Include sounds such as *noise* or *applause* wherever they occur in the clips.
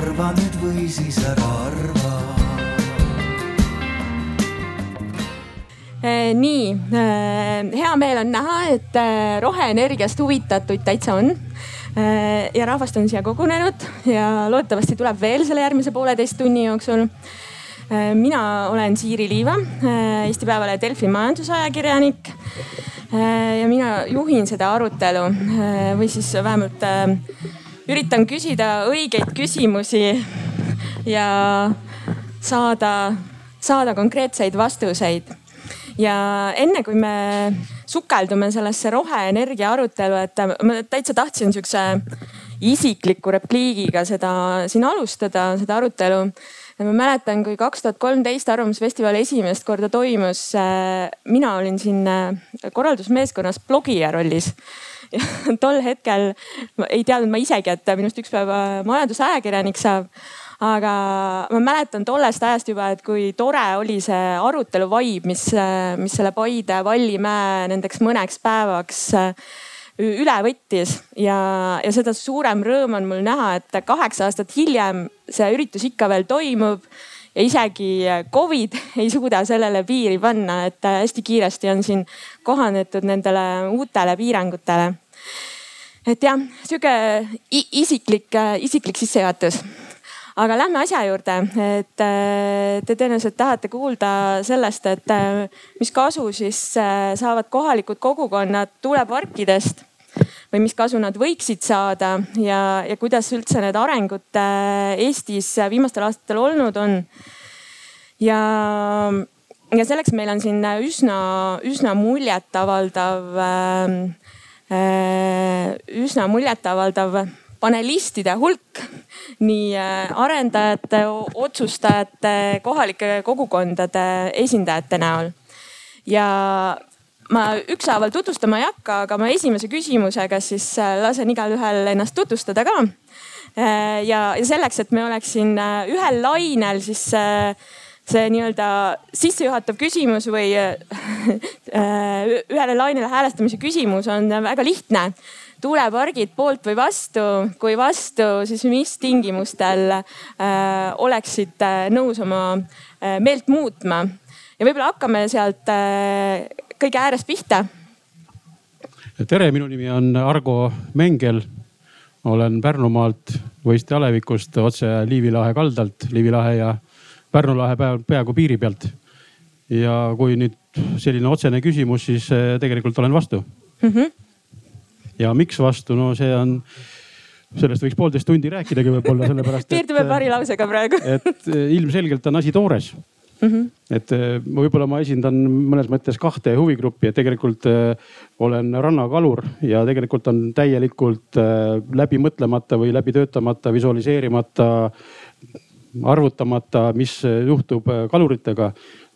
arva nüüd või siis ära arva. Eh, nii, eh, hea meel on näha, et eh, roheenergiast huvitatuid täitsa on. ja rahvast on siia kogunenud ja loodetavasti tuleb veel selle järgmise pooleteist tunni jooksul. mina olen Siiri Liiva, Eesti Päevalehe Delfi majandusajakirjanik. ja mina juhin seda arutelu või siis vähemalt üritan küsida õigeid küsimusi ja saada, saada konkreetseid vastuseid. ja enne kui me sukeldume sellesse roheenergia arutelu, et ma täitsa tahtsin sihukese isikliku repliigiga seda siin alustada, seda arutelu ma mäletan, kui kaks tuhat kolmteist Arvamusfestival esimest korda toimus, mina olin siin korraldusmeeskonnas blogija rollis ja *laughs* tol hetkel ei teadnud ma isegi, et minust üks päev majandusajakirjanik saab. Aga ma mäletan tollest ajast juba, et kui tore oli see arutelu vibe, mis, mis selle Paide Vallimäe nendeks mõneks päevaks üle võttis. Ja, ja seda suurem rõõm on mul näha, et kaheksa aastat hiljem see üritus ikka veel toimub ja isegi Covid *laughs* ei suuda sellele piiri panna, et hästi kiiresti on siin kohanetud nendele uutele piirangutele. et jah, sihuke isiklik, isiklik sissejuhatus aga lähme asja juurde, et te tõenäoliselt tahate kuulda sellest, et mis kasu siis saavad kohalikud kogukonnad tuuleparkidest või mis kasu nad võiksid saada ja, ja kuidas üldse need arengud Eestis viimastel aastatel olnud on. ja, ja selleks meil on siin üsna, üsna muljetavaldav äh,, üsna muljetavaldav panelistide hulk nii arendajate, otsustajate, kohalike kogukondade esindajate näol. ja ma ükshaaval tutvustama ei hakka, aga ma esimese küsimusega siis äh, lasen igalühel ennast tutvustada ka. Äh, ja, ja selleks, et me oleksime äh, ühel lainel, siis see nii-öelda sissejuhatav küsimus või *laughs* ühele lainele häälestamise küsimus on väga lihtne. tuulepargid poolt või vastu, kui vastu, siis mis tingimustel oleksid nõus oma meelt muutma ja võib-olla hakkame sealt kõige äärest pihta. tere, minu nimi on Argo Mengel. olen Pärnumaalt Võiste alevikust otse Liivi lahe kaldalt, Liivi lahe ja Pärnu lahe peaaegu piiri pealt. ja kui nüüd selline otsene küsimus, siis eh, tegelikult olen vastu mm. -hmm. ja miks vastu, no see on sellest võiks poolteist tundi rääkidagi võib-olla sellepärast. *laughs* piirdume paari lausega praegu. et eh, ilmselgelt on asi toores mm. -hmm. et äh, võib-olla ma esindan mõnes mõttes kahte huvigruppi, et tegelikult äh, olen rannakalur ja tegelikult on täielikult äh, läbi mõtlemata või läbi töötamata, visualiseerimata, arvutamata, mis juhtub kaluritega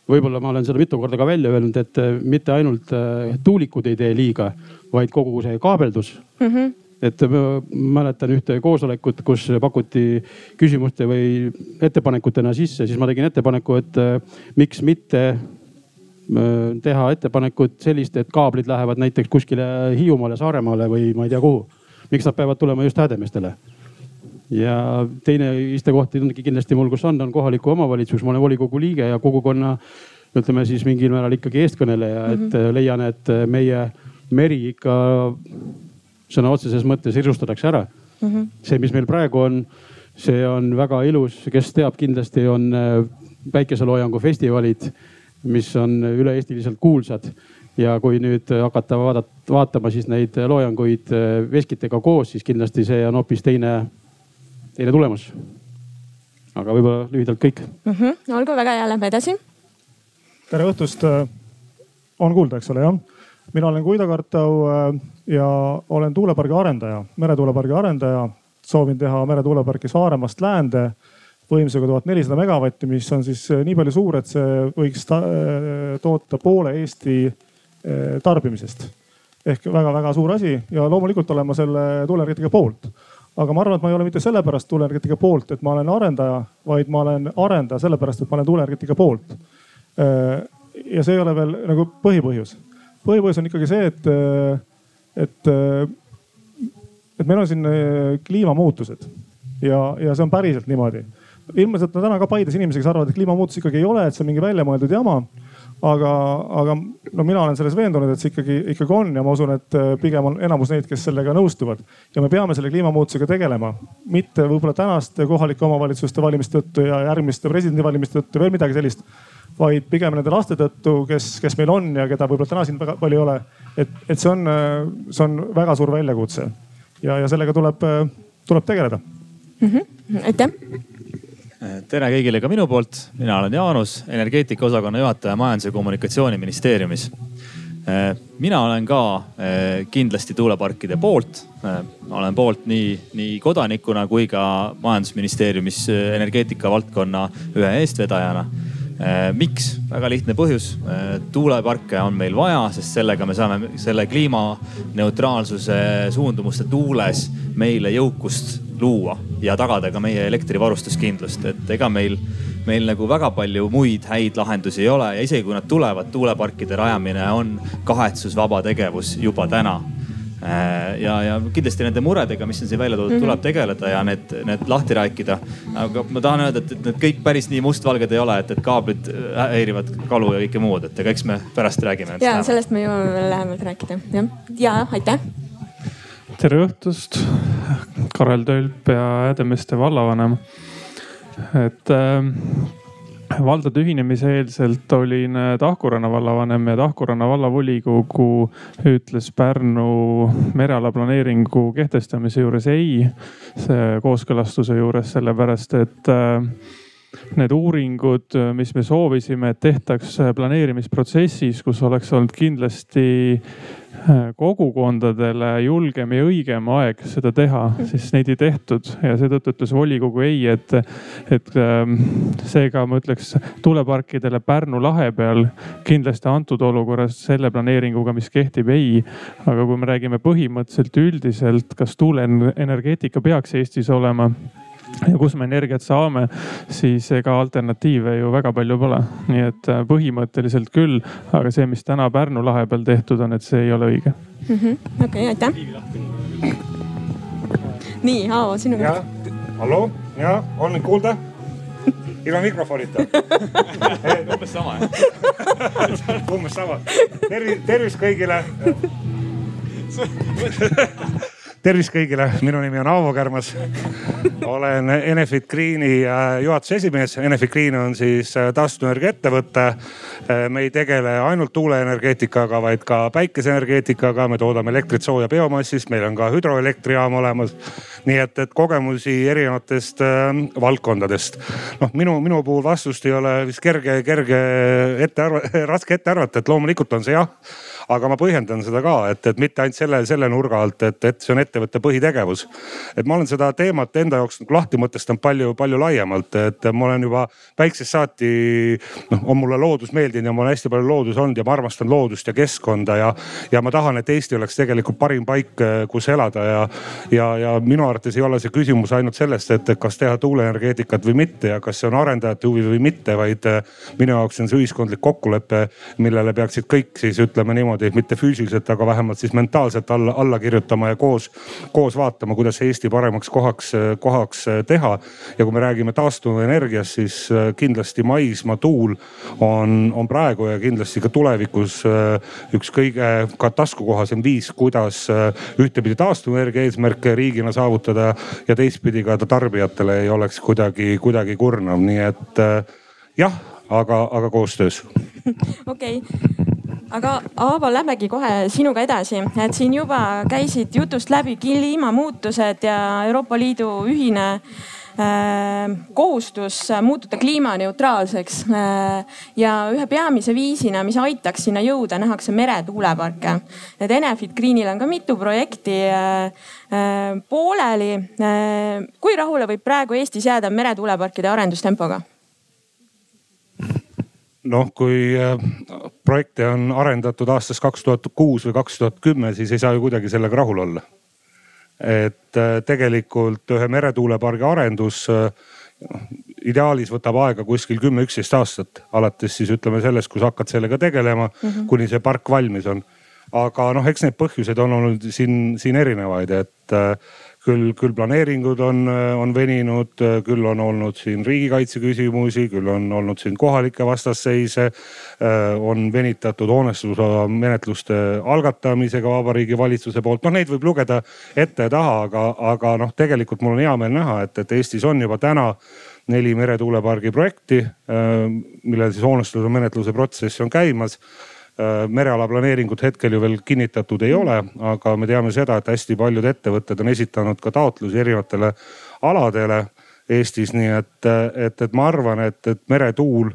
võib-olla ma olen seda mitu korda ka välja öelnud, et mitte ainult tuulikud ei tee liiga, vaid kogu see kaabeldus mm. -hmm et ma mäletan ühte koosolekut, kus pakuti küsimuste või ettepanekutena sisse, siis ma tegin ettepaneku, et äh, miks mitte äh, teha ettepanekut sellist, et kaablid lähevad näiteks kuskile Hiiumaale, Saaremaale või ma ei tea kuhu. miks nad peavad tulema just Häädemeestele? ja teine istekoht kindlasti mul, kus on, on kohaliku omavalitsus, ma olen volikogu liige ja kogukonna ütleme siis mingil määral ikkagi eestkõneleja, et mm -hmm. leian, et meie meri ikka sõna otseses mõttes ilustatakse ära mm. -hmm. see, mis meil praegu on, see on väga ilus, kes teab, kindlasti on äh, päikeseloojangu festivalid, mis on üle-eestiliselt kuulsad. ja kui nüüd hakata vaadat, vaatama siis neid loojanguid äh, veskitega koos, siis kindlasti see on hoopis teine, teine tulemus. aga võib-olla lühidalt kõik mm. -hmm. olgu väga hea, lähme edasi. tere õhtust. on kuulda, eks ole jah? Mina olen Guido Kartau ja olen tuulepargi arendaja, meretuulepargi arendaja. soovin teha meretuuleparki Saaremaast läände võimsusega tuhat nelisada megavatti, mis on siis eh, nii palju suur, et see võiks eh, toota poole Eesti tarbimisest. ehk väga-väga suur asi ja loomulikult olen ma selle tuuleenergeetika poolt. aga ma arvan, et ma ei ole mitte sellepärast tuuleenergeetika poolt, et ma olen arendaja, vaid ma olen arendaja sellepärast, et ma olen tuuleenergeetika poolt. ja see ei ole veel nagu põhipõhjus. Põhipõhjus on ikkagi see, et et, äh, et meil on siin äh, kliimamuutused ja, ja see on päriselt niimoodi. ilmselt on täna ka Paides inimesi, kes arvavad, et kliimamuutus ikkagi ei ole, et see on mingi väljamõeldud jama aga, aga no mina olen selles veendunud, et see ikkagi, ikkagi on ja ma usun, et äh, pigem on enamus neid, kes sellega nõustuvad. ja me peame selle kliimamuutusega tegelema, mitte võib-olla tänaste kohalike omavalitsuste valimiste tõttu ja järgmiste presidendivalimiste tõttu, veel midagi sellist. Vaid pigem nende laste tõttu, kes, kes meil on ja keda võib-olla täna siin väga palju ei ole. et, et see on, see on väga suur väljakutse ja, ja sellega tuleb, tuleb tegeleda mm. -hmm. aitäh tere kõigile ka minu poolt, mina olen Jaanus, energeetika osakonna juhataja Majandus- ja Kommunikatsiooniministeeriumis. mina olen ka eh, kindlasti tuuleparkide poolt. Eh, olen poolt nii, nii kodanikuna kui ka majandusministeeriumis eh, energeetika valdkonna ühe eestvedajana miks? väga lihtne põhjus. tuuleparke on meil vaja, sest sellega me saame selle kliimaneutraalsuse suundumuste tuules meile jõukust luua ja tagada ka meie elektrivarustuskindlust, et ega meil, meil nagu väga palju muid häid lahendusi ei ole ja isegi kui nad tulevad, tuuleparkide rajamine on kahetsusvaba tegevus juba täna äh, ja, ja kindlasti nende muredega, mis on siin välja toodud, tuleb mhm. tegeleda ja need, need lahti rääkida. aga ma tahan öelda, et, et need kõik päris nii mustvalged ei ole, et, et kaablid häirivad kalu ja kõike muud, et ega eks me pärast räägime. ja sellest me jõuame veel lähemalt rääkida, jah. ja aitäh tere õhtust, Karel Tölp ja Häädemeeste vallavanem. et äh, valdade ühinemise eelselt olin äh, Tahkuranna vallavanem ja Tahkuranna vallavolikogu ütles Pärnu mereala planeeringu kehtestamise juures ei kooskõlastuse juures, sellepärast et äh, need uuringud, mis me soovisime, et tehtaks planeerimisprotsessis, kus oleks olnud kindlasti kogukondadele julgem ja õigem aeg seda teha, siis neid ei tehtud ja seetõttu ütles volikogu ei, et, et ähm, seega ma ütleks tuuleparkidele Pärnu lahe peal kindlasti antud olukorras selle planeeringuga, mis kehtib, ei. aga kui me räägime põhimõtteliselt üldiselt, kas tuuleenergeetika peaks Eestis olema ja kus me energiat saame, siis ega alternatiive ju väga palju pole. nii et äh, põhimõtteliselt küll, aga see, mis täna Pärnu lahe peal tehtud on, et see ei ole õige -hmm.. okei aitäh. nii, Aavo, sinu käest. hallo, ja on mind kuulda? ilma mikrofonita *laughs* umbes sama umbes sama. tervist, tervist kõigile *laughs* tervist kõigile, minu nimi on Aavo Kärmas. olen Enefit Greeni äh, juhatuse esimees. Enefit Green on siis äh, taastuvenergia ettevõte. Äh, me ei tegele ainult tuuleenergeetikaga, vaid ka päikeseenergeetikaga. me toodame elektrit sooja biomassist, meil on ka hüdroelektrijaam olemas. nii et, et kogemusi erinevatest äh, valdkondadest. noh, minu, minu puhul vastust ei ole vist kerge, kerge ette arvata, *laughs* raske ette arvata, et loomulikult on see jah aga ma põhjendan seda ka, et, et mitte ainult selle, selle nurga alt, et, et see on ettevõtte põhitegevus. et ma olen seda teemat enda jaoks nagu lahti mõtestanud palju, palju laiemalt, et ma olen juba väiksest saati, noh on mulle loodus meeldinud ja ma olen hästi palju loodus olnud ja ma armastan loodust ja keskkonda ja, ja ma tahan, et Eesti oleks tegelikult parim paik, kus elada ja, ja, ja minu arvates ei ole see küsimus ainult sellest, et kas teha tuuleenergeetikat või mitte ja kas see on arendajate huvi või mitte, vaid minu jaoks on see ühiskondlik kokkulepe, millele peaksid kõik siis ütleme niimoodi niimoodi, mitte füüsiliselt, aga vähemalt siis mentaalselt alla, alla kirjutama ja koos, koos vaatama, kuidas Eesti paremaks kohaks, kohaks teha. ja kui me räägime taastuvenergiast, siis äh, kindlasti maismaa tuul on, on praegu ja kindlasti ka tulevikus äh, üks kõige ka taskukohasem viis, kuidas äh, ühtepidi taastuvenergia eesmärke riigina saavutada ja teistpidi ka ta tarbijatele ei oleks kuidagi, kuidagi kurnav, nii et jah, aga, aga koostöös. *laughs* okei okay aga Aavo, lähmegi kohe sinuga edasi, et siin juba käisid jutust läbi kliimamuutused ja Euroopa Liidu ühine äh, kohustus muutuda kliimaneutraalseks äh,. ja ühe peamise viisina, mis aitaks sinna jõuda, nähakse meretuuleparke. et Enefit Greenil on ka mitu projekti äh, pooleli. Kui rahule võib praegu Eestis jääda meretuuleparkide arendustempoga? Noh, kui äh, projekte on arendatud aastast kaks tuhat kuus või kaks tuhat kümme, siis ei saa ju kuidagi sellega rahul olla. et äh, tegelikult ühe meretuulepargi arendus äh, ideaalis võtab aega kuskil kümme, üksteist aastat, alates siis ütleme sellest, kus hakkad sellega tegelema mm, -hmm. kuni see park valmis on. aga noh, eks neid põhjuseid on olnud siin, siin erinevaid, et küll, küll planeeringud on, on veninud, küll on olnud siin riigikaitse küsimusi, küll on olnud siin kohalikke vastasseise. on venitatud hoonestusloa menetluste algatamisega Vabariigi Valitsuse poolt, noh neid võib lugeda ette ja taha, aga, aga noh, tegelikult mul on hea meel näha, et, et Eestis on juba täna neli meretuulepargi projekti, millel siis hoonestusloa menetluse protsess on käimas Äh, mereala planeeringut hetkel ju veel kinnitatud ei ole, aga me teame seda, et hästi paljud ettevõtted on esitanud ka taotlusi erinevatele aladele Eestis, nii et, et, et ma arvan, et, et meretuul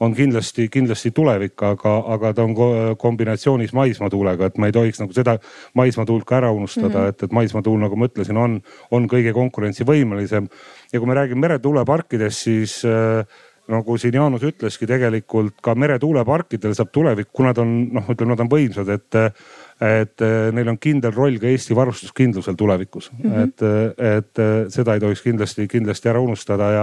on kindlasti, kindlasti tulevik, aga, aga ta on kombinatsioonis maismaatuulega, et ma ei tohiks nagu seda maismaatuult ka ära unustada mm, -hmm. et, et maismaatuul, nagu ma ütlesin, on, on kõige konkurentsivõimelisem. ja kui me räägime meretuuleparkidest, siis äh, nagu siin Jaanus ütleski, tegelikult ka meretuuleparkidel saab tulevik, kuna ta on noh, ütleme, nad on võimsad, et et neil on kindel roll ka Eesti varustuskindlusel tulevikus mm. -hmm. et, et seda ei tohiks kindlasti, kindlasti ära unustada ja,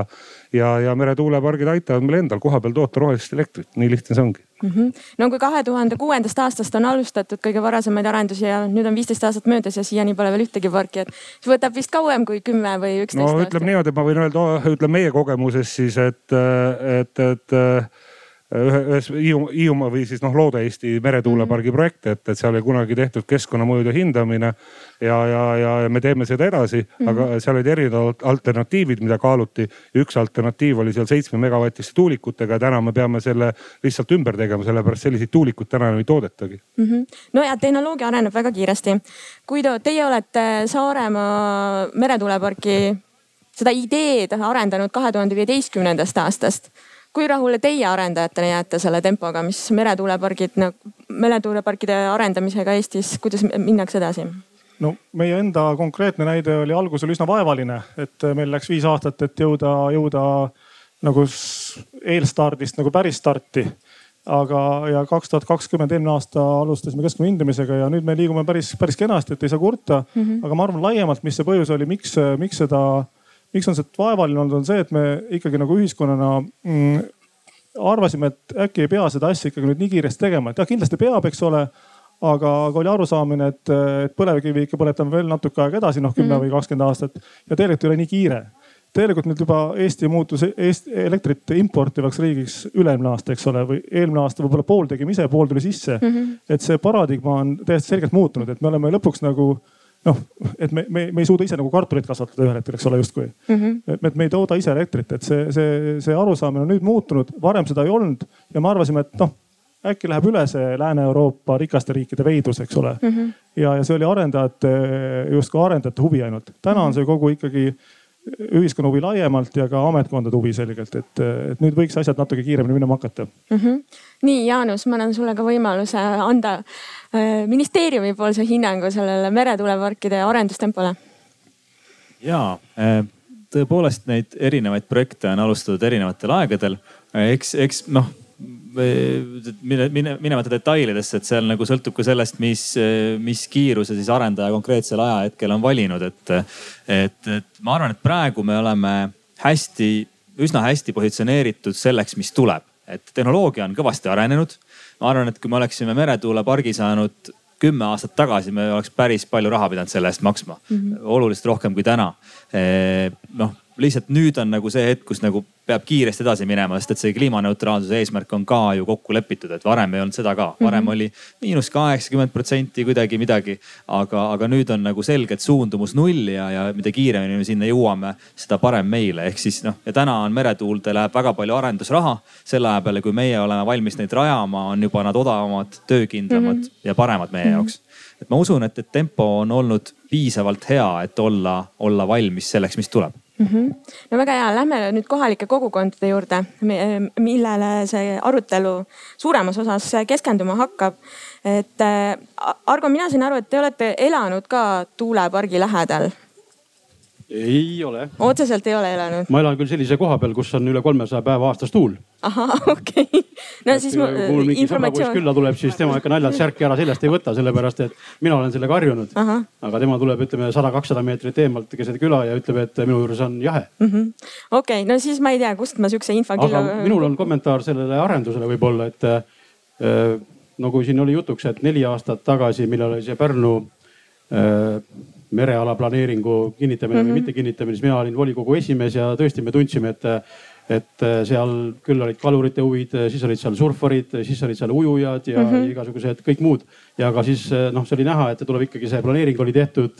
ja, ja meretuulepargid aitavad meil endal kohapeal toota rohelist elektrit, nii lihtne see ongi mm. -hmm. no kui kahe tuhande kuuendast aastast on alustatud kõige varasemaid arendusi ja nüüd on viisteist aastat möödas ja siiani pole veel ühtegi parki, et see võtab vist kauem kui kümme või üksteist no, aastat. no ütleme niimoodi, et ma võin öelda, ütleme meie kogemusest siis, et, et, et ühe, ühes Hiiumaa või siis noh, Loode-Eesti meretuulepargi projekt, et, et seal oli kunagi tehtud keskkonnamõjude hindamine. Ja, ja, ja, ja me teeme seda edasi mm, -hmm. aga seal olid erinevad alternatiivid, mida kaaluti. üks alternatiiv oli seal seitsme megavatiste tuulikutega täna me peame selle lihtsalt ümber tegema, sellepärast selliseid tuulikuid täna enam ei toodetagi mm. -hmm. no ja tehnoloogia areneb väga kiiresti. Guido, teie olete Saaremaa meretuuleparki seda ideed arendanud kahe tuhande viieteistkümnendast aastast kui rahule teie arendajatena jääte selle tempoga, mis meretuulepargid nagu, meretuuleparkide arendamisega Eestis, kuidas minnakse edasi? No meie enda konkreetne näide oli algusel üsna vaevaline, et meil läks viis aastat, et jõuda, jõuda nagu eelstardist nagu päris starti. aga, ja kaks tuhat kakskümmend eelmine aasta alustasime keskkonna hindamisega ja nüüd me liigume päris, päris kenasti, et ei saa kurta mm. -hmm. aga ma arvan laiemalt, mis see põhjus oli, miks, miks seda miks on see vaevaline olnud, on see, et me ikkagi nagu ühiskonnana mm, arvasime, et äkki ei pea seda asja ikkagi nüüd nii kiiresti tegema, et jah, kindlasti peab, eks ole. Aga, aga oli arusaamine, et, et põlevkivi ikka põletame veel natuke aega edasi, noh kümme mm. või kakskümmend aastat ja tegelikult ei ole nii kiire tegelikult nüüd juba Eesti muutus Eesti elektrit importivaks riigiks üle-eelmine aasta, eks ole, või eelmine aasta võib-olla pool tegime ise, pool tuli sisse mm. -hmm. et see paradigma on täiesti selgelt muutunud, et me oleme lõpuks nagu noh, et me, me, me ei suuda ise nagu kartulit kasvatada ühel hetkel, eks ole, justkui mm. -hmm. et me ei tooda ise elektrit, et see, see, see arusaamine on nüüd muutunud, varem seda ei olnud ja me arvasime, et noh, äkki läheb üle see Lääne-Euroopa rikaste riikide veidus, eks ole mm. -hmm. ja, ja see oli arendajate, justkui arendajate huvi ainult. täna on see kogu ikkagi ühiskonna huvi laiemalt ja ka ametkondade huvi selgelt, et, et nüüd võiks asjad natuke kiiremini minema hakata mm. -hmm. nii, Jaanus, ma annan sulle ka võimaluse anda äh, ministeeriumi poolse hinnangu sellele meretuuleparkide arendustempole. ja äh, tõepoolest neid erinevaid projekte on alustatud erinevatel aegadel. Äh, eks, eks noh mine, mine, minemata detailidesse, et seal nagu sõltub ka sellest, mis, mis kiiruse siis arendaja konkreetsel ajahetkel on valinud, et. et, et ma arvan, et praegu me oleme hästi, üsna hästi positsioneeritud selleks, mis tuleb, et tehnoloogia on kõvasti arenenud. ma arvan, et kui me oleksime meretuulepargi saanud kümme aastat tagasi me oleks päris palju raha pidanud selle eest maksma mm. -hmm. oluliselt rohkem kui täna. noh lihtsalt nüüd on nagu see hetk, kus nagu peab kiiresti edasi minema, sest et see kliimaneutraalsuse eesmärk on ka ju kokku lepitud, et varem ei olnud seda ka. varem mm -hmm. oli miinus kaheksakümmend protsenti kuidagi midagi. aga, aga nüüd on nagu selgelt suundumus nulli ja, ja mida kiiremini me sinna jõuame, seda parem meile. ehk siis noh, ja täna on meretuulde läheb väga palju arendusraha. selle aja peale, kui meie oleme valmis neid rajama, on juba nad odavamad, töökindlamad mm -hmm. ja paremad meie mm -hmm. jaoks et ma usun, et, et tempo on olnud piisavalt hea, et olla, olla valmis selleks, mis tuleb mm. -hmm. no väga hea, lähme nüüd kohalike kogukondade juurde, millele see arutelu suuremas osas keskenduma hakkab. et äh, Argo, mina sain aru, et te olete elanud ka tuulepargi lähedal ei ole. otseselt ei ole elanud? ma elan küll sellise koha peal, kus on üle kolmesaja päeva aastas tuul. ahah, okei okay.. no et siis ma, informatsioon. külla tuleb, siis tema ikka naljalt särki ära seljast ei võta, sellepärast et mina olen sellega harjunud. aga tema tuleb, ütleme sada, kakssada meetrit eemalt keset küla ja ütleb, et minu juures on jahe -hmm.. okei no siis ma ei tea, kust ma sihukese info. aga külla... minul on kommentaar sellele arendusele võib-olla, et äh, no kui siin oli jutuks, et neli aastat tagasi, millal oli see Pärnu äh, mereala planeeringu kinnitamine mm -hmm. või mitte kinnitamine, siis mina olin volikogu esimees ja tõesti me tundsime, et et seal küll olid kalurite huvid, siis olid seal surfarid, siis olid seal ujujad ja mm -hmm. igasugused kõik muud. ja ka siis noh, see oli näha, et tuleb ikkagi see planeering oli tehtud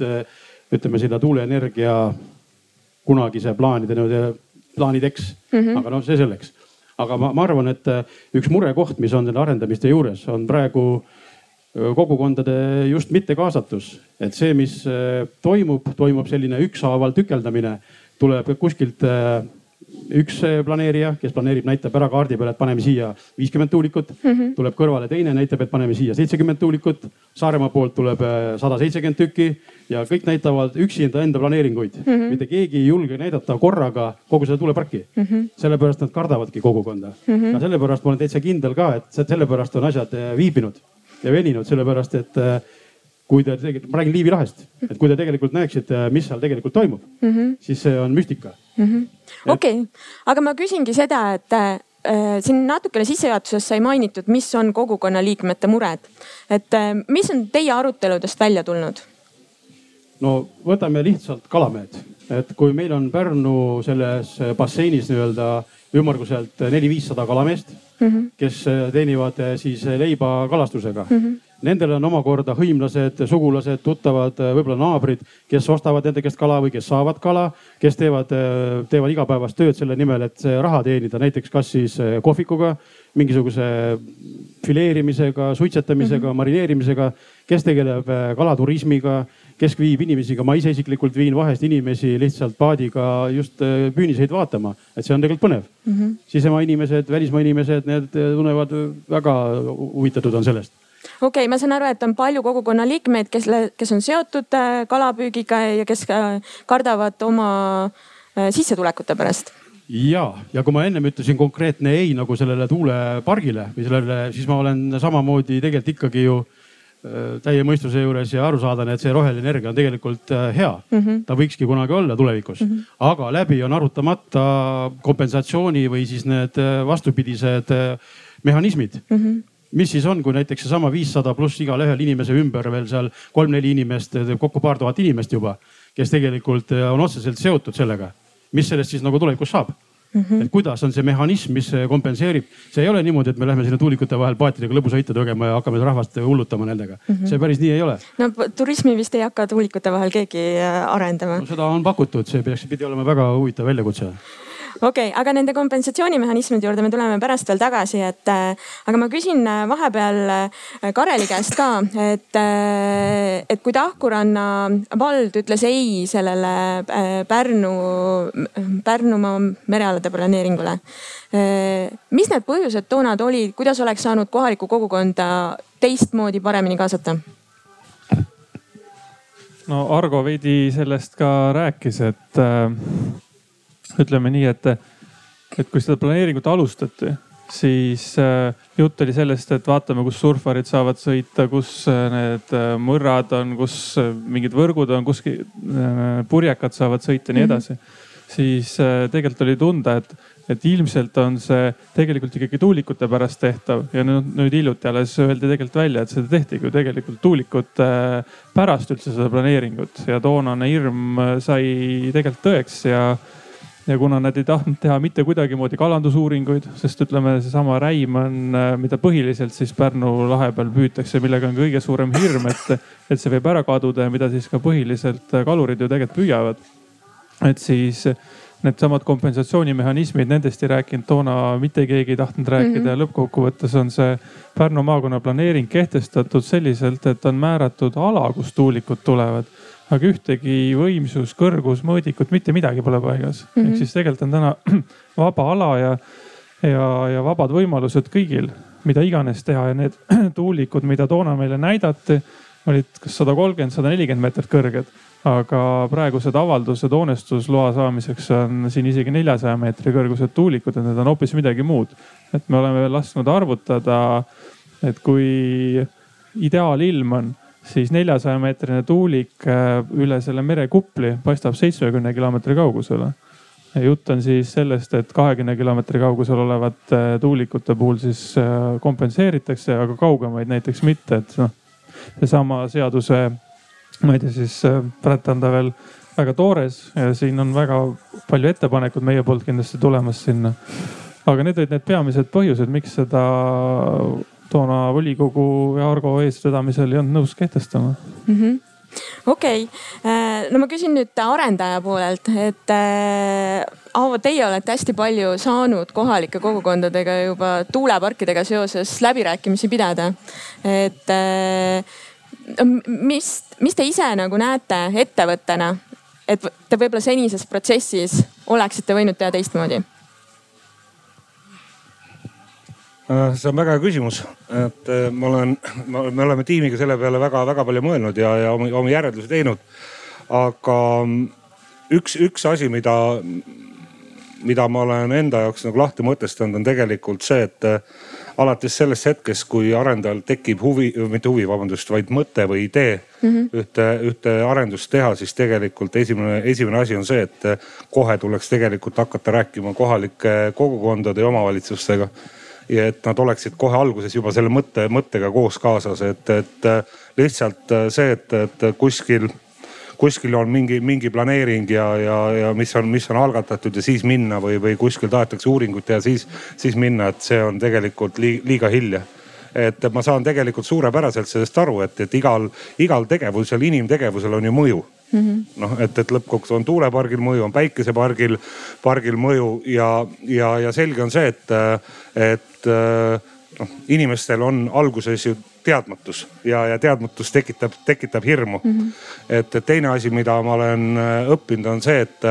ütleme sinna tuuleenergia kunagise plaanide nii-öelda plaanideks mm, -hmm. aga noh, see selleks. aga ma, ma arvan, et üks murekoht, mis on selle arendamiste juures, on praegu kogukondade just mittekaasatus, et see, mis toimub, toimub selline ükshaaval tükeldamine, tuleb kuskilt üks planeerija, kes planeerib, näitab ära kaardi peal, et paneme siia viiskümmend tuulikut mm. -hmm. tuleb kõrvale teine, näitab, et paneme siia seitsekümmend tuulikut. Saaremaa poolt tuleb sada seitsekümmend tükki ja kõik näitavad üksinda enda planeeringuid mm. -hmm. mitte keegi ei julge näidata korraga kogu seda tuuleparki mm. -hmm. sellepärast nad kardavadki kogukonda mm. -hmm. ja sellepärast ma olen täitsa kindel ka, et sellepärast on asjad viibinud ja veninud, sellepärast et äh, kui te tegelikult, ma räägin Liivi lahest, et kui te tegelikult näeksite, mis seal tegelikult toimub mm, -hmm. siis see on müstika -hmm.. okei aga ma küsingi seda, et äh, siin natukene sissejuhatuses sai mainitud, mis on kogukonna liikmete mured. et äh, mis on teie aruteludest välja tulnud? no võtame lihtsalt kalamehed, et kui meil on Pärnu selles basseinis nii-öelda ümmarguselt neli-viissada kalameest mm, -hmm. kes teenivad siis leiba kalastusega mm. -hmm Nendel on omakorda hõimlased, sugulased, tuttavad, võib-olla naabrid, kes ostavad nende käest kala või kes saavad kala, kes teevad, teevad igapäevast tööd selle nimel, et raha teenida, näiteks kas siis kohvikuga, mingisuguse fileerimisega, suitsetamisega mm, -hmm. marineerimisega, kes tegeleb kalaturismiga, kes viib inimesi, ka ma ise isiklikult viin vahest inimesi lihtsalt paadiga just püüniseid vaatama, et see on tegelikult põnev mm. -hmm. sisemaa inimesed, välismaa inimesed, need tunnevad väga huvitatud on sellest okei okay,, ma saan aru, et on palju kogukonna liikmeid, kes, kes on seotud äh, kalapüügiga ja kes äh, kardavad oma äh, sissetulekute pärast ja, ja kui ma ennem ütlesin konkreetne ei nagu sellele tuulepargile või sellele, siis ma olen samamoodi tegelikult ikkagi ju täie mõistuse juures ja arusaadane, et see roheline energia on tegelikult hea mm. -hmm. ta võikski kunagi olla tulevikus mm, -hmm. aga läbi on arutamata kompensatsiooni või siis need vastupidised mehhanismid mm. -hmm mis siis on, kui näiteks seesama viissada pluss igale ühel inimese ümber veel seal kolm-neli inimest, kokku paar tuhat inimest juba, kes tegelikult äh, on otseselt seotud sellega. mis sellest siis nagu tulevikus saab? Mm -hmm. et kuidas on see mehhanism, mis kompenseerib, see ei ole niimoodi, et me lähme sinna tuulikute vahel paatidega lõbusõite tegema ja hakkame rahvast hullutama nendega mm. -hmm. see päris nii ei ole. no turismi vist ei hakka tuulikute vahel keegi äh, arendama no,. seda on pakutud, see peaks, pidi olema väga huvitav väljakutse okei okay,, aga nende kompensatsioonimehhanismide juurde me tuleme pärast veel tagasi, et äh, aga ma küsin äh, vahepeal äh, Kareli käest ka, et, et kui Tahkuranna vald ütles ei sellele Pärnu, Pärnumaa merealade planeeringule. mis need põhjused toona olid, kuidas oleks saanud kohalikku kogukonda teistmoodi paremini kaasata? no Argo veidi sellest ka rääkis, et ütleme nii, et, et kui seda planeeringut alustati, siis äh, jutt oli sellest, et vaatame, kus surfarid saavad sõita, kus äh, need äh, mõrrad on, kus mingid võrgud on, kus purjekad saavad sõita ja nii mhm. edasi mm. -hmm. siis tegelikult oli tunda, et, et ilmselt on see tegelikult ikkagi tuulikute pärast tehtav ja nüüd, nüüd hiljuti alles öeldi tegelikult välja, et seda tehtigi ju tegelikult tuulikute pärast üldse seda planeeringut ja toonane hirm sai tegelikult tõeks ja ja kuna nad ei tahtnud teha mitte kuidagimoodi kalandusuuringuid, sest ütleme, seesama räim on, äh, mida põhiliselt siis Pärnu lahe peal püütakse, millega on kõige suurem hirm, et, et see võib ära kaduda ja mida siis ka põhiliselt äh, kalurid ju tegelikult püüavad. et siis needsamad kompensatsioonimehhanismid, nendest ei rääkinud toona mitte keegi ei tahtnud rääkida mm -hmm. ja lõppkokkuvõttes on see Pärnu maakonna planeering kehtestatud selliselt, et on määratud ala, kust tuulikud tulevad aga ühtegi võimsus, kõrgus, mõõdikut, mitte midagi pole paigas mm. -hmm. ehk siis tegelikult on täna *clears throat* vaba ala ja, ja, ja vabad võimalused kõigil, mida iganes teha ja need *clears throat* tuulikud, mida toona meile näidati, olid kas sada kolmkümmend, sada nelikümmend meetrit kõrged. aga praegused avaldused hoonestusloa saamiseks on siin isegi neljasaja meetri kõrgused tuulikud ja need on hoopis midagi muud. et me oleme lasknud arvutada, et kui ideaalilm on siis neljasaja meetrine tuulik äh, üle selle merekupli paistab seitsmekümne kilomeetri kaugusele. jutt on siis sellest, et kahekümne kilomeetri kaugusel olevate äh, tuulikute puhul siis äh, kompenseeritakse, aga kaugemaid näiteks mitte, et noh, seesama seaduse ma ei tea, siis ta veel väga toores ja siin on väga palju ettepanekuid meie poolt kindlasti tulemas sinna. aga need olid need peamised põhjused, miks seda toona volikogu ja Argo eestvedamisel ei olnud nõus kehtestama mm. -hmm okei okay., no ma küsin nüüd arendaja poolelt, et Aavo, teie olete hästi palju saanud kohalike kogukondadega juba tuuleparkidega seoses läbirääkimisi pidada. et mis, mis te ise nagu näete ettevõttena, et te võib-olla senises protsessis oleksite võinud teha teistmoodi? See on väga hea küsimus, et äh, ma olen, me oleme tiimiga selle peale väga-väga palju mõelnud ja, ja oma, oma järeldusi teinud. aga üks, üks asi, mida, mida ma olen enda jaoks nagu lahti mõtestanud, on tegelikult see, et äh, alates sellest hetkest, kui arendajal tekib huvi, mitte huvi, vabandust, vaid mõte või idee mm -hmm. ühte, ühte arendust teha, siis tegelikult esimene, esimene asi on see, et kohe tuleks tegelikult hakata rääkima kohalike kogukondade ja omavalitsustega ja et nad oleksid kohe alguses juba selle mõtte, mõttega koos kaasas, et, et lihtsalt see, et, et kuskil, kuskil on mingi, mingi planeering ja, ja, ja mis on, mis on algatatud ja siis minna või, või kuskil tahetakse uuringut teha, siis, siis minna, et see on tegelikult liiga hilja. Et ma saan tegelikult suurepäraselt sellest aru, et, et igal, igal tegevusel, inimtegevusel on ju mõju Mm -hmm. noh, et, et lõppkokkuvõttes on tuulepargil mõju, on päikesepargil, pargil mõju ja, ja, ja selge on see, et, et noh, inimestel on alguses ju teadmatus ja, ja teadmatus tekitab, tekitab hirmu mm. -hmm. et, teine asi, mida ma olen õppinud, on see, et,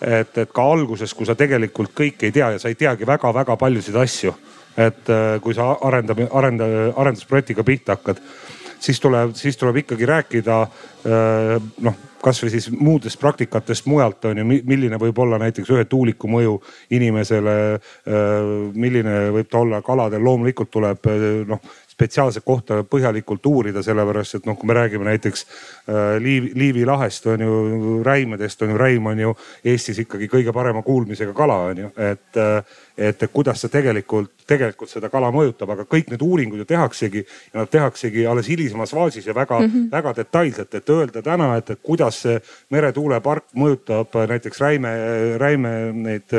et, et ka alguses, kui sa tegelikult kõike ei tea ja sa ei teagi väga-väga paljusid asju. et kui sa arendab, arenda, arendusprojektiga pihta hakkad siis tuleb, siis tuleb ikkagi rääkida noh kasvõi siis muudest praktikatest mujalt on ju, milline võib olla näiteks ühe tuuliku mõju inimesele. milline võib ta olla kaladel, loomulikult tuleb noh spetsiaalset kohta põhjalikult uurida, sellepärast et noh, kui me räägime näiteks äh, Liivi, Liivi lahest on ju, räimedest on ju, räim on ju Eestis ikkagi kõige parema kuulmisega kala on ju, et, äh, et kuidas see tegelikult, tegelikult seda kala mõjutab, aga kõik need uuringud ju tehaksegi ja nad tehaksegi alles hilisemas faasis ja väga mm, -hmm. väga detailselt, et öelda täna, et, et kuidas see meretuulepark mõjutab näiteks räime, räime neid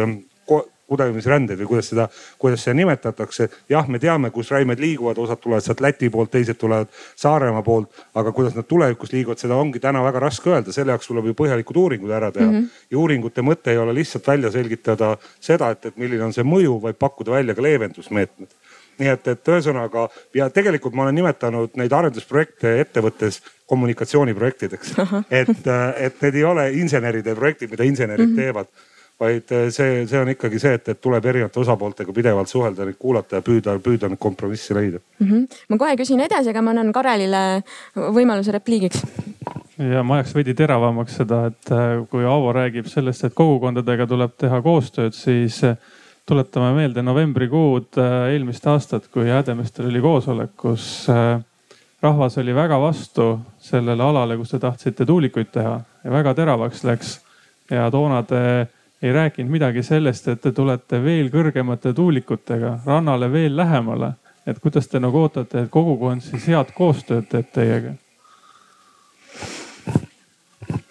kudemisrändeid või kuidas seda, kuidas seda nimetatakse. jah, me teame, kus räimed liiguvad, osad tulevad sealt Läti poolt, teised tulevad Saaremaa poolt, aga kuidas nad tulevikus liiguvad, seda ongi täna väga raske öelda, selle jaoks tuleb ju põhjalikud uuringud ära teha mm. -hmm. ja uuringute mõte ei ole lihtsalt välja selgitada seda, et, et milline on see mõju, vaid pakkuda välja ka leevendusmeetmed nii et, et ühesõnaga ja tegelikult ma olen nimetanud neid arendusprojekte ettevõttes kommunikatsiooniprojektideks. et, et need ei ole inseneride projektid, mida insenerid mm -hmm. teevad vaid eh, see, see on ikkagi see, et, et tuleb erinevate osapooltega pidevalt suhelda, neid kuulata ja püüda, püüda neid kompromisse leida mm. -hmm. ma kohe küsin edasi, aga ma annan Karelile võimaluse repliigiks. ja ma ajaks veidi teravamaks seda, et eh, kui Aavo räägib sellest, et kogukondadega tuleb teha koostööd, siis eh, tuletame meelde novembrikuud eelmist aastat, kui Häädemeestel oli koosolek, kus rahvas oli väga vastu sellele alale, kus te tahtsite tuulikuid teha ja väga teravaks läks. ja toona te ei rääkinud midagi sellest, et te tulete veel kõrgemate tuulikutega rannale veel lähemale. et kuidas te nagu ootate, et kogukond siis head koostööd teeb teiega?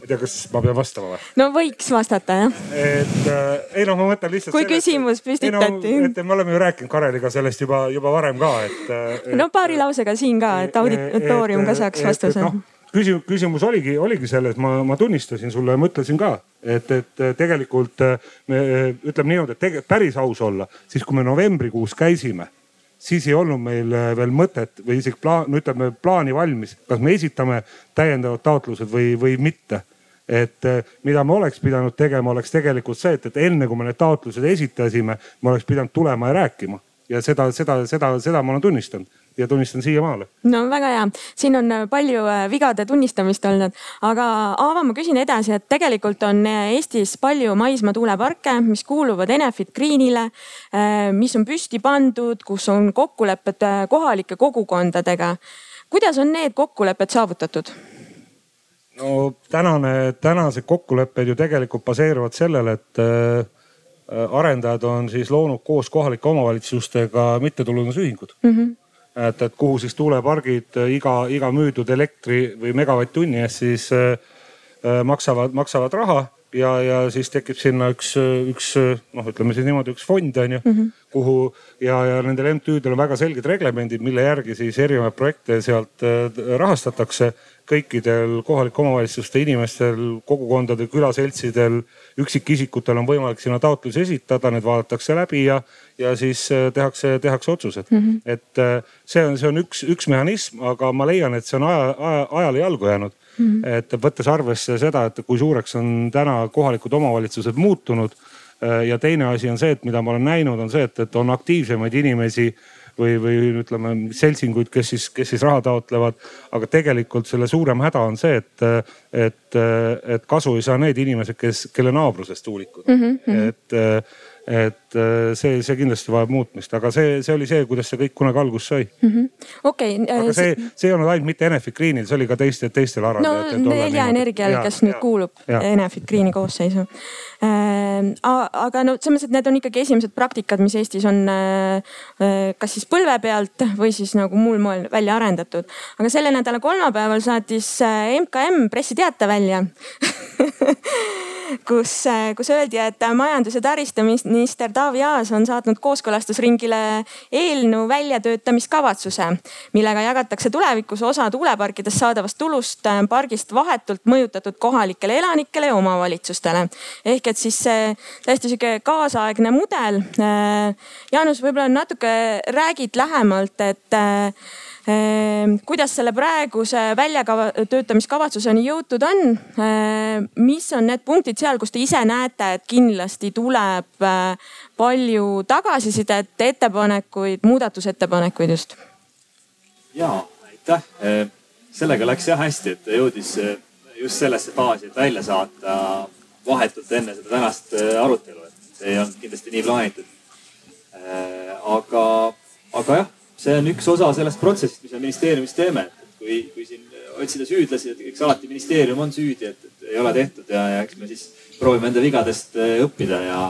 ei tea, kas ma pean vastama või? no võiks vastata jah. et äh, ei noh, ma mõtlen lihtsalt. kui sellest, küsimus püstitati. No, et me oleme ju rääkinud Kareliga sellest juba, juba varem ka, et, äh, et. no paari lausega siin ka, et auditoorium ka saaks vastuse. No, küsimus, küsimus oligi, oligi selles, ma, ma tunnistasin sulle ma ütlesin ka, et, et tegelikult me ütleme niimoodi, et tegelikult päris aus olla, siis kui me novembrikuus käisime, siis ei olnud meil veel mõtet või isegi plaan, no ütleme plaani valmis, kas me esitame täiendavad taotlused või, või mitte. Et mida me oleks pidanud tegema, oleks tegelikult see, et, et enne kui me need taotlused esitasime, me oleks pidanud tulema ja rääkima. Ja seda, seda, seda, seda ma olen tunnistanud ja tunnistan siiamaale. no väga hea, siin on äh, palju äh, vigade tunnistamist olnud, aga Aava, ma küsin edasi, et tegelikult on äh, Eestis palju maismaa tuuleparke, mis kuuluvad Enefit Greenile, mis on püsti pandud, kus on kokkulepped kohalike kogukondadega. kuidas on need kokkulepped saavutatud? no tänane, tänased kokkulepped ju tegelikult baseeruvad sellel, et arendajad on siis loonud koos kohalike omavalitsustega mittetulundusühingud mm. -hmm et, et kuhu siis tuulepargid iga, iga müüdud elektri või megavatt-tunni eest siis äh, maksavad, maksavad raha ja, ja siis tekib sinna üks, üks noh, ütleme siis niimoodi üks fond on ju mm, -hmm. kuhu ja, ja nendel MTÜ-del on väga selged reglemendid, mille järgi siis erinevaid projekte sealt rahastatakse. kõikidel kohalike omavalitsuste inimestel, kogukondadel, külaseltsidel, üksikisikutel on võimalik sinna taotlusi esitada, need vaadatakse läbi ja, ja siis tehakse, tehakse otsused mm. -hmm. et see on, see on üks, üks mehhanism, aga ma leian, et see on aja, aja, ajale jalgu jäänud Mm -hmm. et võttes arvesse seda, et kui suureks on täna kohalikud omavalitsused muutunud. Äh, ja teine asi on see, et mida ma olen näinud, on see, et, et on aktiivsemaid inimesi või, või ütleme seltsinguid, kes siis, kes siis raha taotlevad. aga tegelikult selle suurem häda on see, et, et, et kasu ei saa need inimesed, kes, kelle naabruses tuulikud mm. -hmm. et et äh, see, see kindlasti vajab muutmist, aga see, see oli see, kuidas see kõik kunagi alguse sai mm -hmm.. okay,. aga see, see ei olnud ainult mitte Enefit Greenil, see oli ka teiste, teistel arendajatel. no Nelja Energial, kes nüüd ja, kuulub ja. Enefit Greeni koosseisu äh,. aga no selles mõttes, et need on ikkagi esimesed praktikad, mis Eestis on äh, äh kas siis põlve pealt või siis nagu muul moel välja arendatud. aga selle nädala kolmapäeval saatis MKM pressiteate välja *laughs* kus, kus öeldi, et majandus- ja taristuminister Taavi Aas on saatnud kooskõlastusringile eelnõu väljatöötamiskavatsuse, millega jagatakse tulevikus osa tuuleparkidest saadavast tulust pargist vahetult mõjutatud kohalikele elanikele ja omavalitsustele. ehk et siis täiesti sihuke kaasaegne mudel. Jaanus, võib-olla natuke räägid lähemalt, et kuidas selle praeguse väljatöötamiskavatsuseni jõutud on? Ehm, mis on need punktid seal, kus te ise näete, et kindlasti tuleb äh, palju tagasisidet, ettepanekuid, muudatusettepanekuid just? ja aitäh, ehm, sellega läks jah hästi, et jõudis äh, just sellesse faasi, et välja saata vahetult enne seda tänast äh, arutelu, et see ei olnud kindlasti nii plaanitud. aga, aga jah see on üks osa sellest protsessist, mis me ministeeriumis teeme, kui, kui siin otsida süüdlasi, et eks alati ministeerium on süüdi, et, et ei ole tehtud ja, ja eks me siis proovime enda vigadest äh, õppida ja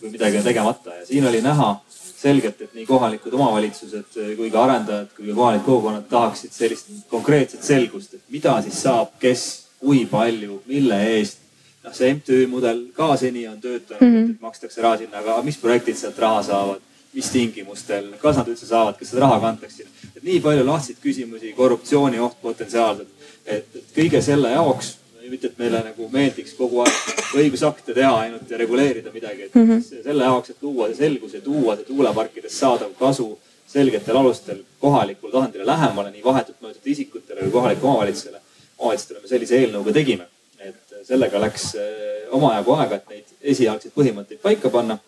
kui midagi on tegemata ja siin oli näha selgelt, et nii kohalikud omavalitsused kui ka arendajad kui ka kohalikud kogukonnad tahaksid sellist konkreetset selgust, et mida siis saab, kes, kui palju, mille eest. noh, see MTÜ mudel ka seni on töötanud mm, -hmm. et makstakse raha sinna, aga mis projektid sealt raha saavad mis tingimustel, kas nad üldse saavad, kas seda raha kantakse. et nii palju lahtseid küsimusi, korruptsioonioht potentsiaalselt. et, kõige selle jaoks, mitte et meile nagu meeldiks kogu aeg õigusakte teha ainult ja reguleerida midagi, et mm -hmm. selle jaoks, et luua see selgus ja tuua see tuuleparkidest saadav kasu selgetel alustel kohalikule tasandile lähemale, nii vahetult mõjutatud isikutele kui kohalikule omavalitsusele. omavalitsustele me sellise eelnõuga tegime, et sellega läks eh, omajagu aega, et neid esialgseid põhimõtteid paika panna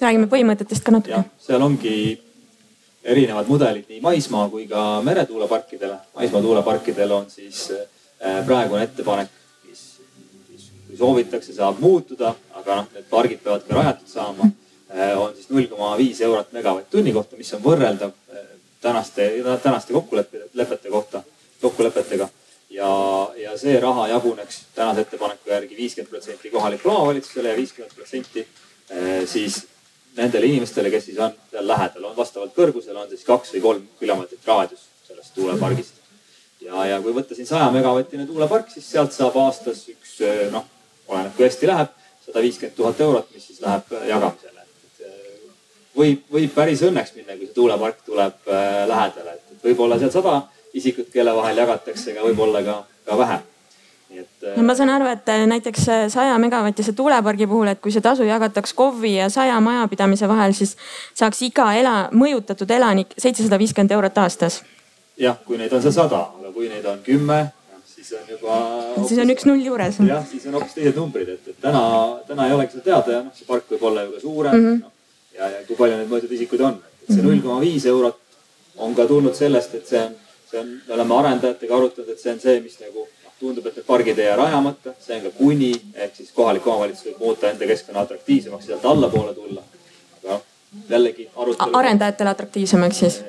räägime põhimõtetest ka natuke. seal ongi erinevad mudelid nii maismaa kui ka meretuuleparkidele. maismaa tuuleparkidel on siis äh, praegune ettepanek, mis, mis kui soovitakse, saab muutuda, aga noh, need pargid peavad ka rajatud saama. Äh, on siis null koma viis eurot megavatt-tunni kohta, mis on võrreldav äh, tänaste, tänaste kokkulepete kohta, kokkulepetega ja, ja see raha jaguneks tänase ettepaneku järgi viiskümmend protsenti kohalikule omavalitsusele ja viiskümmend protsenti siis nendele inimestele, kes siis on seal lähedal, on vastavalt kõrgusele on siis kaks või kolm kilomeetrit raadius sellest tuulepargist. ja, ja kui võtta siin saja megavatine tuulepark, siis sealt saab aastas üks noh, oleneb kui hästi läheb, sada viiskümmend tuhat eurot, mis siis läheb jagamisele. võib, võib päris õnneks minna, kui see tuulepark tuleb äh, lähedale, et võib-olla seal sada isikut, kelle vahel jagatakse, aga võib-olla ka, ka vähem no ma saan aru, et äh, näiteks äh, saja megavatise tuulepargi puhul, et kui see tasu jagataks KOV-i ja saja majapidamise vahel, siis saaks iga ela, mõjutatud elanik seitsesada viiskümmend eurot aastas. jah, kui neid on seal sada, aga kui neid on kümme, siis on juba. siis on üks null juures. jah, siis on hoopis teised numbrid, et, et täna, täna ei olegi seda teada ja noh, see park võib olla ju ka suurem mm. -hmm. No, ja, ja kui palju neid mõjutatud isikuid on, et see mhm. null koma viis eurot on ka tulnud sellest, et see on, see on, me oleme arendajatega arutanud, et see on see, mis nagu tundub, et need pargid ei jää rajamata, see on ka kuni, ehk siis kohalik omavalitsus võib muuta enda keskkonna atraktiivsemaks ja sealt allapoole tulla. aga jällegi arutelu. arendajatele atraktiivsemaks siis?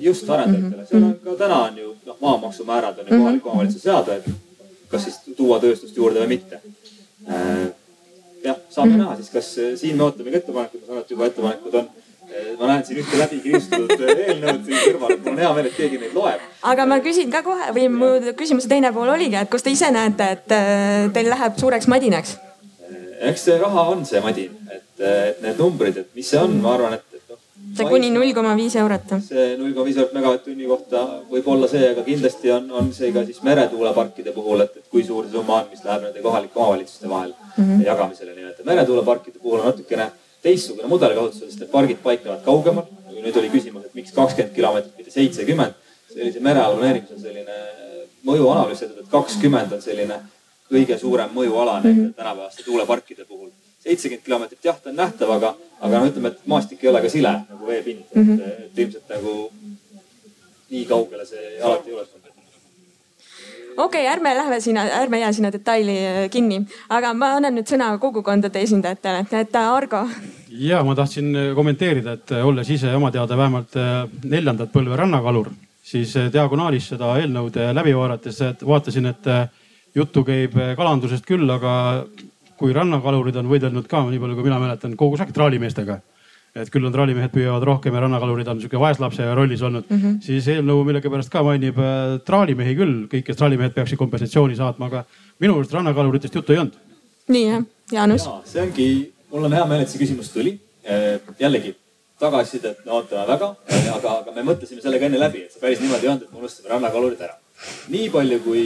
just arendajatele, seal on ka täna on ju noh, maamaksumäärad on ju kohaliku omavalitsuse seada, et kas siis tuua tööstust juurde või mitte. jah, saame näha siis, kas siin me ootamegi ettepanekut, ma saan aru, et juba ettepanekud on ma näen siin ühte läbi kriistutud eelnõud siin kõrval, et mul on hea meel, et keegi neid loeb. aga ma küsin ka kohe või mu küsimuse teine pool oligi, et kus te ise näete, et äh, teil läheb suureks madinaks? eks see raha on see madin, et, et need numbrid, et mis see on, ma arvan, et, et noh. see kuni null koma viis eurot. see null koma viis eurot megavatt-tunni kohta võib olla see, aga kindlasti on, on see ka siis meretuuleparkide puhul, et, et kui suur see summa on, mis läheb nende kohalike omavalitsuste vahel mm -hmm. jagamisele. nii et meretuuleparkide puhul on natukene teistsugune mudel kasutusel, sest need pargid paiknevad kaugemal. nüüd oli küsimus, et miks kakskümmend kilomeetrit, mitte seitsekümmend. sellise mereala planeerimis on selline mõjuanalüüs et kakskümmend on selline kõige suurem mõjuala mm -hmm. tänapäevaste tuuleparkide puhul. seitsekümmend kilomeetrit jah, ta on nähtav, aga, aga no ütleme, et maastik ei ole ka sile nagu veepind mm. -hmm. et, et ilmselt nagu nii kaugele see alati ei ulatu okei okay,, ärme lähme sinna, ärme jää sinna detaili äh, kinni, aga ma annan nüüd sõna kogukondade esindajatele, et äh, Argo. ja ma tahtsin äh, kommenteerida, et olles ise oma teada vähemalt neljandat põlve rannakalur, siis diagonaalis seda eelnõud läbi vaadates vaatasin, et juttu käib kalandusest küll, aga kui rannakalurid on võidelnud ka, nii palju kui mina mäletan, kogu aeg traalimeestega et küll on trallimehed püüavad rohkem ja rannakalurid on sihuke vaeslapse rollis olnud mm, -hmm. siis eelnõu millegipärast ka mainib äh, traalimehi küll, kõik, kes trallimehed peaksid kompensatsiooni saatma, aga minu arust rannakaluritest juttu ei olnud. nii jah, Jaanus ja,? see ongi, mul on hea meel, et see küsimus tuli. Äh, jällegi tagasisidet me ootame väga, aga, aga me mõtlesime sellega enne läbi, et see päris niimoodi ei olnud, et me unustasime rannakalurid ära. nii palju, kui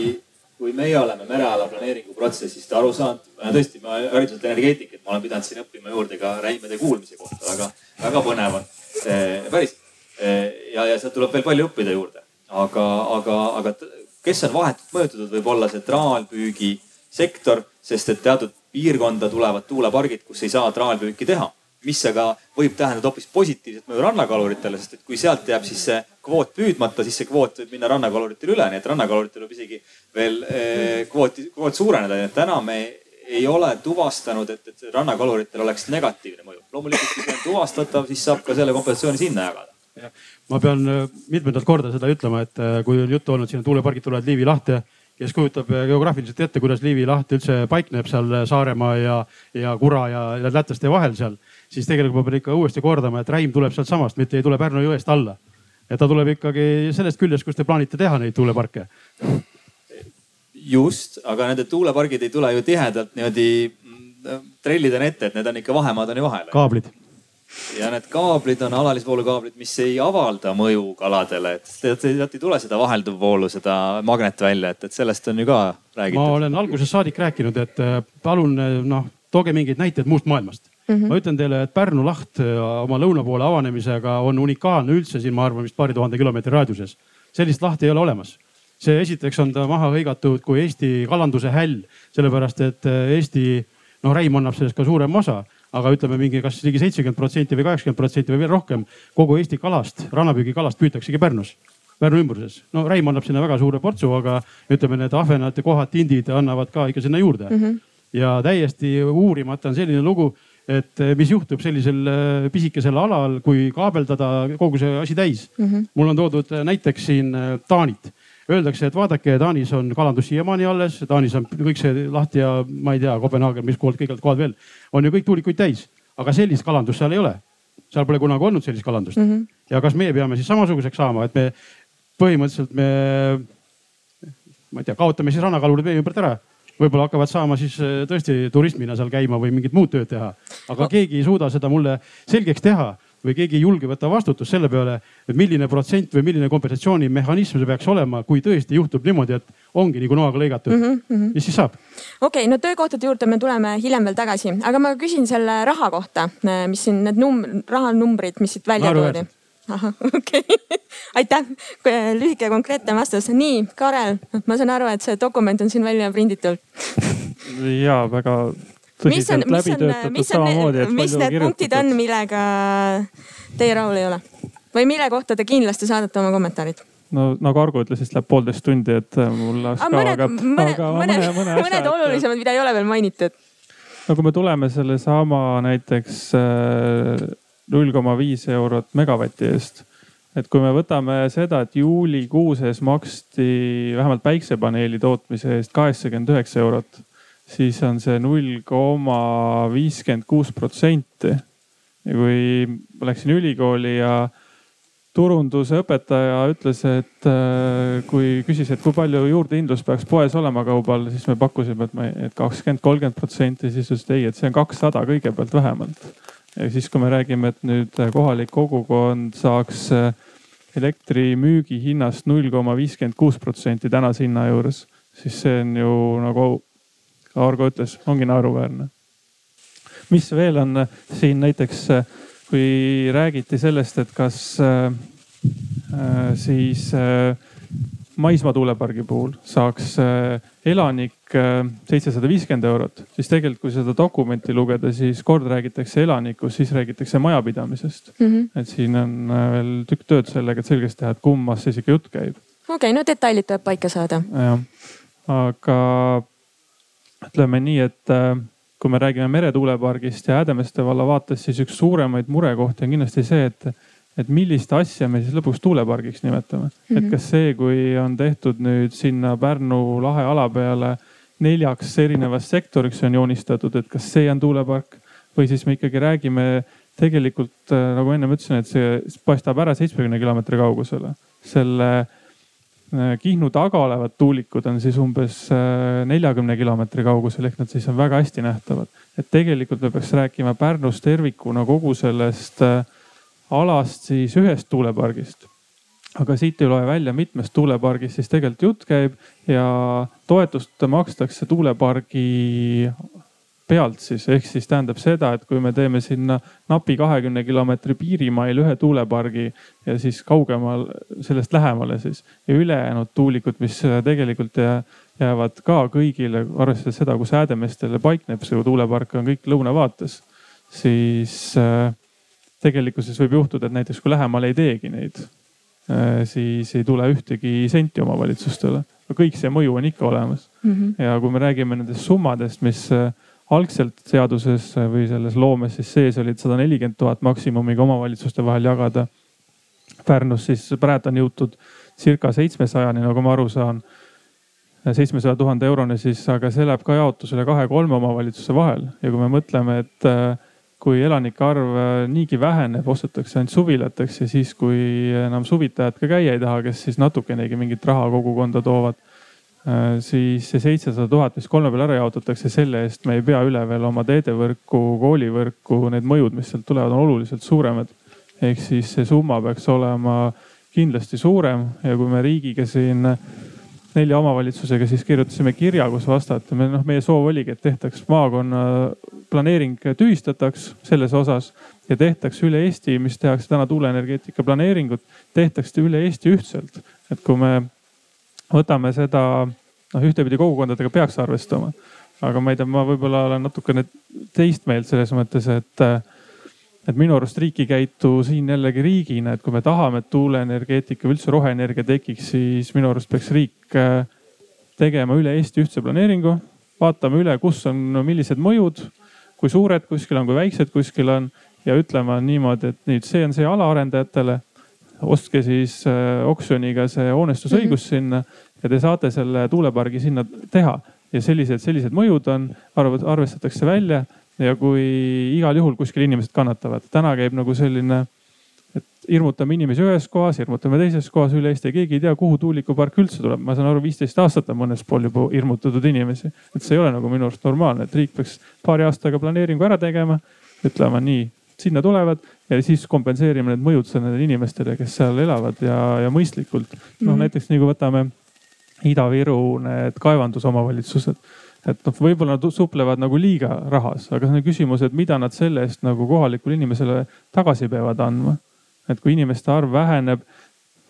kui meie oleme mereala planeeringu protsessist aru saanud, tõesti, ma hariduselt energeetik, et ma olen pidanud siin õppima juurde ka räimede kuulmise kohta, väga, väga põnev on. päris ja, ja sealt tuleb veel palju õppida juurde, aga, aga, aga kes on vahetult mõjutatud, võib olla see traalpüügisektor, sest et teatud piirkonda tulevad tuulepargid, kus ei saa traalpüüki teha mis aga võib tähendada hoopis positiivset mõju rannakaluritele, sest et kui sealt jääb siis see kvoot püüdmata, siis see kvoot võib minna rannakaluritele üle, nii et rannakaluritel võib isegi veel eh, kvooti, kvoot suureneda, nii et täna me ei ole tuvastanud, et, et rannakaluritel oleks negatiivne mõju. loomulikult, kui see on tuvastatav, siis saab ka selle kompensatsiooni sinna jagada. ma pean eh, mitmendat korda seda ütlema, et eh, kui on juttu olnud, siin tuulepargid tulevad Liivi lahti kes kujutab geograafiliselt ette, kuidas Liivi laht üldse paikneb seal Saaremaa ja, ja Kura ja, ja lätlaste vahel seal siis tegelikult ma pean ikka uuesti kordama, et räim tuleb sealtsamast, mitte ei tule Pärnu jõest alla. et ta tuleb ikkagi sellest küljest, kus te plaanite teha neid tuuleparke. just, aga nende tuulepargid ei tule ju tihedalt niimoodi mm, trellidena ette, et need on ikka vahemaad on ju vahel. kaablid ja need kaablid on alalisvoolukaablid, mis ei avalda mõju kaladele, et sealt ei tule seda vahelduvvoolu, seda magnet välja, et, et sellest on ju ka räägitud. ma olen algusest saadik rääkinud, et äh, palun äh, noh, tooge mingeid näiteid muust maailmast Mm -hmm. ma ütlen teile, et Pärnu laht äh, oma lõuna poole avanemisega on unikaalne üldse siin, ma arvan, vist paari tuhande kilomeetri raadiuses. sellist lahti ei ole olemas. see esiteks on ta maha hõigatud kui Eesti kalanduse häll, sellepärast et äh, Eesti, noh, Räim annab sellest ka suurema osa, aga ütleme mingi kas ligi seitsekümmend protsenti või kaheksakümmend protsenti või veel rohkem kogu Eesti kalast, rannapüügikalast püütaksegi Pärnus. Pärnu ümbruses. no Räim annab sinna väga suure portsu, aga ütleme, need ahvenad, kohad, tindid annavad ka ikka sinna juurde mm. -hmm. ja täiesti uurimata on selline lugu et eh, mis juhtub sellisel eh, pisikesel alal, kui kaabeldada kogu see asi täis mm. -hmm. mul on toodud eh, näiteks siin Taanit. Öeldakse, et vaadake, Taanis on kalandus siiamaani alles, Taanis on kõik see lahti ja ma ei tea, Kopenhaagen, mis kohad, kõik kohad veel, on ju kõik tuulikuid täis, aga sellist kalandust seal ei ole. seal pole kunagi olnud sellist kalandust mm. -hmm. ja kas meie peame siis samasuguseks saama, et me põhimõtteliselt me, ma ei tea, kaotame siis rannakalurid vee ümbert ära võib-olla hakkavad saama siis äh, tõesti turismina seal käima või mingit muud tööd teha. aga no. keegi ei suuda seda mulle selgeks teha või keegi ei julge võtta vastutust selle peale, et milline protsent või milline kompensatsioonimehhanism see peaks olema, kui tõesti juhtub niimoodi, et ongi nagu noaga lõigatud mm. -hmm. mis siis saab? okei okay,, no töökohtade juurde me tuleme hiljem veel tagasi, aga ma küsin selle raha kohta, mis siin need num-, rahanumbrid, mis siit välja toodi ahah, *laughs* okei okay. aitäh, lühike ja konkreetne vastus. nii, Karel, ma saan aru, et see dokument on siin välja prinditud *laughs* ja väga tõsiselt läbi töötatud samamoodi. mis need punktid on, millega teie rahul ei ole või mille kohta te kindlasti saadate oma kommentaarid? no nagu Argo ütles, siis läheb poolteist tundi, et mul läheks ka mõned, aga, mõned, aga mõned, mõne, mõne mõned olulisemad, mida ei ole veel mainitud. no kui me tuleme sellesama näiteks äh, null koma viis eurot megavati eest. et kui me võtame seda, et juulikuuses maksti vähemalt päiksepaneeli tootmise eest kaheksakümmend üheksa eurot, siis on see null koma viiskümmend kuus protsenti. ja kui ma läksin ülikooli ja turundusõpetaja ütles, et äh, kui küsis, et kui palju juurdehindlust peaks poes olema kaubal, siis me pakkusime, et me, et kakskümmend, kolmkümmend protsenti, siis ütles, et ei, et see on kakssada kõigepealt vähemalt. Siis, kui me räägime, et nüüd kohalik kogukond saaks äh, elektri müügihinnast null koma viiskümmend kuus protsenti tänase hinna juures, siis see on ju nagu Argo ütles, ongi naeruväärne. mis veel on siin näiteks kui räägiti sellest, et kas äh, äh, siis äh, maismaa tuulepargi puhul saaks äh, elanik äh, seitsesada viiskümmend eurot, siis tegelikult, kui seda dokumenti lugeda, siis kord räägitakse elanikust, siis räägitakse majapidamisest mm. -hmm. et siin on äh, veel tükk tööd sellega, et selgeks teha, et kummast siis ikka jutt käib. okei okay,, no detailid tuleb paika saada. jah, aga ütleme nii, et kui me räägime meretuulepargist ja Häädemeeste valla vaates, siis üks suuremaid murekohti on kindlasti see, et, et millist asja me siis lõpuks tuulepargiks nimetame mm. -hmm. et mhm. kas see, kui on tehtud nüüd sinna Pärnu lahe ala peale neljaks erinevast sektoriks on joonistatud, et kas see on tuulepark või siis me ikkagi räägime tegelikult nagu ennem ütlesin, et see paistab ära seitsmekümne kilomeetri kaugusele. selle Äh, Kihnu taga olevad tuulikud on siis umbes äh, neljakümne kilomeetri kaugusel ehk nad siis on väga hästi nähtavad. et tegelikult me peaks rääkima Pärnus tervikuna kogu sellest äh, alast siis ühest tuulepargist. aga siit ei loe välja, mitmest tuulepargist siis tegelikult jutt käib ja toetust makstakse tuulepargi pealt siis, ehk siis tähendab seda, et kui me teeme sinna napi kahekümne kilomeetri piirimail ühe tuulepargi ja siis kaugemal, sellest lähemale siis ja ülejäänud tuulikud, mis tegelikult jäävad ka kõigile, arvestades seda, kus Häädemeestele paikneb see tuulepark, on kõik lõunavaates, siis äh, tegelikkuses võib juhtuda, et näiteks kui lähemal ei teegi neid, äh, siis ei tule ühtegi senti omavalitsustele. kõik see mõju on ikka olemas mm. -hmm. ja kui me räägime nendest summadest, mis äh, algselt seaduses või selles loomes siis sees olid sada nelikümmend tuhat maksimumiga omavalitsuste vahel jagada. Pärnus siis praegu on jõutud circa seitsmesajani, nagu ma aru saan. seitsmesaja tuhande euroni siis, aga see läheb ka jaotusele kahe-kolme omavalitsuse vahel ja kui me mõtleme, et äh, kui elanike arv äh, niigi väheneb, ostetakse ainult suvilateks ja siis, kui enam suvitajad ka käia ei taha, kes siis natukenegi mingit raha kogukonda toovad Äh, siis see seitsesada tuhat, mis kolme peale ära jaotatakse, selle eest me ei pea üle veel oma teedevõrku, koolivõrku, need mõjud, mis sealt tulevad, on oluliselt suuremad. ehk siis see summa peaks olema kindlasti suurem ja kui me riigiga siin nelja omavalitsusega siis kirjutasime kirja, kus vastata, me noh, meie soov oligi, et tehtaks maakonna planeering tühistataks selles osas ja tehtaks üle Eesti, mis tehakse täna tuuleenergeetika planeeringut, tehtaks üle Eesti ühtselt. et kui me võtame seda, noh ühtepidi kogukondadega peaks arvestama. aga ma ei tea, ma võib-olla olen natukene teist meelt selles mõttes, et, et minu arust riik ei käitu siin jällegi riigina, et kui me tahame, et tuuleenergeetika või üldse roheenergia tekiks, siis minu arust peaks riik äh, tegema üle Eesti ühtse planeeringu, vaatame üle, kus on no, millised mõjud, kui suured kuskil on, kui väiksed kuskil on ja ütlema niimoodi, et nüüd see on see ala arendajatele ostke siis äh, oksjoniga see hoonestusõigus mm -hmm. sinna ja te saate selle tuulepargi sinna teha. ja sellised, sellised mõjud on, arvestatakse välja ja kui igal juhul kuskil inimesed kannatavad. täna käib nagu selline, et hirmutame inimesi ühes kohas, hirmutame teises kohas üle Eesti ja keegi ei tea, kuhu tuulikupark üldse tuleb. ma saan aru, viisteist aastat on mõnes pool juba hirmutatud inimesi. et see ei ole nagu minu arust normaalne, et riik peaks paari aastaga planeeringu ära tegema, ütlema nii sinna tulevad ja siis kompenseerime need mõjud nendele inimestele, kes seal elavad ja, ja mõistlikult. noh mm -hmm. näiteks nagu võtame Ida-Viru need kaevandusomavalitsused. Et noh, võib-olla nad suplevad nagu liiga rahas, aga see on küsimus, et mida nad selle eest nagu kohalikule inimesele tagasi peavad andma. et kui inimeste arv väheneb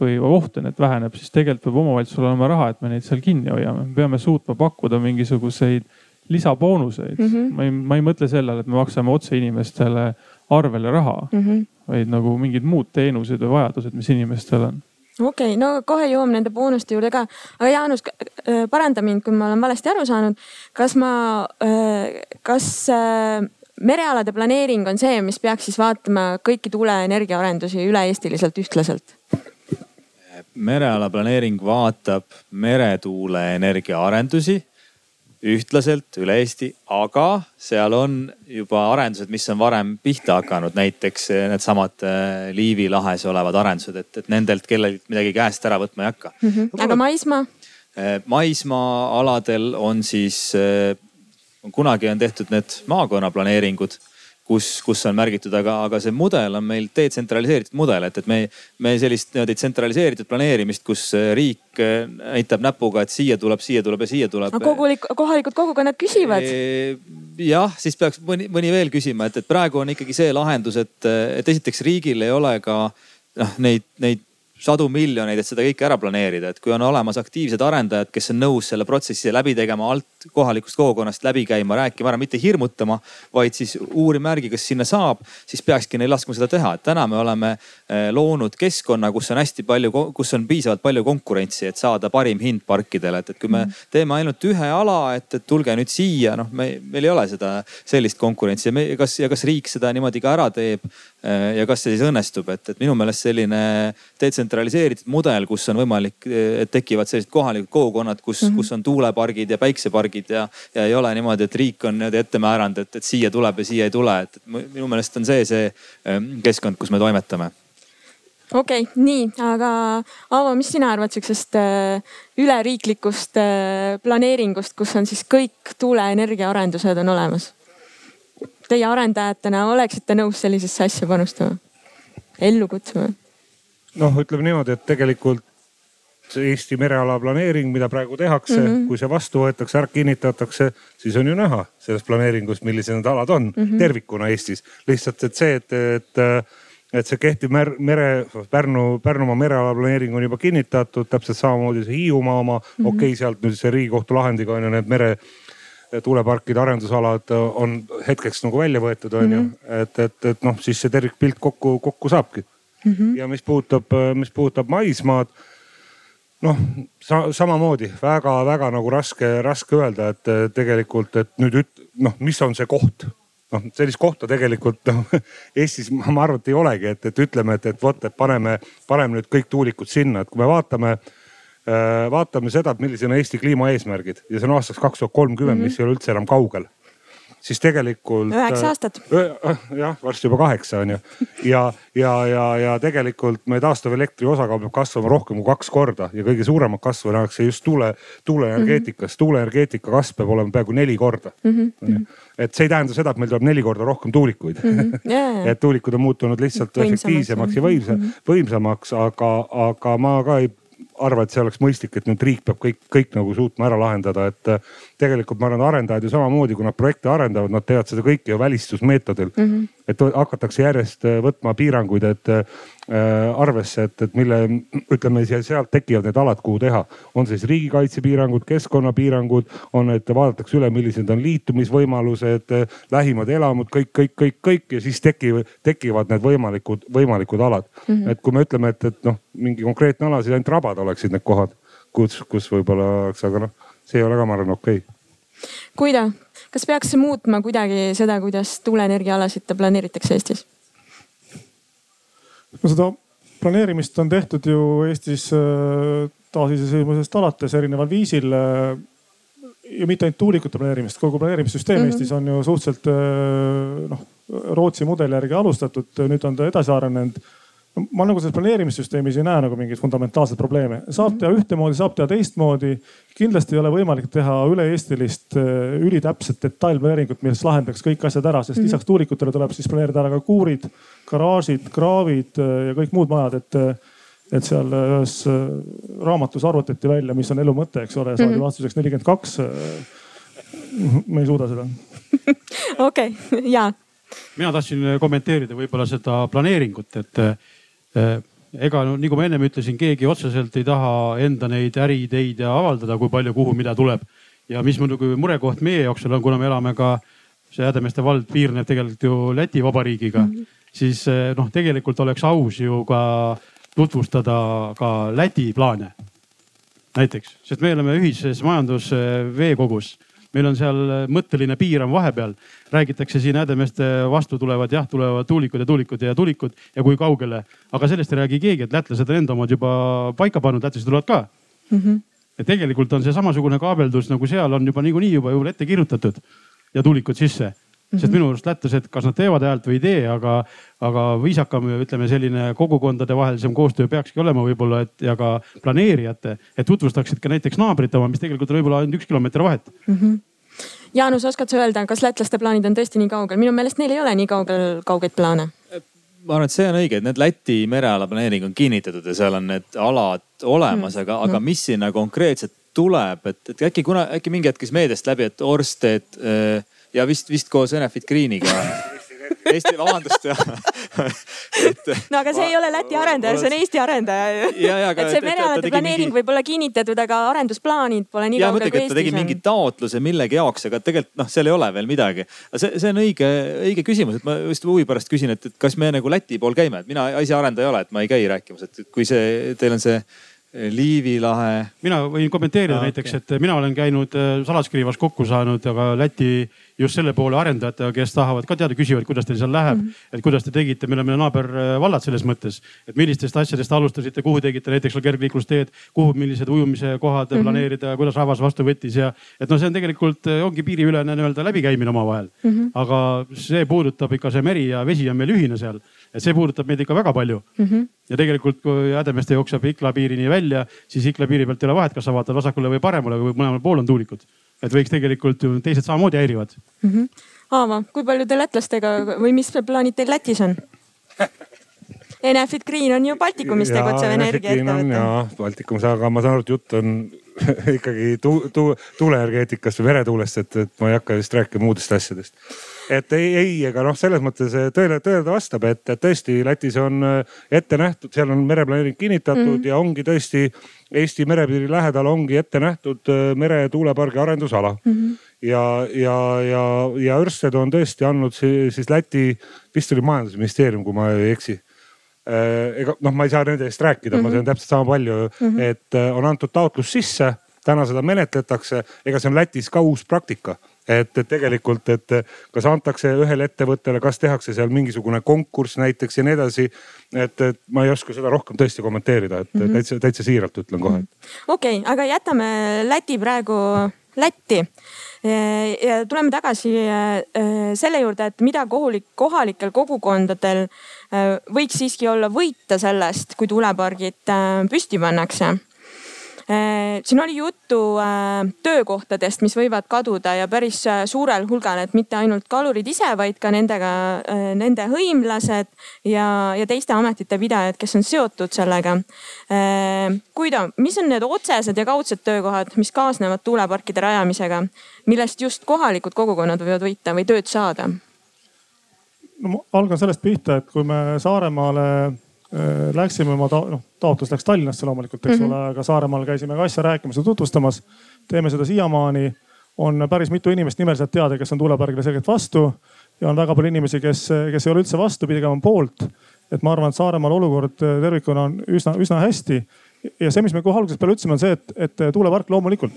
või oht on, et väheneb, siis tegelikult peab omavalitsusel olema raha, et me neid seal kinni hoiame. me peame suutma pakkuda mingisuguseid lisaboonuseid mm. -hmm. ma ei, ma ei mõtle sellele, et me maksame otse inimestele arvele raha mm, -hmm. vaid nagu mingid muud teenused või vajadused, mis inimestel on okei okay,, no kohe jõuame nende boonuste juurde ka, aga Jaanus, äh, paranda mind, kui ma olen valesti aru saanud. kas ma, äh, kas äh, merealade planeering on see, mis peaks siis vaatama kõiki tuuleenergia arendusi üle-eestiliselt ühtlaselt? mereala planeering vaatab meretuuleenergia arendusi ühtlaselt üle Eesti, aga seal on juba arendused, mis on varem pihta hakanud, näiteks needsamad äh, Liivi lahes olevad arendused, et, et nendelt kellelgi midagi käest ära võtma ei hakka mm. -hmm. aga maismaa? Äh, maismaa aladel on siis, kunagi on tehtud need maakonnaplaneeringud kus, kus on märgitud, aga, aga see mudel on meil detsentraliseeritud mudel, et, et me, me sellist niimoodi tsentraliseeritud planeerimist, kus riik näitab näpuga, et siia tuleb, siia tuleb ja siia tuleb. kogulik, kohalikud kogukonnad küsivad. jah, siis peaks mõni, mõni veel küsima, et, et praegu on ikkagi see lahendus, et, et esiteks riigil ei ole ka noh, neid, neid sadu miljoneid, et seda kõike ära planeerida, et kui on olemas aktiivsed arendajad, kes on nõus selle protsessi läbi tegema alt kohalikust kogukonnast läbi käima, rääkima ära, mitte hirmutama, vaid siis uurima järgi, kas sinna saab, siis peakski neil laskma seda teha, et täna me oleme eh, loonud keskkonna, kus on hästi palju, kus on piisavalt palju konkurentsi, et saada parim hind parkidele, et, et kui me mhm. teeme ainult ühe ala, et, et tulge nüüd siia, noh, me, meil ei ole seda sellist konkurentsi. Ja me, kas ja kas riik seda niimoodi ka ära teeb eh, ja kas see siis õnnestub, et, et minu meelest selline detsentraliseerimine detsentraliseeritud mudel, kus on võimalik, et tekivad sellised kohalikud kogukonnad, kus mm, -hmm. kus on tuulepargid ja päiksepargid ja, ja ei ole niimoodi, et riik on niimoodi ette määranud, et, et siia tuleb ja siia ei tule, et minu meelest on see see ähm, keskkond, kus me toimetame okei okay,, nii, aga Aavo, mis sina arvad sihukesest äh, üleriiklikust äh, planeeringust, kus on siis kõik tuuleenergia arendused on olemas? Teie arendajatena oleksite nõus sellisesse asja panustama, ellu kutsuma? Noh, ütleme niimoodi, et tegelikult Eesti mereala planeering, mida praegu tehakse mm, -hmm. kui see vastu võetakse, ära kinnitatakse, siis on ju näha sellest planeeringust, millised need alad on mm -hmm. tervikuna Eestis. lihtsalt, et see, et, et, et see kehtiv mer, mere, Pärnu, Pärnumaa mereala planeering on juba kinnitatud, täpselt samamoodi see Hiiumaa oma mm -hmm.. okei okay,, sealt nüüd see riigikohtu lahendiga on ju need mere tuuleparkide arendusalad on hetkeks nagu välja võetud, on ju -hmm.. et, et, et noh, siis see tervikpilt kokku, kokku saabki mm. -hmm. ja mis puudutab, mis puudutab maismaad noh sa, samamoodi väga-väga nagu raske, raske öelda, et tegelikult, et nüüd üt-, noh, mis on see koht noh, sellist kohta tegelikult noh *laughs* Eestis ma, ma arvan, et ei olegi, et, et ütleme, et, et vot, et paneme, paneme nüüd kõik tuulikud sinna, et kui me vaatame äh,, vaatame seda, millised on Eesti kliimaeesmärgid ja see on aastaks kaks tuhat kolmkümmend, mis ei ole üldse enam kaugel siis tegelikult. üheksa äh, aastat. Äh, jah, varsti juba kaheksa on ju. ja, ja, ja, ja tegelikult meie taastuvelektri osakaal peab kasvama rohkem kui kaks korda ja kõige suuremat kasvu nähakse just tuule, tuuleenergeetikas mm. -hmm. tuuleenergeetika kasv peab olema peaaegu neli korda mm. -hmm. et see ei tähenda seda, et meil tuleb neli korda rohkem tuulikuid mm. -hmm. Yeah. et tuulikud on muutunud lihtsalt efektiivsemaks ja mhm. võimsamaks, aga, aga ma ka ei arva, et see oleks mõistlik, et nüüd riik peab kõik, kõik nagu suutma ära lahendada, et äh, tegelikult ma arvan, arendajad ju samamoodi, kui nad projekte arendavad, nad teevad seda kõike ju välistusmeetodil mm. -hmm. et hakatakse järjest äh, võtma piiranguid, et äh, arvesse, et, et mille ütleme sealt tekivad need alad, kuhu teha. on siis riigikaitsepiirangud, keskkonnapiirangud, on, et vaadatakse üle, millised on liitumisvõimalused, lähimad elamud, kõik, kõik, kõik, kõik ja siis tekivad, tekivad need võimalikud, võimalikud alad mm. -hmm. et kui me ütleme, et, et noh, mingi konkreetne ala, siis ainult rabad oleksid need kohad, kus, kus võib-olla oleks, aga noh see ei ole ka, ma arvan, okei okay.. Guido, kas peaks muutma kuidagi seda, kuidas tuuleenergiaalasid planeeritakse Eestis? No seda planeerimist on tehtud ju Eestis äh, taasiseseisvumisest alates erineval viisil. Äh, ja mitte ainult tuulikute planeerimist, kogu planeerimissüsteem mm -hmm. Eestis on ju suhteliselt äh, noh, Rootsi mudeli järgi alustatud, nüüd on ta edasi arenenud ma nagu selles planeerimissüsteemis ei näe nagu mingeid fundamentaalseid probleeme. saab teha ühtemoodi, saab teha teistmoodi. kindlasti ei ole võimalik teha üle-eestilist äh, ülitäpset detailplaneeringut, mis lahendaks kõik asjad ära, sest -hmm. lisaks tuulikutele tuleb siis planeerida ära ka kuurid, garaažid, kraavid äh, ja kõik muud majad, et äh, et seal ühes raamatus arvutati välja, mis on elu mõte, eks ole, oli mhm. vastuseks nelikümmend kaks. me ei suuda seda. *laughs* okei, Jaan. mina tahtsin kommenteerida võib-olla seda planeeringut, et ega no nagu ma ennem ütlesin, keegi otseselt ei taha enda neid äriideid avaldada, kui palju, kuhu, mida tuleb. ja mis muidugi murekoht meie jaoks on, kuna me elame ka, see Häädemeeste vald piirneb tegelikult ju Läti Vabariigiga mm, -hmm. siis äh, noh, tegelikult oleks aus ju ka tutvustada ka Läti plaane. näiteks, sest me oleme ühises majandusveekogus meil on seal äh, mõtteline piiram vahepeal. räägitakse siin Häädemeeste vastu tulevad jah, tulevad tuulikud ja tuulikud ja tuulikud ja kui kaugele. aga sellest ei räägi keegi, et lätlased on enda omad juba paika pannud, lätlased tulevad ka mm. -hmm et tegelikult on see samasugune kaabeldus nagu seal on juba niikuinii juba juba ette kirjutatud ja tuulikud sisse sest Mhm. minu arust lätlased, kas nad teevad häält või ei tee, aga, aga viisakam, ütleme selline kogukondade vahelisem koostöö peakski olema võib-olla, et ja ka planeerijate, et tutvustaksid ka näiteks naabrite oma, mis tegelikult on võib-olla ainult üks kilomeeter vahet. Jaanus, oskad sa öelda, kas lätlaste plaanid on tõesti nii kaugel? minu meelest neil ei ole nii kaugel, kaugeid plaane. ma arvan, et see on õige, et need Läti mereala planeering on kinnitatud ja seal on need alad olemas, aga, aga mis sinna konkreetselt tuleb, et, et äkki kuna, äkki mingi hetk käis meediast läbi, et Orsted äh, ja vist, vist koos Enefit Greeniga. Eesti, vabandust jah et, no aga see ma, ei ole Läti arendaja, see on Eesti arendaja. et see merealade planeering mingi... võib olla kinnitatud, aga arendusplaanid pole nii kaugel kui Eestis on. ta tegi mingi taotluse millegi jaoks, aga tegelikult noh, seal ei ole veel midagi. see, see on õige, õige küsimus, et ma just huvi pärast küsin, et, et kas me nagu Läti pool käime, et mina ise arendaja ei ole, et ma ei käi rääkimas, et kui see, teil on see Liivi lahe. mina võin kommenteerida ah, näiteks okay., et mina olen käinud äh, Salaskriivas kokku saanud, aga Läti just selle poole arendajatega, kes tahavad ka teada, küsivad, kuidas teil seal läheb mm, -hmm. et kuidas te tegite, me oleme naabervallad selles mõttes, et millistest asjadest alustasite, kuhu tegite näiteks kergliiklusteed, kuhu, millised ujumise kohad mm -hmm. planeerida, kuidas rahvas vastu võttis ja et noh, see on tegelikult ongi piiriülene nii-öelda läbikäimine omavahel mm. -hmm. aga see puudutab ikka see meri ja vesi on meil ühine seal, et see puudutab meid ikka väga palju mm. -hmm. ja tegelikult, kui Hädemeste jookseb Ikla piirini välja, siis Ikla piiri pealt ei ole vahet, kas sa vaatad vasakule või paremale või mõlemal pool on tuulikud et võiks tegelikult ju teised samamoodi häirivad mm. -hmm. Aava, kui palju te lätlastega või mis plaanid teil Lätis on? Enefit Green on ju Baltikumis tegutsev energiaettevõte. jaa, Baltikumis, aga ma saan aru, et jutt on *laughs* ikkagi tu, tu, tuuleenergeetikast või meretuulest, et, et ma ei hakka vist rääkima muudest asjadest. et ei, ei, ega noh, selles mõttes tõele, tõele ta vastab, et, tõesti Lätis on ette nähtud, seal on mereplaneering kinnitatud mm -hmm. ja ongi tõesti Eesti merepiiri lähedal ongi ette nähtud äh, meretuulepargi arendusala mm. -hmm. ja, ja, ja, ja Ørsted on tõesti andnud siis Läti, vist oli majandusministeerium, kui ma ei eksi ega noh, ma ei saa nende eest rääkida mm, -hmm. ma mhm. tean täpselt sama palju mm, -hmm. et äh, on antud taotlus sisse, täna seda menetletakse, ega see on Lätis ka uus praktika et, et tegelikult, et kas antakse ühele ettevõttele, kas tehakse seal mingisugune konkurss näiteks ja nii edasi. et, et ma ei oska seda rohkem tõesti kommenteerida, et mm -hmm. täitsa, täitsa siiralt ütlen kohe. okei okay,, aga jätame Läti praegu Lätti ja tuleme tagasi äh, selle juurde, et mida kohulik, kohalikel kogukondadel äh, võiks siiski olla võita sellest, kui tuulepargid äh, püsti pannakse Äh, siin oli juttu äh, töökohtadest, mis võivad kaduda ja päris äh, suurel hulgal, et mitte ainult kalurid ise, vaid ka nendega, nende hõimlased ja, ja teiste ametite pidajad, kes on seotud sellega. Guido, mis on need otsesed ja kaudsed töökohad, mis kaasnevad tuuleparkide rajamisega, millest just kohalikud kogukonnad võivad võita või tööd saada? no ma algan sellest pihta, et kui me Saaremaale Äh, läksime oma ta, noh taotlus läks Tallinnasse loomulikult, eks mm -hmm. ole, aga Saaremaal käisime ka asja rääkimas ja tutvustamas. teeme seda siiamaani. on päris mitu inimest nimeliselt teada, kes on tuulepargile selgelt vastu ja on väga palju inimesi, kes, kes ei ole üldse vastu, pigem on poolt. et ma arvan, et Saaremaal olukord tervikuna on üsna, üsna hästi. ja see, mis me kohe algusest peale ütlesime, on see, et, et tuulepark loomulikult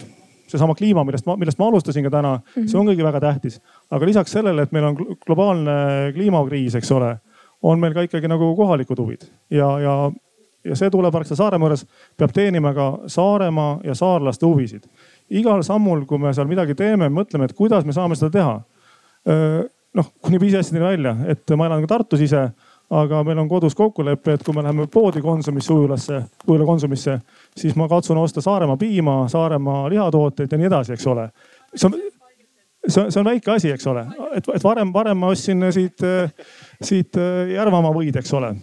seesama kliima, millest ma, millest ma alustasin ka täna mm, -hmm. see on kõige väga tähtis. aga lisaks sellele, et meil on globaalne kliimakriis, eks ole on meil ka ikkagi nagu kohalikud huvid ja, ja, ja see tuulepark seal Saaremaa juures peab teenima ka Saaremaa ja saarlaste huvisid. igal sammul, kui me seal midagi teeme, mõtleme, et kuidas me saame seda teha. noh, kuni pisiasjadeni välja, et ma elan ka Tartus ise, aga meil on kodus kokkulepe, et kui me läheme poodi Konsumisse, ujulasse, ujula Konsumisse, siis ma katsun osta Saaremaa piima, Saaremaa lihatooteid ja nii edasi, eks ole. see on see on, see on väike asi, eks ole, et, et varem, varem ma ostsin siit, siit Järvamaa võid, eks ole.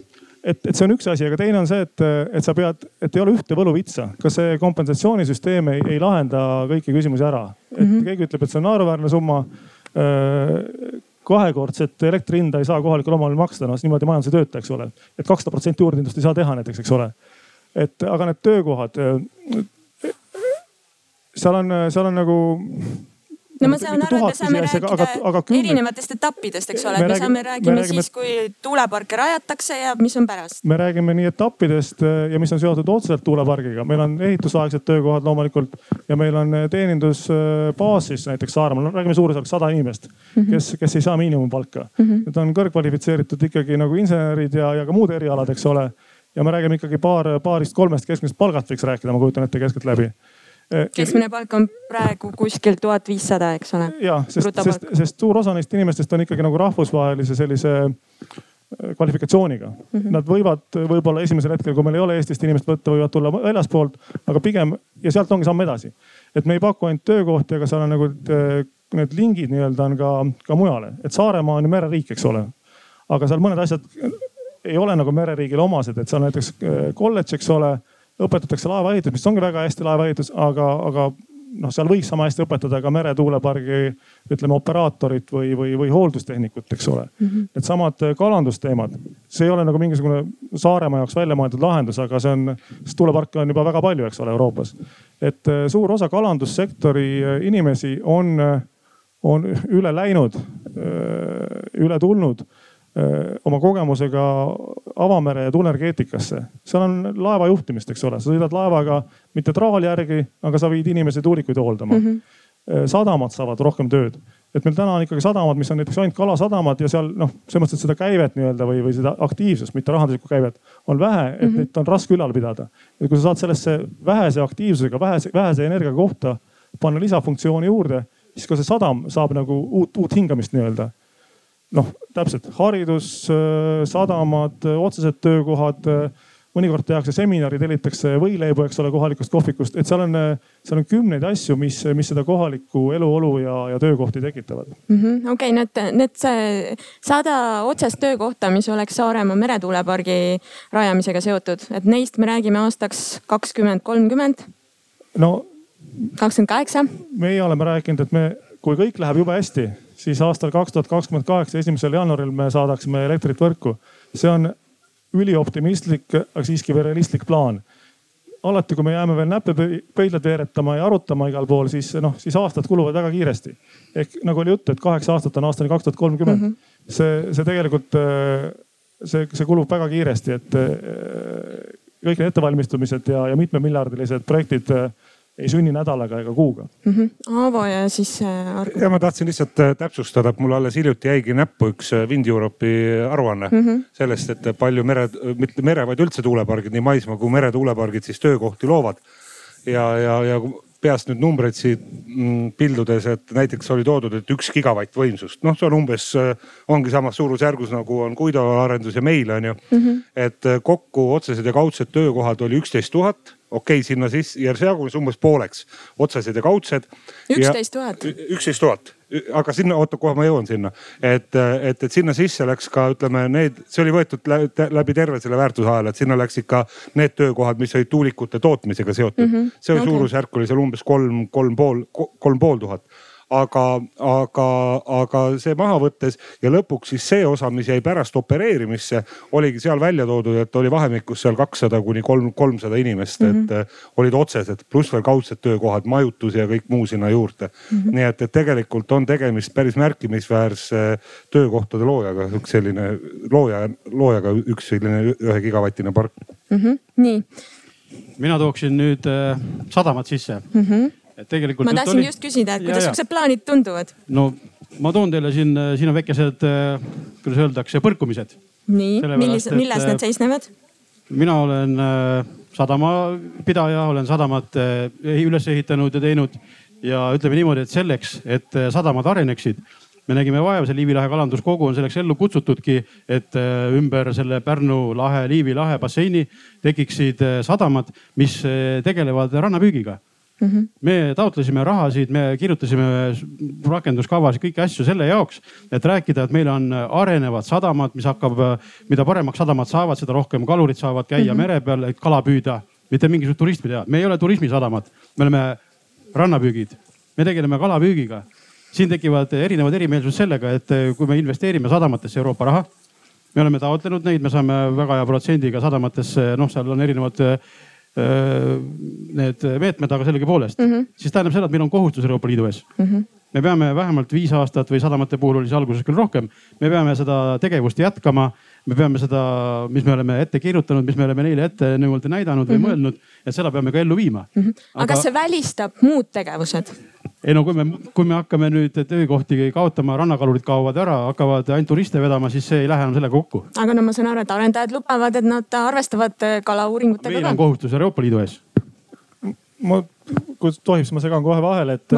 et, et see on üks asi, aga teine on see, et, et sa pead, et ei ole ühte võluvitsa. ka see kompensatsioonisüsteem ei, ei lahenda kõiki küsimusi ära. et mm -hmm. keegi ütleb, et see on naeruväärne summa äh, kahekordset elektri hinda ei saa kohalikul omavalitsusel maksta, noh niimoodi majandus ei tööta, eks ole. et kakssada protsenti juurdehindlust ei saa teha näiteks, eks ole. et aga need töökohad. Äh, seal on, seal on nagu no ma saan aru, et me saame rääkida aga, aga kümne... erinevatest etappidest, eks ole, me räägime, saame, räägime me räägime... siis, kui tuuleparke rajatakse ja mis on pärast. me räägime nii etappidest eh, ja mis on seotud otseselt tuulepargiga, meil on ehitusaegsed töökohad loomulikult ja meil on eh, teenindusbaas siis näiteks Saaremaal, räägime suurusjärgus sada inimest -hmm. kes, kes ei saa miinimumpalka mm. -hmm. Need on kõrgkvalifitseeritud ikkagi nagu insenerid ja, ja ka muud erialad, eks ole. ja me räägime ikkagi paar, paarist-kolmest keskmisest palgast võiks rääkida, ma kujutan ette keskeltläbi keskmine palk on praegu kuskil tuhat viissada, eks ole. ja, sest, sest, sest suur osa neist inimestest on ikkagi nagu rahvusvahelise sellise äh, kvalifikatsiooniga mm. -hmm. Nad võivad võib-olla esimesel hetkel, kui meil ei ole Eestist inimest võtta, võivad tulla väljaspoolt, aga pigem ja sealt ongi samm edasi. et me ei paku ainult töökohti, aga seal on nagu äh, need lingid nii-öelda on ka, ka mujale, et Saaremaa on ju mereriik, eks ole. aga seal mõned asjad ei ole nagu mereriigile omased, et seal näiteks äh, kolledž, eks ole õpetatakse laevaehitust, mis ongi väga hästi laevaehitus, aga, aga noh, seal võiks sama hästi õpetada ka meretuulepargi ütleme operaatorit või, või, või hooldustehnikut, eks ole mm. -hmm. Needsamad kalandusteemad, see ei ole nagu mingisugune Saaremaa jaoks välja mõeldud lahendus, aga see on, sest tuuleparke on juba väga palju, eks ole, Euroopas. et äh, suur osa kalandussektori äh, inimesi on, on üle läinud, äh, üle tulnud oma kogemusega avamere ja tuulenergeetikasse. seal on laeva juhtimist, eks ole, sa sõidad laevaga mitte traali järgi, aga sa viid inimesi tuulikuid hooldama mm. -hmm. sadamad saavad rohkem tööd, et meil täna on ikkagi sadamad, mis on näiteks ainult kalasadamad ja seal noh, selles mõttes, et seda käivet nii-öelda või, või seda aktiivsust, mitte rahanduslikku käivet on vähe, et mm -hmm. neid on raske ülal pidada. ja kui sa saad sellesse vähese aktiivsusega, vähese, vähese energiaga kohta panna lisafunktsiooni juurde, siis ka see sadam saab nagu uut, uut hingamist nii-öelda noh, täpselt haridus, äh, sadamad, äh, otsesed töökohad. Äh, mõnikord tehakse seminari, tellitakse võileibu, eks ole, kohalikust kohvikust, et seal on, seal on kümneid asju, mis, mis seda kohalikku eluolu ja, ja töökohti tekitavad -hmm.. okei need, need sada otsest töökohta, mis oleks Saaremaa meretuulepargi rajamisega seotud, et neist me räägime aastaks kakskümmend, kolmkümmend? no. kakskümmend kaheksa? meie oleme rääkinud, et me, kui kõik läheb jube hästi siis aastal kaks tuhat kakskümmend kaheksa, esimesel jaanuaril me saadaksime elektrit võrku. see on ülioptimistlik, aga siiski veel realistlik plaan. alati, kui me jääme veel näppe pöidlad veeretama ja arutama igal pool, siis noh, siis aastad kuluvad väga kiiresti. ehk nagu oli juttu, et kaheksa aastat on aastani kaks tuhat kolmkümmend. Mhm. see, see tegelikult, see, see kulub väga kiiresti, et kõik need ettevalmistumised ja, ja mitmemiljardilised projektid ei sünni nädalaga ega kuuga mm. -hmm. Aavo ja siis äh, Argo. ja ma tahtsin lihtsalt äh, täpsustada, et mul alles hiljuti jäigi näppu üks äh, Wind Europe'i aruanne mm -hmm. sellest, et palju mere, mitte mere, vaid üldse tuulepargid, nii maismaa kui meretuulepargid siis töökohti loovad. ja, ja, ja peast nüüd numbreid siit mm, pildudes, et näiteks oli toodud, et üks gigavatt võimsust, noh, see on umbes, ongi samas suurusjärgus nagu on Guido arendus ja meil on ju mm. -hmm. et kokku otsesed ja kaudsed töökohad oli üksteist tuhat okei okay,, sinna sisse ja see jagunes umbes pooleks, otsesed ja kaudsed. üksteist tuhat. üksteist tuhat, aga sinna, oota, kohe ma jõuan sinna, et, et, et sinna sisse läks ka ütleme need, see oli võetud läbi terve selle väärtusahela, et sinna läks ikka need töökohad, mis olid tuulikute tootmisega seotud mm. -hmm. see okay. suurusjärk oli seal umbes kolm, kolm pool, kolm pool tuhat aga, aga, aga see maha võttes ja lõpuks siis see osa, mis jäi pärast opereerimisse, oligi seal välja toodud, et oli vahemikus seal kakssada kuni kolm, kolmsada inimest mm, -hmm. et mhm. olid otsesed, pluss veel kaudsed töökohad, majutus ja kõik muu sinna juurde mm. -hmm. nii et, et tegelikult on tegemist päris märkimisväärse töökohtade loojaga, üks selline looja, loojaga üks selline ühe gigavatine park mm. -hmm. nii mina tooksin nüüd äh, sadamad sisse mm. -hmm et tegelikult. ma tahtsin oli... just küsida, et kuidas siuksed plaanid tunduvad? no ma toon teile siin, siin on väikesed, kuidas öeldakse, põrkumised. nii, millis, milles need seisnevad? mina olen äh, sadamapidaja, olen sadamat äh, üles ehitanud ja teinud ja ütleme niimoodi, et selleks, et äh, sadamad areneksid me nägime vaeva, see Liivi lahe kalanduskogu on selleks ellu kutsutudki, et ümber selle Pärnu lahe, Liivi lahe basseini tekiksid sadamad, mis tegelevad rannapüügiga Mm -hmm. me taotlesime rahasid, me kirjutasime rakenduskavas kõiki asju selle jaoks, et rääkida, et meil on arenevad sadamad, mis hakkab, mida paremaks sadamad saavad, seda rohkem kalurid saavad käia mm -hmm. mere peal, et kala püüda, mitte mingisugust turismi teha. me ei ole turismisadamad, me oleme rannapüügid, me tegeleme kalapüügiga. siin tekivad erinevad erimeelsused sellega, et kui me investeerime sadamatesse Euroopa raha me oleme taotlenud neid, me saame väga hea protsendiga sadamatesse, noh, seal on erinevad need meetmed, aga sellegipoolest mm, -hmm. siis tähendab seda, et meil on kohustus Euroopa Liidu ees mm. -hmm. me peame vähemalt viis aastat või sadamate puhul oli see alguses küll rohkem, me peame seda tegevust jätkama. me peame seda, mis me oleme ette kirjutanud, mis me oleme neile ette nii-öelda näidanud või mm -hmm. mõelnud, et seda peame ka ellu viima mm. -hmm. aga, aga kas see välistab muud tegevused? Ei no kui me, kui me hakkame nüüd töökohti kaotama, rannakalurid kaovad ära, hakkavad ainult turiste vedama, siis see ei lähe enam sellega kokku. aga no ma saan aru, et arendajad lubavad, et nad arvestavad kalauuringutega ka. meil on kohustus Euroopa Liidu ees. ma kui tohib, siis ma segan kohe vahele, et,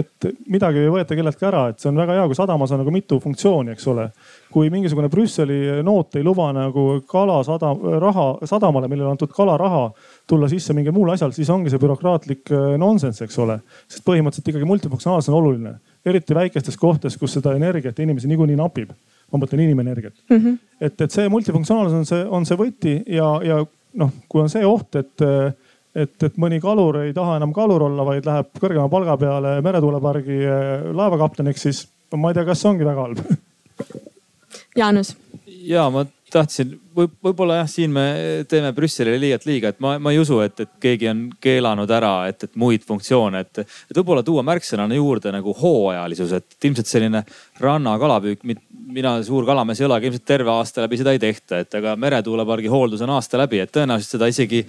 et midagi ei võeta kelleltki ära, et see on väga hea, kui sadamas on nagu mitu funktsiooni, eks ole. kui mingisugune Brüsseli noot ei luba nagu kala sada, raha sadamale, millele on antud kalaraha tulla sisse mingil muul asjal, siis ongi see bürokraatlik äh, nonsense, eks ole. sest põhimõtteliselt ikkagi multifunktsionaalsus on oluline, eriti väikestes kohtades, kus seda energiat inimesi niikuinii napib ma mõtlen inimenergiat mm. -hmm. et, et see multifunktsionaalsus on see, on see võti ja, ja noh, kui on see oht, et, et, et mõni kalur ei taha enam kalur olla, vaid läheb kõrgema palga peale meretuulepargi eh, laevakapteniks, siis ma ei tea, kas see ongi väga halb. *laughs* Jaanus. ja ma tahtsin võib, võib-olla jah, siin me teeme Brüsselile liialt liiga, et ma, ma ei usu, et, et keegi on keelanud ära, et, et muid funktsioone, et, et võib-olla tuua märksõnana juurde nagu hooajalisus, et ilmselt selline rannakalapüük, mina suur kalamees ei ole, aga ilmselt terve aasta läbi seda ei tehta, et aga meretuulepargi hooldus on aasta läbi, et tõenäoliselt seda isegi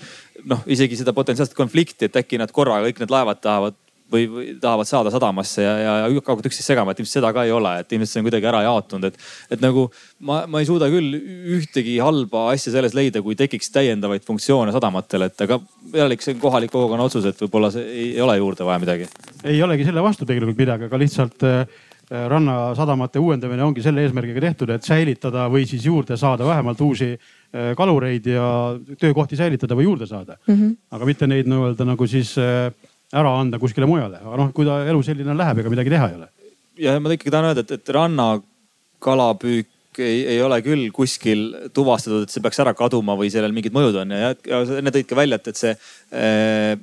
noh, isegi seda potentsiaalset konflikti, et äkki nad korraga kõik need laevad tahavad või, või tahavad saada sadamasse ja, ja, ja hakkavad üksteist segama, et ilmselt seda ka ei ole, et ilmselt see on kuidagi ära jaotunud, et. et nagu ma, ma ei suuda küll ühtegi halba asja selles leida, kui tekiks täiendavaid funktsioone sadamatel, et aga jällegi see on kohaliku kogukonna otsus, et võib-olla see ei, ei ole juurde vaja midagi. ei olegi selle vastu tegelikult midagi, aga lihtsalt äh, rannasadamate uuendamine ongi selle eesmärgiga tehtud, et säilitada või siis juurde saada vähemalt uusi äh, kalureid ja töökohti säilitada või juurde saada mm. -hmm. aga mitte neid nii-öelda nagu siis äh, ära anda kuskile mujale, aga noh, kui ta elu selline läheb, ega midagi teha ei ole. ja ma ikkagi tahan öelda, et, et rannakalapüük ei, ei ole küll kuskil tuvastatud, et see peaks ära kaduma või sellel mingid mõjud on ja, ja enne tõid ka välja, et, et see eh,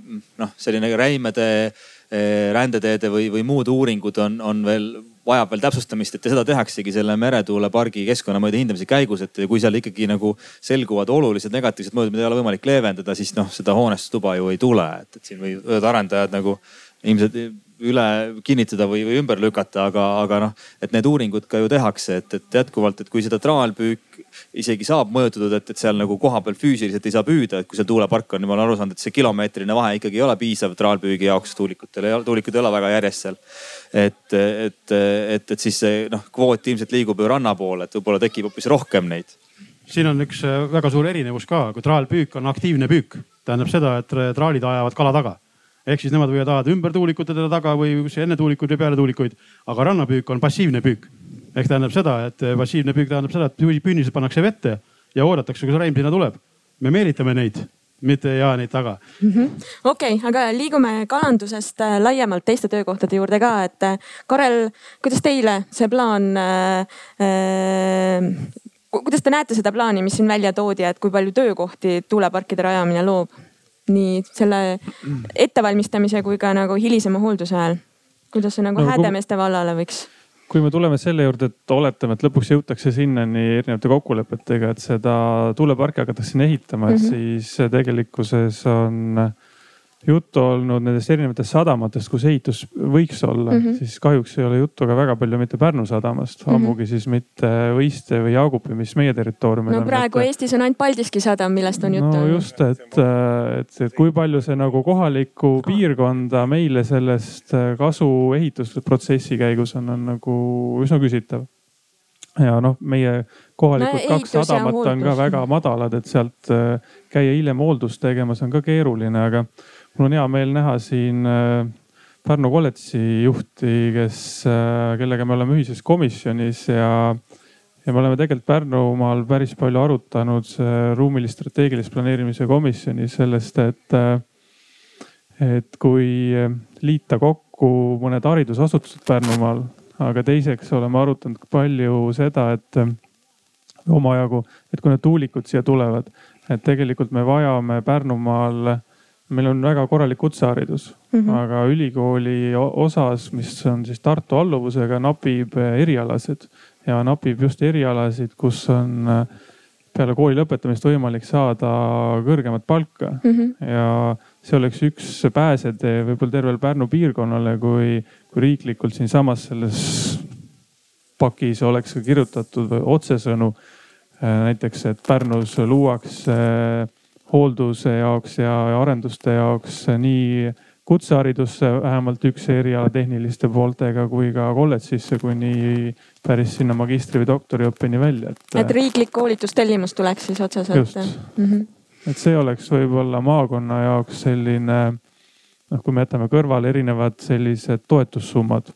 noh, selline räimede eh, rändeteede või, või muud uuringud on, on veel vajab veel täpsustamist, et seda tehaksegi selle meretuulepargi keskkonnamõjude hindamise käigus, et kui seal ikkagi nagu selguvad olulised negatiivsed mõjud, mida ei ole võimalik leevendada, siis noh, seda hoonestustuba ju ei tule, et, et siin võivad arendajad nagu ilmselt üle kinnitada või, või ümber lükata, aga, aga noh, et need uuringud ka ju tehakse, et, et jätkuvalt, et kui seda traalpüük isegi saab mõjutatud, et, et seal nagu kohapeal füüsiliselt ei saa püüda, et kui seal tuulepark on, ma olen aru saanud, et see kilomeetrine vahe ikkagi ei ole piisav traalpüügi jaoks tuulikutel, tuulikud ei ole väga järjest seal. et, et, et, et siis see noh, kvoot ilmselt liigub ju ranna poole, et võib-olla tekib hoopis rohkem neid siin on üks äh, väga suur erinevus ka, kui traalpüük on aktiivne püük, tähendab seda, et traalid ajavad kala taga ehk siis nemad võivad ajada ümber tuulikute taga või enne tuulikuid või peale tuulikuid. aga rannapüük on passiivne püük. Ehk tähendab seda, et eh, passiivne püük tähendab seda, et püünised pannakse vette ja oodatakse, kus reim sinna tuleb. me meelitame neid, mitte ei aja neid taga -hmm.. okei aga liigume kalandusest eh, laiemalt teiste töökohtade juurde ka, et eh, Karel, kuidas teile see plaan äh, kuidas te näete seda plaani, mis siin välja toodi, et kui palju töökohti tuuleparkide rajamine loob? nii selle ettevalmistamise kui ka nagu hilisema hoolduse ajal? kuidas see nagu no, Häädemeeste vallale võiks? Kui me tuleme selle juurde, et oletame, et lõpuks jõutakse sinnani erinevate kokkulepetega, et seda tuuleparki hakatakse sinna ehitama mm, -hmm. siis tegelikkuses on juttu olnud nendest erinevatest sadamatest, kus ehitus võiks olla mm, -hmm. siis kahjuks ei ole juttu ka väga palju mitte Pärnu sadamast mm, -hmm. ammugi siis mitte Võiste või Jaagupi, mis meie territooriumil no, on. no praegu mitte... Eestis on ainult Paldiski sadam, millest on juttu. no just, et, et, et kui palju see nagu kohalikku piirkonda meile sellest kasu ehitusprotsessi käigus on, on nagu üsna küsitav ja noh, meie kohalikud no, kaks sadamat on ka väga madalad, et sealt käia hiljem hooldust tegemas on ka keeruline, aga mul on hea meel näha siin äh, Pärnu kolledži juhti, kes, äh, kellega me oleme ühises komisjonis ja, ja me oleme tegelikult Pärnumaal päris palju arutanud ruumilist strateegilist planeerimise komisjonis sellest, et, äh, et kui liita kokku mõned haridusasutused Pärnumaal, aga teiseks oleme arutanud palju seda, et omajagu, et kui need tuulikud siia tulevad, et tegelikult me vajame Pärnumaal meil on väga korralik kutseharidus mm, -hmm. aga ülikooli osas, mis on siis Tartu alluvusega, napib erialasid ja napib just erialasid, kus on äh, peale kooli lõpetamist võimalik saada kõrgemat palka mm. -hmm. ja see oleks üks pääsetee võib-olla tervele Pärnu piirkonnale, kui, kui riiklikult siinsamas selles pakis oleks kirjutatud otsesõnu. Äh, näiteks, et Pärnus luuakse äh, hoolduse jaoks ja arenduste jaoks nii kutseharidusse vähemalt üks eriala tehniliste pooltega kui ka kolledžisse kuni päris sinna magistri või doktoriõppeni välja, et. et riiklik koolitustellimus tuleks siis otseselt. just mm, -hmm. et see oleks võib-olla maakonna jaoks selline noh, kui me jätame kõrvale erinevad sellised toetussummad,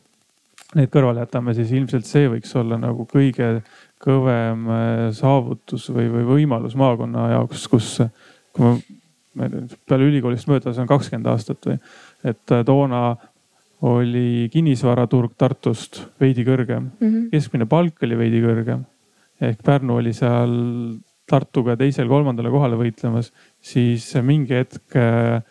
need kõrvale jätame, siis ilmselt see võiks olla nagu kõige kõvem äh, saavutus või, või võimalus maakonna jaoks, kus, kui ma, peale ülikoolist möödas on kakskümmend aastat või, et äh, toona oli kinnisvaraturg Tartust veidi kõrgem mm, -hmm. keskmine palk oli veidi kõrgem. ehk Pärnu oli seal Tartuga teisel-kolmandale kohale võitlemas, siis mingi hetk äh,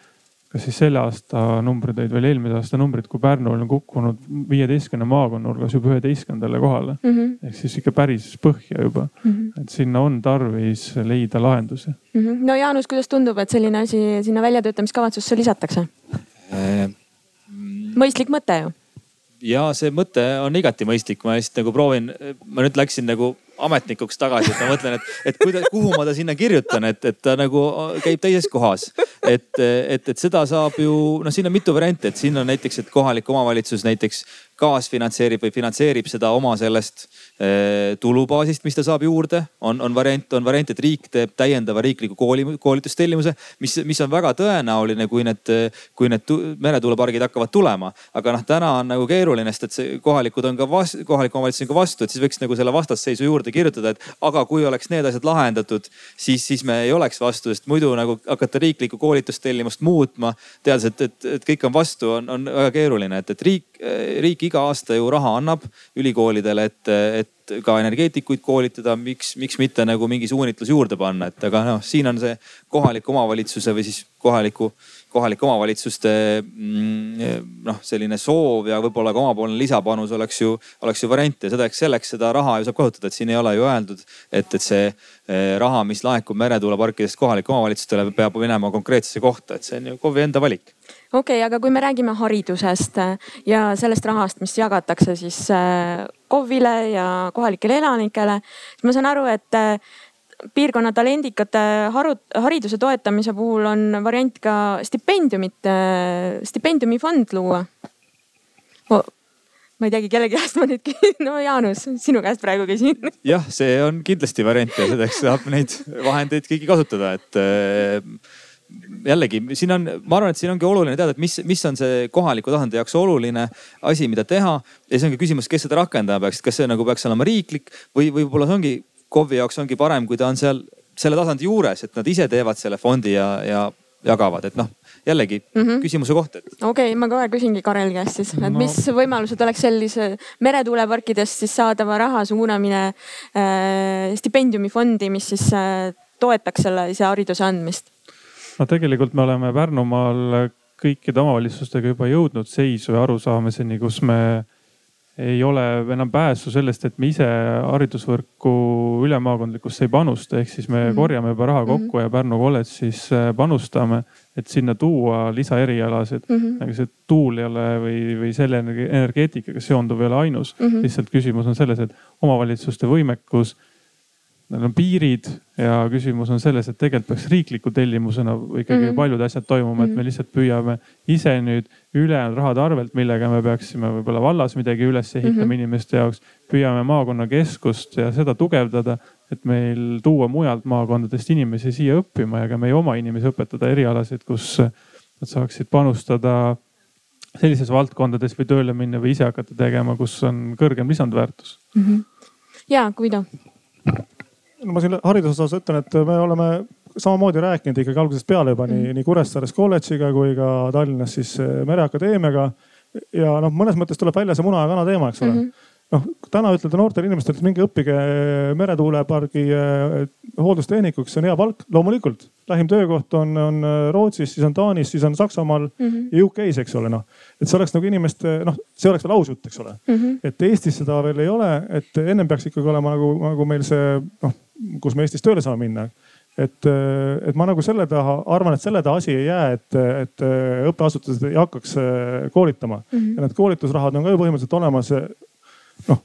kas siis selle aasta numbrid olid veel eelmise aasta numbrid, kui Pärnu on kukkunud viieteistkümne maakonna hulgas juba üheteistkümnendale kohale mm. -hmm. ehk siis ikka päris põhja juba mm. -hmm. et sinna on tarvis leida lahendusi mm. -hmm. no Jaanus, kuidas tundub, et selline asi sinna väljatöötamiskavatsusse lisatakse äh,? mõistlik mõte ju ja see mõte on igati mõistlik, ma lihtsalt nagu proovin, ma nüüd läksin nagu ametnikuks tagasi, et ma mõtlen, et, et kuida-, kuhu ma ta sinna kirjutan, et, et ta nagu käib teises kohas. et, et, et seda saab ju, noh, siin on mitu varianti, et siin on näiteks, et kohalik omavalitsus näiteks kaasfinantseerib või finantseerib seda oma sellest eh, tulubaasist, mis ta saab juurde. on, on variant, on variant, et riik teeb täiendava riikliku kooli, koolitustellimuse, mis, mis on väga tõenäoline, kui need, kui need meretuulepargid hakkavad tulema. aga noh, täna on nagu keeruline, sest et see kohalikud on ka vastu, kohalik omavalitsus on ka vastu, et siis võiks nagu selle vastasseisu juurde kirjutada, et aga kui oleks need asjad lahendatud, siis, siis me ei oleks vastu, sest muidu nagu hakata riiklikku koolitustellimust muutma, teades, et, et, et kõik on vastu, on, on väga keeruline, et, et riik, riik iga aasta ju raha annab ülikoolidele, et, et ka energeetikuid koolitada, miks, miks mitte nagu mingi suunitlus juurde panna, et aga noh, siin on see kohaliku omavalitsuse või siis kohaliku, kohalike omavalitsuste mm, noh, selline soov ja võib-olla ka omapoolne lisapanus oleks ju, oleks ju variant ja selleks, selleks seda raha ju saab kasutada, et siin ei ole ju öeldud, et, et see eh, raha, mis laekub meretuuleparkidest kohalikele omavalitsustele, peab minema konkreetsesse kohta, et see on ju KOV-i enda valik okei okay,, aga kui me räägime haridusest äh, ja sellest rahast, mis jagatakse siis äh, KOV-ile ja kohalikele elanikele, siis ma saan aru, et äh, piirkonna talendikate haru, hariduse toetamise puhul on variant ka stipendiumit, stipendiumifond luua oh ma ei teagi, kelle käest ma nüüd no Jaanus, sinu käest praegu küsin. jah, see on kindlasti variant ja selleks saab neid vahendeid keegi kasutada, et jällegi siin on, ma arvan, et siin ongi oluline teada, et mis, mis on see kohaliku tasandi jaoks oluline asi, mida teha. ja siis ongi küsimus, kes seda rakendama peaks, kas see nagu peaks olema riiklik või võib-olla see ongi KOV-i jaoks ongi parem, kui ta on seal selle tasandi juures, et nad ise teevad selle fondi ja, ja jagavad, et noh jällegi mm -hmm. küsimuse koht, et. okei okay,, ma kohe küsingi Karel käest siis, et no. mis võimalused oleks sellise meretuuleparkidest siis saadava raha suunamine äh, stipendiumifondi, mis siis äh, toetaks sellise hariduse andmist no tegelikult me oleme Pärnumaal kõikide omavalitsustega juba jõudnud seisu ja arusaamiseni, kus me ei ole enam pääsu sellest, et me ise haridusvõrku ülemaakondlikusse ei panusta, ehk siis me mm -hmm. korjame juba raha kokku mm -hmm. ja Pärnu kolledžis äh, panustame, et sinna tuua lisaerialasid mm. -hmm. aga see tuul ei ole või, või selle energeetikaga seonduv ei ole ainus mm. -hmm. lihtsalt küsimus on selles, et omavalitsuste võimekus Need on piirid ja küsimus on selles, et tegelikult peaks riikliku tellimusena ikkagi mm -hmm. paljud asjad toimuma, et me mhm. lihtsalt püüame ise nüüd ülejäänud rahade arvelt, millega me peaksime võib-olla vallas midagi üles ehitama mm -hmm. inimeste jaoks. püüame maakonnakeskust ja seda tugevdada, et meil tuua mujalt maakondadest inimesi siia õppima ja ka meie oma inimesi õpetada erialasid, kus nad saaksid panustada sellises valdkondades või tööle minna või ise hakata tegema, kus on kõrgem lisandväärtus mm. -hmm. ja Guido no ma siin hariduse osas ütlen, et me oleme samamoodi rääkinud ikkagi algusest peale juba nii, nii Kuressaares kolledžiga kui ka Tallinnas siis eh, Mereakadeemiaga. ja noh, mõnes mõttes tuleb välja see muna ja kana teema, eks ole mm. -hmm noh, täna ütelda noortele inimestele, et minge õppige meretuulepargi eh, hooldustehnikuks, see on hea palk, loomulikult. lähim töökoht on, on Rootsis, siis on Taanis, siis on Saksamaal mm -hmm. ja UK-s, eks ole noh. et see oleks nagu inimeste noh, see oleks veel aus jutt, eks ole mm. -hmm. et Eestis seda veel ei ole, et ennem peaks ikkagi olema nagu, nagu meil see noh kus me Eestis tööle saame minna et, et ma nagu selle taha arvan, et selle taha asi ei jää, et, et õppeasutused ei hakkaks äh, koolitama mm. -hmm. ja need koolitusrahad on ka ju põhimõtteliselt olemas. Noh,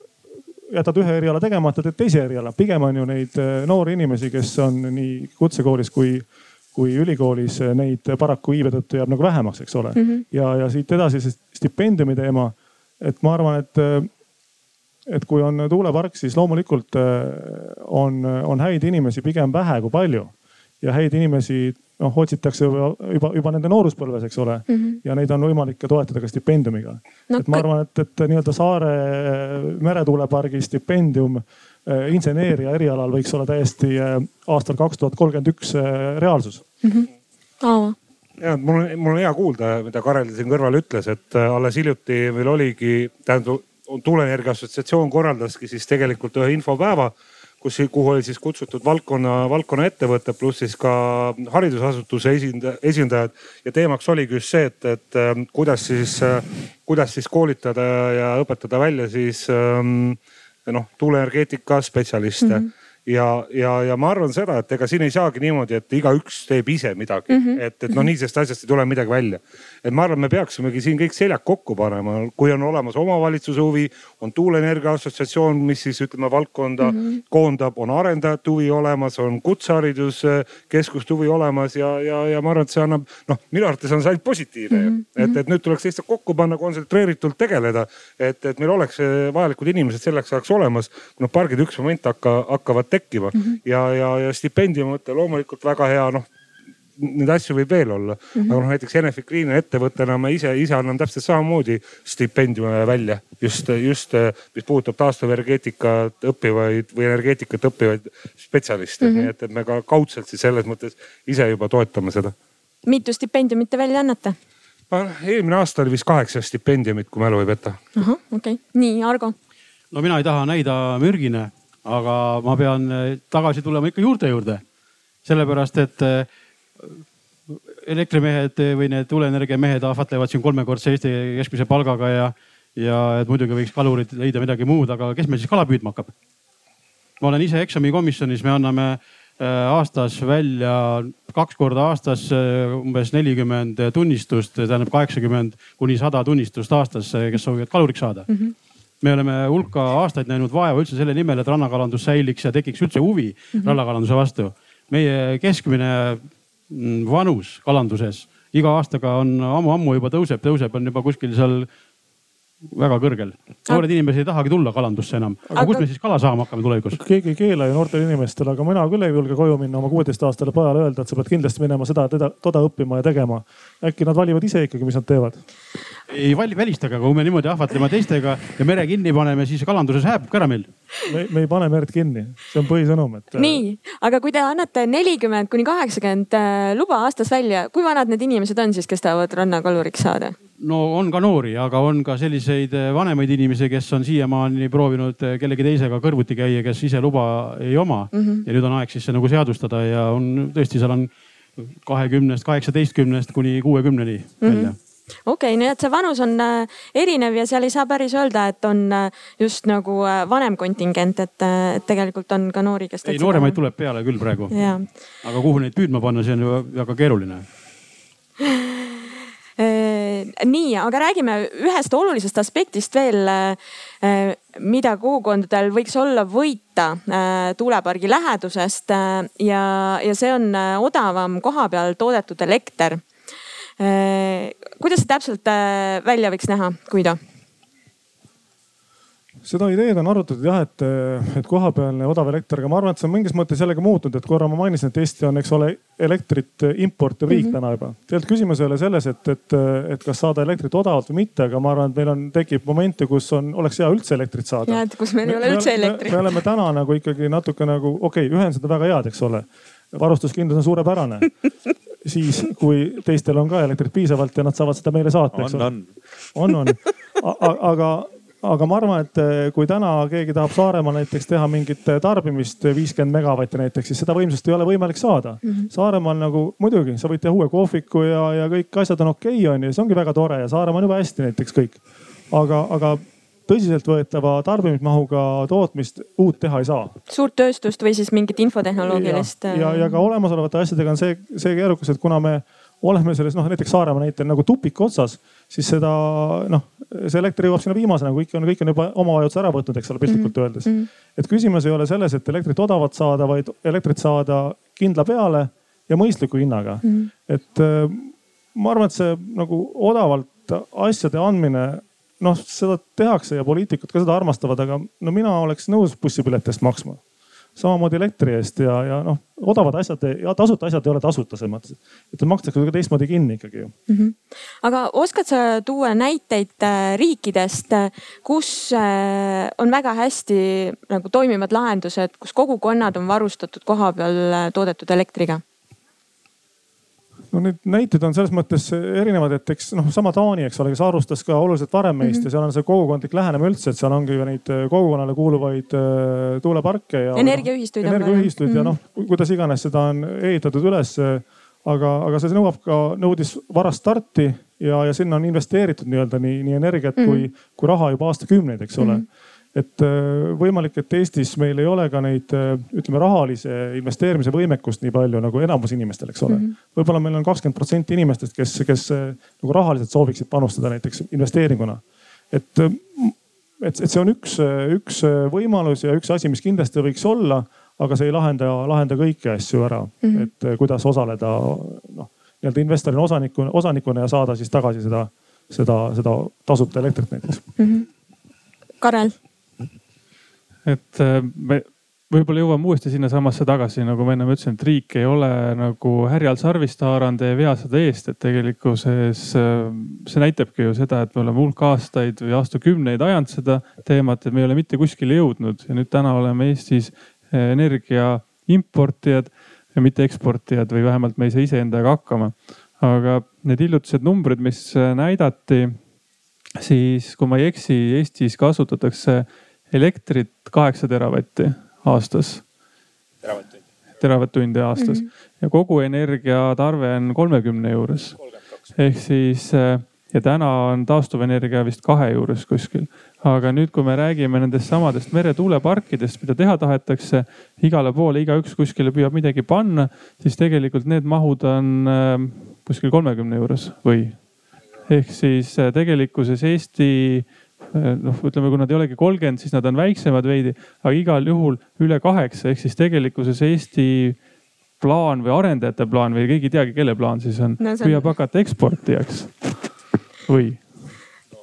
jätad ühe eriala tegemata, teed teise eriala, pigem on ju neid äh, noori inimesi, kes on nii kutsekoolis kui, kui ülikoolis, neid paraku iibe tõttu jääb nagu vähemaks, eks ole mm. -hmm. ja, ja siit edasi see stipendiumi teema. et ma arvan, et et kui on tuulepark, siis loomulikult on, on häid inimesi pigem vähe kui palju. Ja häid inimesi noh otsitakse juba, juba, juba nende nooruspõlves, eks ole mm. -hmm. ja neid on võimalik ka toetada ka stipendiumiga no,. et ma arvan, et, et nii-öelda Saare meretuulepargi stipendium äh, inseneeria erialal võiks olla täiesti äh, aastal kaks tuhat kolmkümmend üks reaalsus mm. -hmm. Aavo ja mul on, mul on hea kuulda, mida Karel siin kõrval ütles, et alles hiljuti meil oligi, tähendab tuuleenergia assotsiatsioon korraldaski siis tegelikult ühe infopäeva kus, kuhu oli siis kutsutud valdkonna, valdkonna ettevõtted pluss siis ka haridusasutuse esinda, esindajad. ja teemaks oligi just see, et, et ähm, kuidas siis, äh, kuidas siis koolitada ja õpetada välja siis ähm, noh, tuuleenergeetika spetsialiste mm. -hmm ja, ja, ja ma arvan seda, et ega siin ei saagi niimoodi, et igaüks teeb ise midagi mm, -hmm. et, et noh, nii sellest asjast ei tule midagi välja. Et ma arvan, me peaksimegi siin kõik seljad kokku panema, kui on olemas omavalitsuse huvi, on tuuleenergia assotsiatsioon, mis siis ütleme valdkonda mm -hmm. koondab, on arendajate huvi olemas, on kutsehariduskeskuste huvi olemas ja, ja, ja ma arvan, et see annab noh, minu arvates on see ainult positiivne mm. -hmm. et, et nüüd tuleks lihtsalt kokku panna, kontsentreeritult tegeleda, et, et meil oleks vajalikud inimesed selleks ajaks olemas. kui noh, pargid üks moment hakka, hakkavad tekkima mm -hmm. ja, ja, ja stipendiumi mõte loomulikult väga hea, noh neid asju võib veel olla mm. -hmm. aga noh, näiteks Enefit Green ettevõttena me ise, ise anname täpselt samamoodi stipendiume välja just, just mis puudutab taastuvenergeetikat õppivaid või energeetikat õppivaid spetsialiste mm, -hmm. nii et, et me ka kaudselt siis selles mõttes ise juba toetame seda. mitu stipendiumit te välja annate? eelmine aasta oli vist kaheksa stipendiumit, kui mälu ei peta. ahah, okei okay., nii Argo. no mina ei taha näida mürgine aga ma pean tagasi tulema ikka juurte juurde. sellepärast, et elektrimehed või need tuuleenergia mehed ahvatlevad siin kolmekordse Eesti keskmise palgaga ja, ja et muidugi võiks kalurid leida midagi muud, aga kes meil siis kala püüdma hakkab? ma olen ise eksamikomisjonis, me anname eh, aastas välja kaks korda aastas umbes nelikümmend tunnistust, tähendab kaheksakümmend kuni sada tunnistust aastas, kes soovivad kaluriks saada mm. -hmm me oleme hulka aastaid näinud vaeva üldse selle nimel, et rannakalandus säiliks ja tekiks üldse huvi mm -hmm. rannakalanduse vastu. meie keskmine vanus kalanduses. Iga aastaga on ammu-ammu juba tõuseb, tõuseb, on juba kuskil seal väga kõrgel. noored inimesed ei tahagi tulla kalandusse enam. aga kust me siis kala saama hakkame tulevikus? keegi ei keela ju noortel inimestel, aga mina küll ei julge koju minna oma kuueteistaastasele pojale öelda, et sa pead kindlasti minema seda, teda, toda õppima ja tegema. äkki nad valivad ise ikkagi, mis nad teevad ei vali, välistage, aga kui me niimoodi ahvatleme teistega ja mere kinni paneme, siis kalanduses hääbub ka ära meil. me, me ei pane merd kinni, see on põhisõnum, et. nii, aga kui te annate nelikümmend kuni kaheksakümmend äh, luba aastas välja, kui vanad need inimesed on siis, kes tahavad rannakaluriks saada? No on ka noori, aga on ka selliseid äh, vanemaid inimesi, kes on siiamaani proovinud äh, kellegi teisega kõrvuti käia, kes ise luba ei oma mm. -hmm. ja nüüd on aeg siis see nagu seadustada ja on tõesti, seal on kahekümnest, kaheksateistkümnest kuni kuuekümneni mm -hmm. välja okei okay,, nii et see vanus on äh, erinev ja seal ei saa päris öelda, et on just nagu vanem kontingent, et tegelikult on ka noori, kes. ei, nooremaid tuleb peale küll praegu. aga kuhu neid püüdma panna, see on ju väga keeruline *laughs* nii, aga räägime ühest olulisest aspektist veel, mida kogukondadel võiks olla võita tuulepargi lähedusest ja, ja see on odavam kohapeal toodetud elekter Äh, kuidas see täpselt äh, välja võiks näha, Guido? Seda ideed on arutatud jah, et, et kohapealne odav elekter, aga ma arvan, et see on mingis mõttes jällegi muutunud, et korra ma mainisin, et Eesti on, eks ole, elektrit importiv riik mm -hmm. täna juba. tegelikult küsimus ei ole selles, et, et, et kas saada elektrit odavalt või mitte, aga ma arvan, et meil on, tekib momente, kus on, oleks hea üldse elektrit saada. ja, et kus meil ei ole üldse elektrit. me oleme täna nagu ikkagi natuke nagu okei okay,, ühendused on väga head, eks ole. varustuskindlus on suurepärane *laughs* siis kui teistel on ka elektrit piisavalt ja nad saavad seda meile saata, eks ole. on, on, on. aga, aga ma arvan, et eh, kui täna keegi tahab Saaremaal näiteks teha mingit tarbimist viiskümmend megavatti näiteks, siis seda võimsust ei ole võimalik saada mm. -hmm. Saaremaal nagu muidugi, sa võid teha uue kohviku ja, ja kõik asjad on okei okay,, on ju, see ongi väga tore ja Saaremaa on jube hästi näiteks kõik. aga, aga tõsiseltvõetava tarbimismahuga tootmist uut teha ei saa. suurt tööstust või siis mingit infotehnoloogilist. ja, ja, ja ka olemasolevate asjadega on see, see keerukus, et kuna me oleme selles noh, näiteks Saaremaa näitel nagu tupik otsas, siis seda noh, see elekter jõuab sinna viimasena, kui kõik on, kõik on juba oma vajaduse ära võtnud, eks ole, piltlikult mm -hmm. öeldes. Mhm. et küsimus ei ole selles, et elektrit odavalt saada, vaid elektrit saada kindla peale ja mõistliku hinnaga mm. -hmm. et äh, ma arvan, et see nagu odavalt asjade andmine noh, seda tehakse ja poliitikud ka seda armastavad, aga no mina oleks nõus bussipileti eest maksma. Samamoodi elektri eest ja, ja noh, odavad asjad ja tasuta asjad ei ole tasuta selles mõttes. et makstakse ka teistmoodi kinni ikkagi ju mm. -hmm. aga oskad sa tuua näiteid äh, riikidest, kus äh, on väga hästi nagu toimivad lahendused, kus kogukonnad on varustatud kohapeal äh, toodetud elektriga? No neid näiteid on selles mõttes erinevad, et eks noh, sama Taani, eks ole, kes alustas ka oluliselt varem meist mm -hmm. ja seal on see kogukondlik lähenemine üldse, et seal ongi ju neid äh, kogukonnale kuuluvaid äh, tuuleparke ja. energiaühistuid. energiaühistuid mm -hmm. ja noh, kuidas iganes seda on ehitatud üles. aga, aga see nõuab ka, nõudis varast starti ja, ja sinna on investeeritud nii-öelda nii, nii energiat mm -hmm. kui, kui raha juba aastakümneid, eks ole mm. -hmm et äh, võimalik, et Eestis meil ei ole ka neid, äh, ütleme rahalise investeerimise võimekust nii palju nagu enamus inimestel, eks ole mm -hmm.. võib-olla meil on kakskümmend protsenti inimestest, kes, kes äh, nagu rahaliselt sooviksid panustada näiteks investeeringuna. et, et, et see on üks, üks võimalus ja üks asi, mis kindlasti võiks olla, aga see ei lahenda, lahenda kõiki asju ära mm, -hmm. et kuidas osaleda noh, nii-öelda investorina osanikuna, osanikuna ja saada siis tagasi seda, seda, seda tasuta elektrit näiteks mm. -hmm. Karel et äh, me võib-olla jõuame uuesti sinnasamasse tagasi, nagu ma ennem ütlesin, et riik ei ole nagu härjal sarvist haaranud ja ei vea seda eest, et tegelikkuses äh, see näitabki ju seda, et me oleme hulk aastaid või aastakümneid ajanud seda teemat, et me ei ole mitte kuskile jõudnud ja nüüd täna oleme Eestis äh, energia importijad ja mitte eksportijad või vähemalt me ei saa iseendaga hakkama. aga need hiljutised numbrid, mis näidati, siis kui ma ei eksi, Eestis kasutatakse elektrit kaheksa teravatti aastas. teravatt-tundi. teravatt-tundi aastas mm -hmm. ja kogu energiatarve on kolmekümne juures. ehk siis ja täna on taastuvenergia vist kahe juures kuskil. aga nüüd, kui me räägime nendest samadest meretuuleparkidest, mida teha tahetakse, igale poole igaüks kuskile püüab midagi panna, siis tegelikult need mahud on äh, kuskil kolmekümne juures või. ehk siis äh, tegelikkuses Eesti noh, ütleme, kui nad ei olegi kolmkümmend, siis nad on väiksemad veidi, aga igal juhul üle kaheksa, ehk siis tegelikkuses Eesti plaan või arendajate plaan või keegi ei teagi, kelle plaan siis on no,, püüab on... hakata eksportijaks või?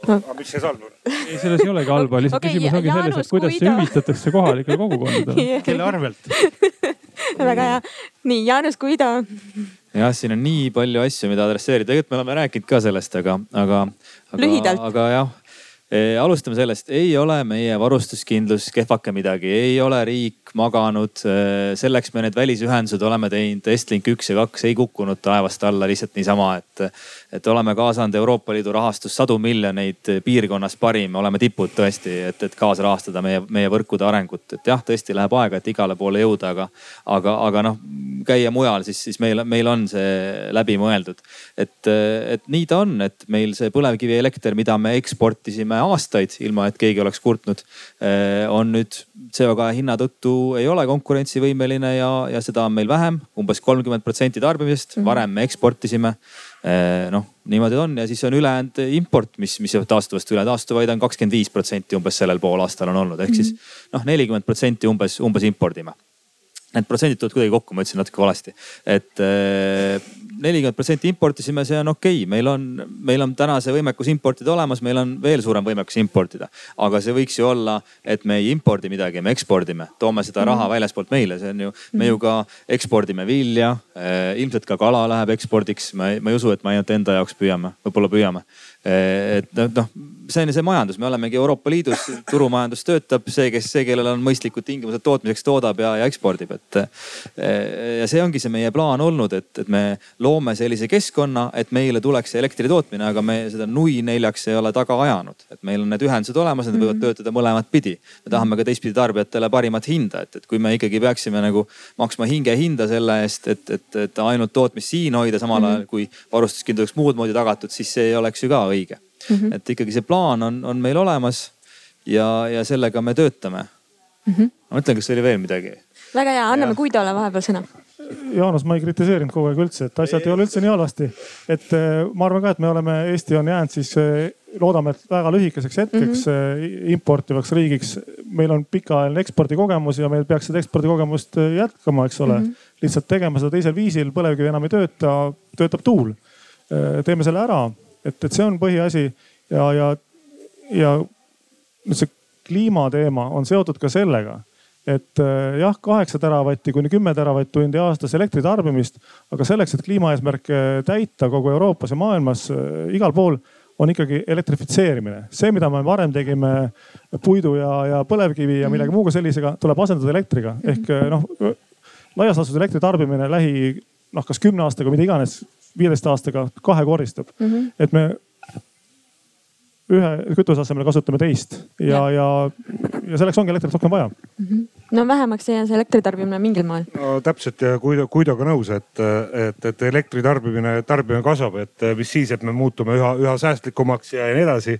no aga mis see halb on? ei, selles ei olegi halba, lihtsalt okay, küsimus ongi selles, et kuidas see hüvitatakse kohalikele kogukondadele *laughs* kelle arvelt *laughs* väga hea. nii, Jaanus Kuido. jah, siin on nii palju asju, mida adresseerida, tegelikult me oleme rääkinud ka sellest, aga, aga, aga, aga jah alustame sellest, ei ole meie varustuskindlus kehvake midagi, ei ole riik maganud. selleks me need välisühendused oleme teinud, Estlink üks ja kaks ei kukkunud taevast alla lihtsalt niisama, et, et oleme kaasanud Euroopa Liidu rahastust sadu miljoneid piirkonnas parim, oleme tipud tõesti, et, et kaasrahastada meie, meie võrkude arengut. et jah, tõesti läheb aega, et igale poole jõuda, aga, aga, aga noh, käia mujal, siis, siis meil, meil on see läbi mõeldud. et, et nii ta on, et meil see põlevkivielekter, mida me eksportisime aastaid, ilma et keegi oleks kurtnud, eh, on nüüd CO2 hinna tõttu ei ole konkurentsivõimeline ja, ja seda on meil vähem umbes, umbes kolmkümmend protsenti tarbimisest mm, -hmm. varem me eksportisime. Eh, noh, niimoodi on ja siis on ülejäänud import, mis, mis taastuvast üle, taastuvaid on kakskümmend viis protsenti umbes sellel poolaastal on olnud, ehk siis noh, nelikümmend protsenti umbes, umbes impordime need protsendid tulevad kuidagi kokku, ma ütlesin natuke valesti. et eh, nelikümmend protsenti importisime, see on okei okay., meil on, meil on täna see võimekus importida olemas, meil on veel suurem võimekus importida. aga see võiks ju olla, et me ei impordi midagi, me ekspordime, toome seda raha mm -hmm. väljaspoolt meile, see on ju, me ju ka ekspordime vilja eh,. ilmselt ka kala läheb ekspordiks, ma ei, ma ei usu, et me ainult enda jaoks püüame, võib-olla püüame Eh, et noh, see on see majandus, me olemegi Euroopa Liidus, turumajandus töötab, see, kes, see, kellel on mõistlikud tingimused tootmiseks, toodab ja, ja ekspordib, et. Eh, ja see ongi see meie plaan olnud, et, et me loome sellise keskkonna, et meile tuleks elektri tootmine, aga me seda nui neljaks ei ole taga ajanud. et meil on need ühendused olemas, need võivad mhm. töötada mõlemat pidi. me tahame ka teistpidi tarbijatele parimat hinda, et, et kui me ikkagi peaksime nagu maksma hingehinda selle eest, et, et, et ainult tootmist siin hoida, samal ajal kui varustuskindlus muud moodi tagatud, siis see ei oleks ju ka õige mm. -hmm. et ikkagi see plaan on, on meil olemas ja, ja sellega me töötame mm. -hmm. ma mõtlen, kas oli veel midagi? väga hea, anname Guidole vahepeal sõna. Jaanus, ma ei kritiseerinud kogu aeg üldse, et asjad ei ole üldse nii halvasti. et eh, ma arvan ka, et me oleme, Eesti on jäänud siis eh, loodame, et väga lühikeseks hetkeks mm -hmm. importivaks riigiks. meil on pikaajaline ekspordikogemus ja meil peaks seda ekspordikogemust jätkama, eks ole mm. -hmm. lihtsalt tegema seda teisel viisil, põlevkivi enam ei tööta, töötab tuul. teeme selle ära et, et see on põhiasi ja, ja, ja see kliimateema on seotud ka sellega, et äh, jah, kaheksa teravatti kuni kümme teravatt-tundi aastas elektritarbimist, aga selleks, et kliimaeesmärke täita kogu Euroopas ja maailmas äh, igal pool on ikkagi elektrifitseerimine. see, mida me varem tegime puidu ja, ja põlevkivi ja millegi muuga sellisega, tuleb asendada elektriga. Ehk noh, laias laastus elektri tarbimine lähi noh, kas kümne aastaga, mida iganes, viieteist aastaga kahekordistub mm. -hmm. et me ühe kütuse asemel kasutame teist ja, ja, ja selleks ongi elektrit rohkem vaja mm. -hmm. no vähemaks ei jää see elektritarbimine mingil moel. no täpselt ja kui, kui ta ka nõus, et, et, et elektri tarbimine, tarbimine kasvab, et mis siis, et me muutume üha, üha säästlikumaks ja, ja nii edasi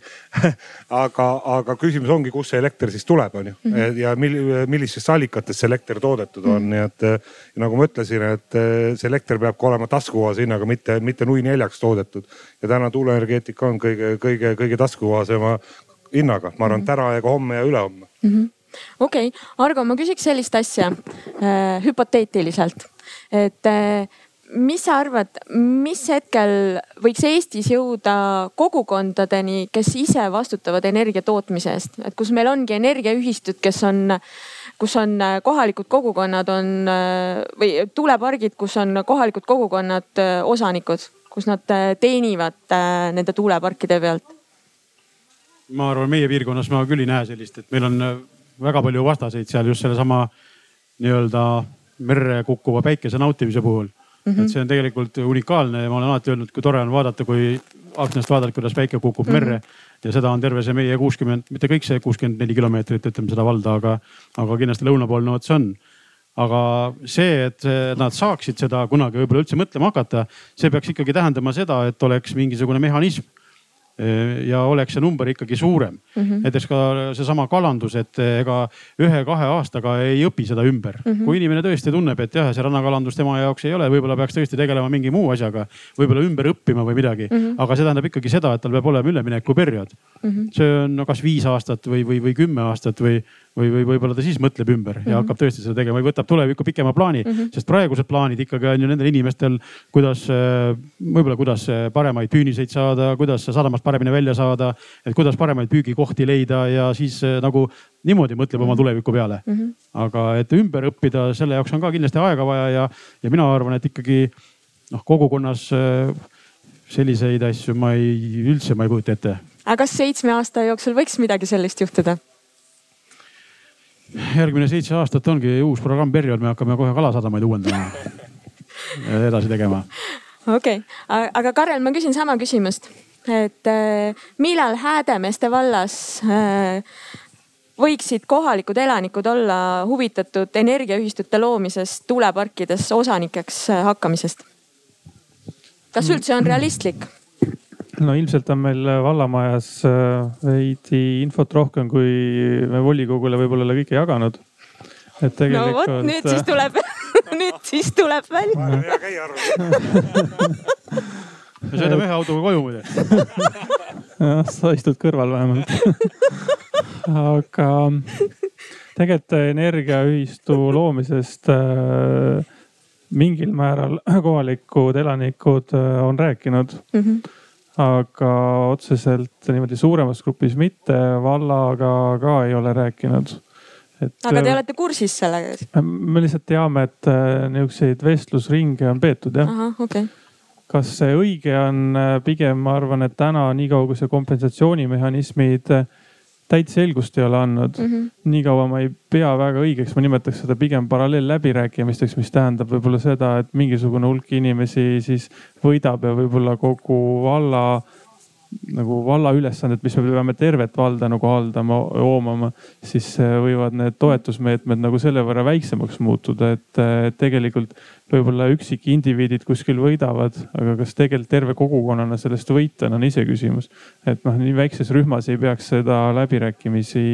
*laughs* aga, aga küsimus ongi, kust see elekter siis tuleb, on ju mm. -hmm. ja mil, millistest allikatest see elekter toodetud on mm, -hmm. nii et nagu ma ütlesin, et see elekter peab ka olema taskukohase hinnaga, mitte, mitte nui neljaks toodetud. Ja täna tuuleenergeetika on kõige, kõige, kõige taskukohasem taskukohasema hinnaga, ma arvan, täna ja ka homme ja ülehomme. Mm -hmm okei. Okay., Argo, ma küsiks sellist asja äh, hüpoteetiliselt, et äh, mis sa arvad, mis hetkel võiks Eestis jõuda kogukondadeni, kes ise vastutavad energia tootmise eest, et kus meil ongi energiaühistud, kes on, kus on äh, kohalikud kogukonnad on äh, või tuulepargid, kus on kohalikud kogukonnad äh, osanikud, kus nad teenivad nende tuuleparkide pealt ma arvan, meie piirkonnas ma küll ei näe sellist, et meil on äh, väga palju vastaseid seal just sellesama nii-öelda merre kukkuva päikese nautimise puhul mm. -hmm. et see on tegelikult unikaalne ja ma olen alati öelnud, kui tore on vaadata, kui aknast vaadata, kuidas päike kukub mm -hmm. merre. ja seda on terve see meie kuuskümmend, mitte kõik see kuuskümmend neli kilomeetrit, ütleme seda valda, aga, aga kindlasti lõunapoolne ots on aga see, et nad saaksid seda kunagi võib-olla üldse mõtlema hakata, see peaks ikkagi tähendama seda, et oleks mingisugune mehhanism ja oleks see number ikkagi suurem mm. -hmm. näiteks ka seesama kalandus, et ega ühe-kahe aastaga ei õpi seda ümber mm. -hmm. kui inimene tõesti tunneb, et jah, see rannakalandus tema jaoks ei ole, võib-olla peaks tõesti tegelema mingi muu asjaga, võib-olla ümber õppima või midagi mm. -hmm. aga see tähendab ikkagi seda, et tal peab olema üleminekuperiood mm. -hmm. see on no kas viis aastat või, või, või kümme aastat või, või, või võib-olla ta siis mõtleb ümber mm -hmm. ja mhm. hakkab tõesti seda tegema või võtab tulevikku pikema plaani mm, -hmm. sest praegused plaanid ikkagi on ju nendel inimestel, kuidas võib-olla, kuidas paremaid püüniseid saada, kuidas sadamast paremini välja saada, et kuidas paremaid püügikohti leida ja siis nagu niimoodi mõtleb oma tuleviku peale mm. -hmm. aga et ümber õppida, selle jaoks on ka kindlasti aega vaja ja, ja mina arvan, et ikkagi noh, kogukonnas selliseid asju ma ei, üldse ma ei kujuta ette. aga kas seitsme aasta jooksul võiks midagi sellist juhtuda? Järgmine seitse aastat ongi uus programmperiood, me hakkame kohe kalasadamaid uuendama edasi tegema. okei okay., aga Karel, ma küsin sama küsimust, et äh, millal Häädemeeste vallas äh, võiksid kohalikud elanikud olla huvitatud energiaühistute loomisest, tuuleparkides osanikeks äh, hakkamisest? kas üldse on realistlik? No ilmselt on meil vallamajas äh, veidi infot rohkem, kui me volikogule võib-olla ole kõike jaganud. et tegelikult. no vot, nüüd siis tuleb *laughs* nüüd siis tuleb välja. hea käia arvama. me sõidame ühe autoga koju muide. *laughs* jah, sa istud kõrval vähemalt *laughs* aga tegelikult energiaühistu loomisest äh, mingil määral kohalikud elanikud äh, on rääkinud mm. -hmm aga otseselt niimoodi suuremas grupis mitte, vallaga ka ei ole rääkinud. Et, aga te olete kursis sellega? me lihtsalt teame, et äh, niisuguseid vestlusringe on peetud jah. Okay. kas see õige on, äh, pigem ma arvan, et täna niikaua kui see kompensatsioonimehhanismid äh, täit selgust ei ole andnud mm. -hmm. niikaua ma ei pea väga õigeks, ma nimetaks seda pigem paralleelläbirääkimisteks, mis tähendab võib-olla seda, et mingisugune hulk inimesi siis võidab ja võib-olla kogu valla nagu valla ülesandet, mis me peame tervet valda nagu haldama, hoomama, siis äh, võivad need toetusmeetmed nagu selle võrra väiksemaks muutuda, et tegelikult võib-olla üksikindiviidid kuskil võidavad, aga kas tegelikult terve kogukonnana sellest võita on iseküsimus. et noh, nii väikses rühmas ei peaks seda läbirääkimisi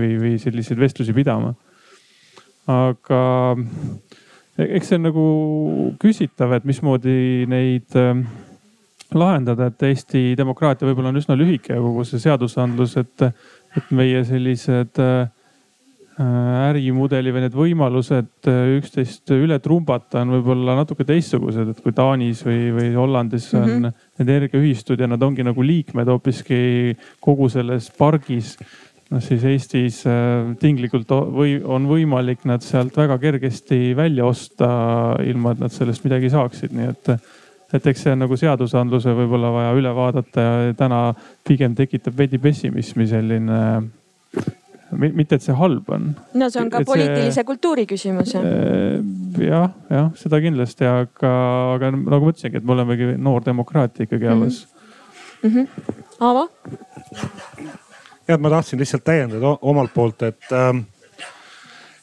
või, või selliseid vestlusi pidama. aga eks see on nagu küsitav, et mismoodi neid äh, lahendada, et Eesti demokraatia võib-olla on üsna lühike ja kogu see seadusandlus, et, et meie sellised äh, ärimudeli või need võimalused äh, üksteist üle trumbata on võib-olla natuke teistsugused, et kui Taanis või, või Hollandis on mm -hmm. energiaühistud ja nad ongi nagu liikmed hoopiski kogu selles pargis noh siis Eestis äh, tinglikult või on võimalik nad sealt väga kergesti välja osta, ilma et nad sellest midagi saaksid, nii et et eks see on nagu seadusandluse võib-olla vaja üle vaadata ja täna pigem tekitab veidi pessimismi selline mitte, et see halb on. no see on ka et poliitilise see... kultuuri küsimus jah. jah, jah, seda kindlasti, aga, aga nagu ma ütlesingi, et me olemegi noor demokraatia ikkagi alles mm. -hmm. Aavo? jah, ma tahtsin lihtsalt täiendada omalt poolt, et ähm,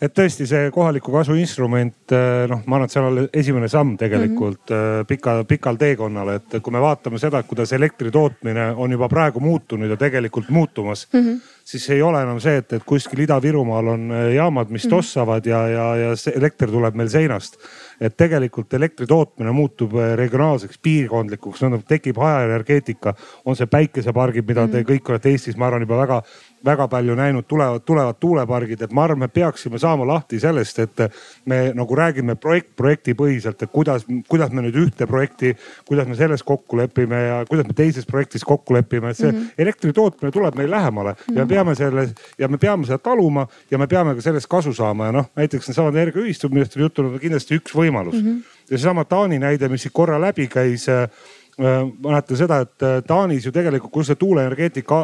et tõesti see kohaliku kasu instrument, äh, noh, ma arvan, et see on esimene samm tegelikult mm -hmm. pika, pikal teekonnal, et kui me vaatame seda, kuidas elektri tootmine on juba praegu muutunud ja tegelikult muutumas mm, -hmm. Siis ei ole enam see, et, et kuskil Ida-Virumaal on äh, jaamad, mis -hmm. tossavad ja, ja, ja see elekter tuleb meil seinast et tegelikult elektri tootmine muutub äh, regionaalseks, piirkondlikuks, nõnda tekib hajaenergeetika. on see päikesepargid, mida te mm. kõik olete Eestis, ma arvan, juba väga, väga palju näinud, tulevad, tulevad tuulepargid, et ma arvan, me peaksime saama lahti sellest, et me nagu räägime projekt projektipõhiselt, et kuidas, kuidas me nüüd ühte projekti, kuidas me selles kokku lepime ja kuidas me teises projektis kokku lepime, et see mm -hmm. elektri tootmine tuleb meil lähemale mm -hmm. ja me peame selle ja me peame seda taluma ja me peame ka sellest kasu saama ja noh, näiteks needsamad energiaühistud, millest oli juttu, on kindlasti üks võimalus mm. -hmm. ja seesama Taani näide, mis siit korra läbi käis äh, mäletan seda, et äh, Taanis ju tegelikult, kus see tuuleenergeetika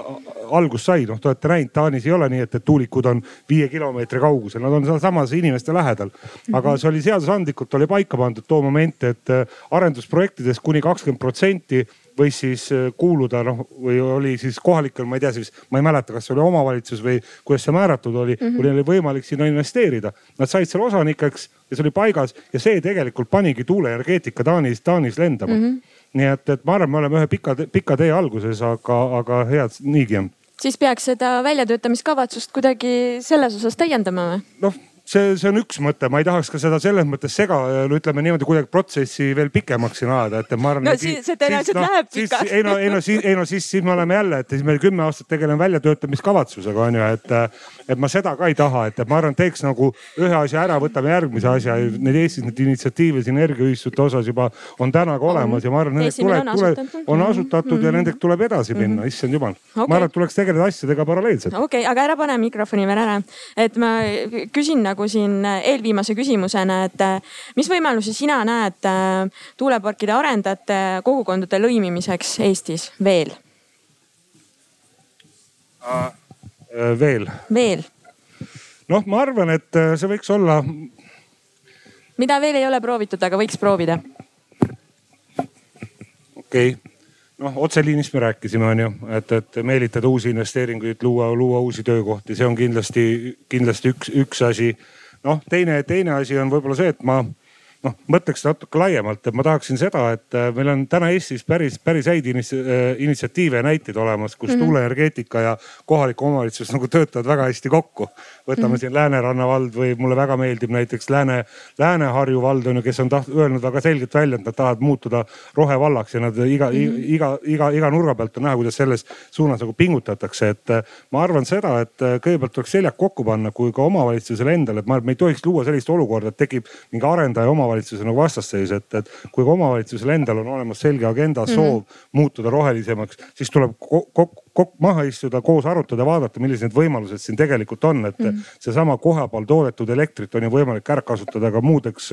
algust sai, noh, te olete näinud, Taanis ei ole nii, et, et tuulikud on viie kilomeetri kaugusel, nad on sealsamas inimeste lähedal. aga mhm. see oli seadusandlikult oli paika pandud too moment, et arendusprojektides kuni kakskümmend protsenti võis siis äh, kuuluda noh, või oli siis kohalikel, ma ei tea siis, ma ei mäleta, kas see oli omavalitsus või kuidas see määratud oli mm, -hmm. oli neil võimalik sinna investeerida. Nad said seal osanikeks ja see oli paigas ja see tegelikult panigi tuuleenergeetika Taanis, Taanis lendama mm. -hmm. Nii et, et ma arvan, me oleme ühe pika, pika tee alguses, aga, aga hea, et niigi on siis peaks seda väljatöötamiskavatsust kuidagi selles osas täiendama või? noh, see, see on üks mõte, ma ei tahaks ka seda selles mõttes sega, ütleme niimoodi kuidagi protsessi veel pikemaks siin ajada, et ma arvan. no siis see tõenäoliselt no, läheb pikaks. ei no, ei no siis, ei no siis, siis me oleme jälle, et siis me kümme aastat tegeleme väljatöötamiskavatsusega on ju, et, et ma seda ka ei taha, et ma arvan, teeks nagu ühe asja ära, võtame järgmise asja. Need Eestis need initsiatiive siin energiaühistute osas juba on täna ka olemas ja ma arvan, nendega tuleb, tuleb, on asutatud mm -hmm. ja mhm. nendega tuleb edasi minna mm, -hmm. issand jumal okay.. ma arvan, et tuleks tegeleda asjadega paralleelselt. okei okay,, aga ära pane mikrofoni veel ära, et ma küsin nagu siin eelviimase küsimusena, et äh, mis võimalusi sina näed äh, tuuleparkide arendajate kogukondade lõimimiseks Eestis veel uh,? Veel? veel? noh, ma arvan, et see võiks olla. mida veel ei ole proovitud, aga võiks proovida? okei okay noh, otseliinist me rääkisime, on ju, et, et meelitada uusi investeeringuid, luua, luua uusi töökohti, see on kindlasti, kindlasti üks, üks asi. noh, teine, teine asi on võib-olla see, et ma noh, mõtleks natuke laiemalt, et ma tahaksin seda, et äh, meil on täna Eestis päris, päris häid äh, initsiatiive ja näiteid olemas, kus mm -hmm. tuuleenergeetika ja kohalik omavalitsus nagu töötavad väga hästi kokku. võtame mm -hmm. siin Lääneranna vald või mulle väga meeldib näiteks Lääne, Lääne-Harju vald on ju, kes on taht, öelnud väga selgelt välja, et nad tahavad muutuda rohevallaks ja nad iga mm, -hmm. iga, iga, iga nurga pealt on näha, kuidas selles suunas nagu pingutatakse, et äh, ma arvan seda, et kõigepealt tuleks seljad kokku panna, kui ka omavalitsusele endale, et ma arvan, et me ei tohiks luua sellist olukorda, et tekib mingi arendaja oma omavalitsuse nagu vastasseis, et, et kui omavalitsusel endal on olemas selge agenda, mhm. soov mm -hmm. muutuda rohelisemaks, siis tuleb kokku kok maha istuda, koos arutada, vaadata, millised need võimalused siin tegelikult on, et mm -hmm. seesama kohapeal toodetud elektrit on ju võimalik ära kasutada ka muudeks.